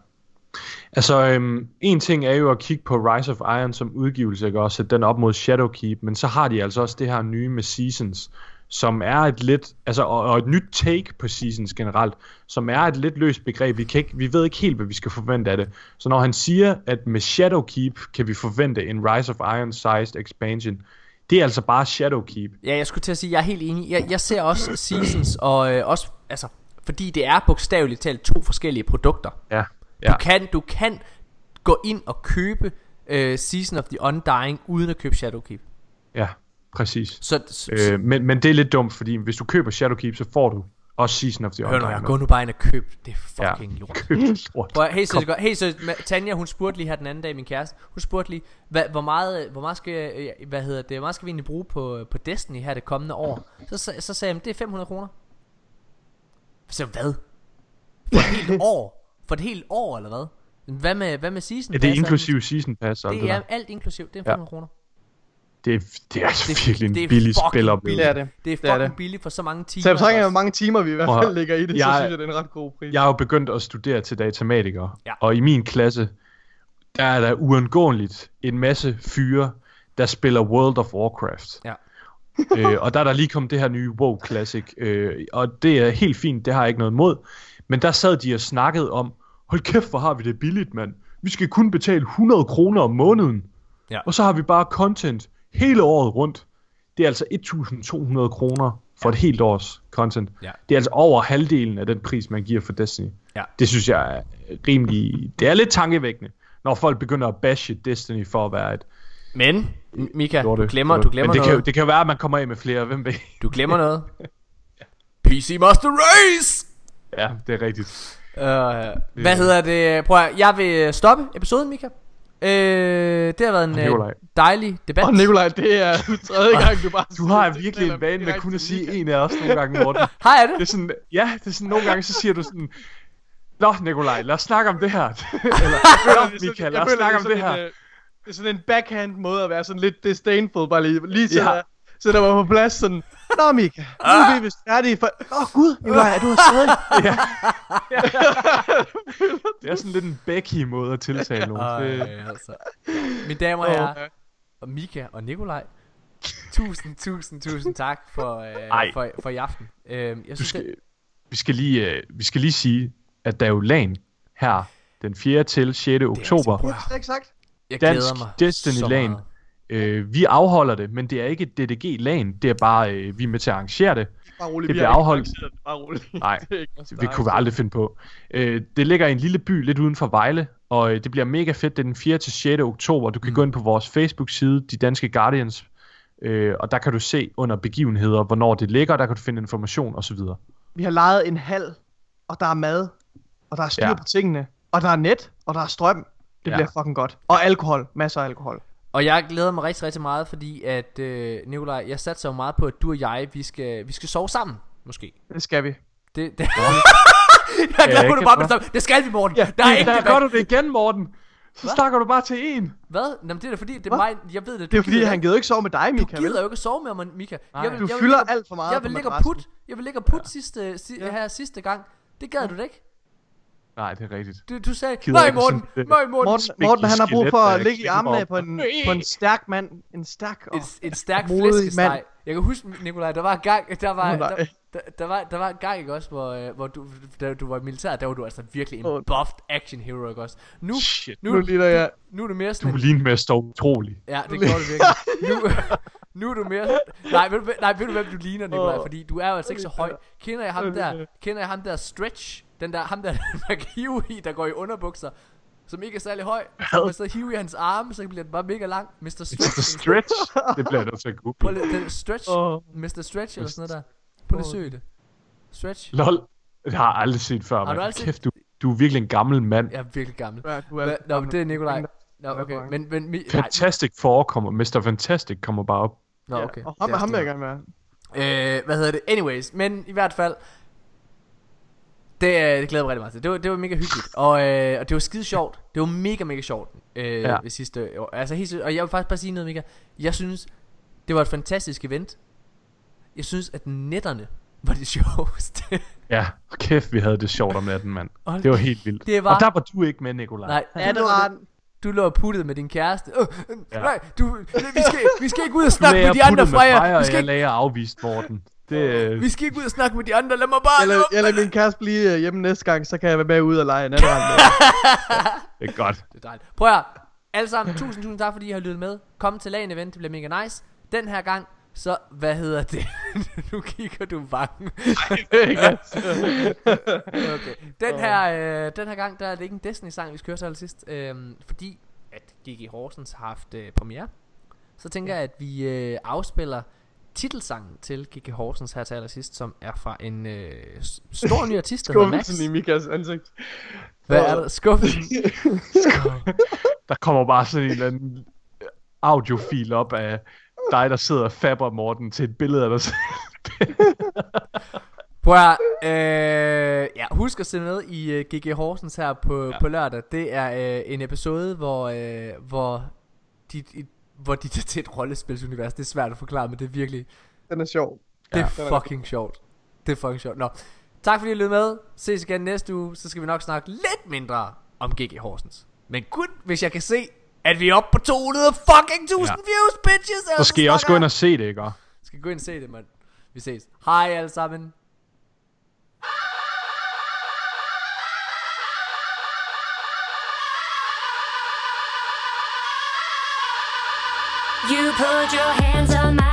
Altså, øhm, en ting er jo at kigge på Rise of Iron som udgivelse, ikke? og sætte den op mod Shadowkeep, men så har de altså også det her nye med Seasons, som er et lidt, altså, og, og et nyt take på Seasons generelt, som er et lidt løst begreb. Vi, kan ikke, vi ved ikke helt, hvad vi skal forvente af det. Så når han siger, at med Shadowkeep kan vi forvente en Rise of Iron-sized expansion, det er altså bare Shadowkeep. Ja jeg skulle til at sige Jeg er helt enig Jeg, jeg ser også Seasons Og øh, også Altså Fordi det er bogstaveligt talt to forskellige produkter Ja. Du ja. kan, du kan gå ind og købe øh, Season of the Undying uden at købe Shadowkeep. Ja, præcis. Så, så Øh, men, men det er lidt dumt, fordi hvis du køber Shadowkeep, så får du også Season of the hør nu her, Undying. gå nu bare ind og køb det fucking ja. lort. Køb lort. Prøv, helt seriøst, godt. seriøst, Ma- Tanja, hun spurgte lige her den anden dag, min kæreste, hun spurgte lige, hvad, hvor, meget, hvor meget skal, hvad hedder det, hvor meget skal vi egentlig bruge på, på Destiny her det kommende år? Så, så, så sagde jeg, det er 500 kroner. Så hvad? For et helt år? For et helt år, eller hvad? Hvad med, hvad med season Ja, det er pass? inklusiv season pass og Det det er der. alt inklusiv, det er Ja. 500 kroner. Det er, det er altså Det- virkelig en det er billig fucking spiloplevelse. Det er det. Det er Det er fucking det. billigt for så mange timer. Så jeg betragter, også. hvor mange timer vi i hvert fald høre. lægger i det, så Jeg- synes jeg, det er en ret god pris. Jeg har jo begyndt at studere til datamatiker, Ja. og i min klasse, der er der uundgåeligt en masse fyre, der spiller World of Warcraft. Ja. øh, og der er der lige kommet det her nye WoW Classic, øh, og det er helt fint, det har jeg ikke noget imod. Men der sad de og snakkede om, hold kæft, hvor har vi det billigt, mand. Vi skal kun betale 100 kroner om måneden. Ja. Og så har vi bare content hele året rundt. Det er altså 1200 kroner for et helt års content. Ja. Det er altså over halvdelen af den pris, man giver for Destiny. Ja. Det synes jeg er rimelig... Det er lidt tankevækkende, når folk begynder at bashe Destiny for at være et Men, Mika, du lorte. glemmer, du glemmer Men det kan, jo, noget. det kan jo være, at man kommer af med flere. Hvem ved? Du glemmer noget. PC Master Race! Ja, det er rigtigt. Uh, hvad hedder det? Prøv at, jeg vil stoppe episoden, Mika. Uh, det har været en Nikolaj. uh, dejlig debat. Og Nikolaj, det er tredje gang, du bare Du har virkelig en vane med kun at sige en af os nogle gange, Morten. Har jeg det? Det er sådan, ja, det er sådan, nogle gange så siger du sådan, Nå, Nikolaj, lad os snakke om det her. Eller, Nå, Michael, lad os snakke om det er her. en, øh, Det er sådan en backhand måde at være sådan lidt disdainful, bare lige, lige til Ja. At sætte mig på plads sådan, Nå Mika, nu er vi vist færdige for... Åh oh, gud, Nikolaj, er du her stadig? ja. det er sådan lidt en Becky måde at tiltale nogen. Ej, altså. Mine damer og herrer, og Mika og Nikolaj. Tusind, tusind, tusind tak for, uh, for, for i aften. Uh, jeg du synes, skal, det, vi, skal lige, øh, vi skal lige sige, at der er jo LAN her den 4. til 6. oktober. altså- Det er ikke sagt. jeg Dansk glæder mig Destiny så LAN. meget. Øh, vi afholder det, men det er ikke et DDG LAN. Det er bare, øh, vi er med til at arrangere det. Bare roligt, Det bliver afholdt. det, Bare roligt. Nej, det Det kunne vi aldrig finde på. Øh, det ligger i en lille by lidt uden for Vejle, og øh, det bliver mega fedt. Det er den 4. til 6. oktober. Du kan Mm. gå ind på vores Facebook-side, De Danske Guardians, øh, og der kan du se under begivenheder, hvornår det ligger, der kan du finde information osv. Vi har lejet en hal, og der er mad, og der er styr Ja. på tingene, og der er net, og der er strøm. Det Ja. bliver fucking godt. Og alkohol. Masser af alkohol. Og jeg glæder mig rigtig, rigtig meget, fordi at, øh, Nikolaj, jeg satser jo meget på, at du og jeg, vi skal, vi skal sove sammen, måske. Det skal vi. Det, det. jeg glæder Ja, mig, du bare bestemme. Det skal vi, Morten. Ja, der er ikke Der gør du det igen, Morten! Så Hvad? snakker du bare til en. Hvad? Jamen, det er da fordi, det er mig, jeg ved det. Det er du fordi, gider han ikke- gider ikke sove med dig, Du Mika. vel? gider jo ikke at sove med mig, Mika. Nej. Jeg vil, Du jeg vil fylder ligge- alt for meget Jeg vil ligge og put. Jeg vil ligge og put sidste, si, Ja. her sidste gang. Det gad du da ikke. Nej, det er rigtigt. Du, du sagde, Gider nej Morten, nej Morten. Morten, Morten han har brug for at ligge i armene på en, på en stærk mand. En stærk og En, en stærk modig flæskesteg. mand. Jeg kan huske, Nikolaj, der var en gang, der var, der, der, der, var, der var en gang, ikke også, hvor, øh, hvor du, da du var i militæret, der var du altså virkelig en buffed action hero, ikke også? Nu, Shit. nu, Nu ligner jeg... nu er du mere Du sådan en, ligner at stå utrolig. Ja, det gjorde det virkelig. Nu, nu er du mere... Nej, ved, du, nej, ved du hvem du ligner, Nikolaj? Fordi du er jo altså ikke så høj. Kender jeg ham der? Kender jeg ham der Stretch? Den der, ham der, man kan hive i, der går i underbukser. Som ikke er særlig høj. Så man så hive i hans arme, så bliver den bare mega lang. Mr. Stretch. Stretch. Det bliver jeg nødt til at Prøv google. lige, den Stretch. Åh. Mr. Stretch eller sådan noget der. Prøv lige at søge det. Stretch. Lol. Det har jeg aldrig set før, Har du mand. aldrig set- Kæft, du, du er virkelig en gammel mand. Jeg er virkelig gammel. Ja, du er, Hva, nå, men det er Nikolaj. Nå, er okay. Men, men, mi, Fantastic forekommer. Mr. Fantastic kommer bare op. nå, okay. Og ham, er ham vil jeg gerne være. noget. Øh, hvad hedder det? Anyways, men i hvert fald, det, øh, det glæder mig rigtig meget til. Det var, det var mega hyggeligt. Og, øh, og det var skide sjovt. Det var mega, mega sjovt øh, Ja. ved sidste år. Altså, helt, og jeg vil faktisk bare sige noget, Mika. Jeg synes, det var et fantastisk event. Jeg synes, at netterne var det sjoveste. Ja, kæft, vi havde det sjovt om natten, mand. Hold Det var helt vildt. Det var- Og der var du ikke med, Nikolaj. Nej, Ja, du, det var den. du lå og puttede med din kæreste. Øh, øh, Ja. Nej, du, vi, skal, vi skal ikke ud og snakke med de og andre fra jer. Vi og skal, jeg ikke, lagde og afviste Morten. Det, øh, vi skal ikke ud og snakke med de andre. Lad mig bare Eller, lukke. eller min kæreste blive øh, hjemme næste gang, så kan jeg være med ud og lege natterand. det er godt. Det er dejligt. Prøv at høre. Alle sammen, tusind, tusind tak, fordi I har lyttet med. Kom til lagen event, det bliver mega nice. Den her gang, så, hvad hedder det? nu kigger du vangen. okay. Den her, øh, den her gang, der er det ikke en Destiny-sang, vi skal høre til allersidst. Øh, fordi, at GG Horsens har haft øh, premiere. Så tænker jeg, at vi øh, afspiller titelsangen til GG Horsens her til allersidst, som er fra en øh, stor ny artist, der hedder Max. Skuffelsen i Mikas ansigt. Hvad er der? Skuffelsen. Der kommer bare sådan en eller anden audiofil op af dig, der sidder og fabber Morten til et billede af dig selv. Prøv at, øh, ja, husk at se med i uh, GG Horsens her på, ja. På lørdag. Det er uh, en episode, hvor, uh, hvor, de, hvor de tager til et rollespilsunivers. Det er svært at forklare, men det er virkelig, Den er sjov. det er er fucking sjovt. Det er fucking sjovt. Nå, tak fordi I lyttede med. Ses igen næste uge, så skal vi nok snakke lidt mindre om GG Horsens. Men kun hvis jeg kan se, at vi er oppe på 200 fucking 1000 Ja. views, bitches. Så skal I også gå ind og se det, ikke? Skal gå ind og se det, mand. Vi ses. Hej alle sammen. You put your hands on my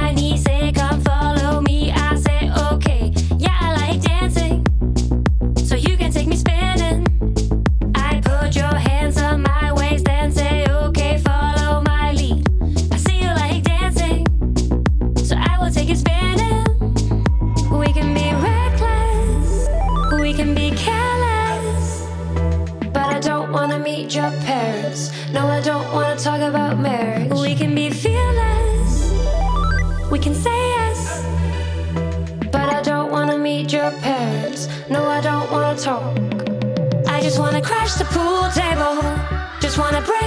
Just wanna break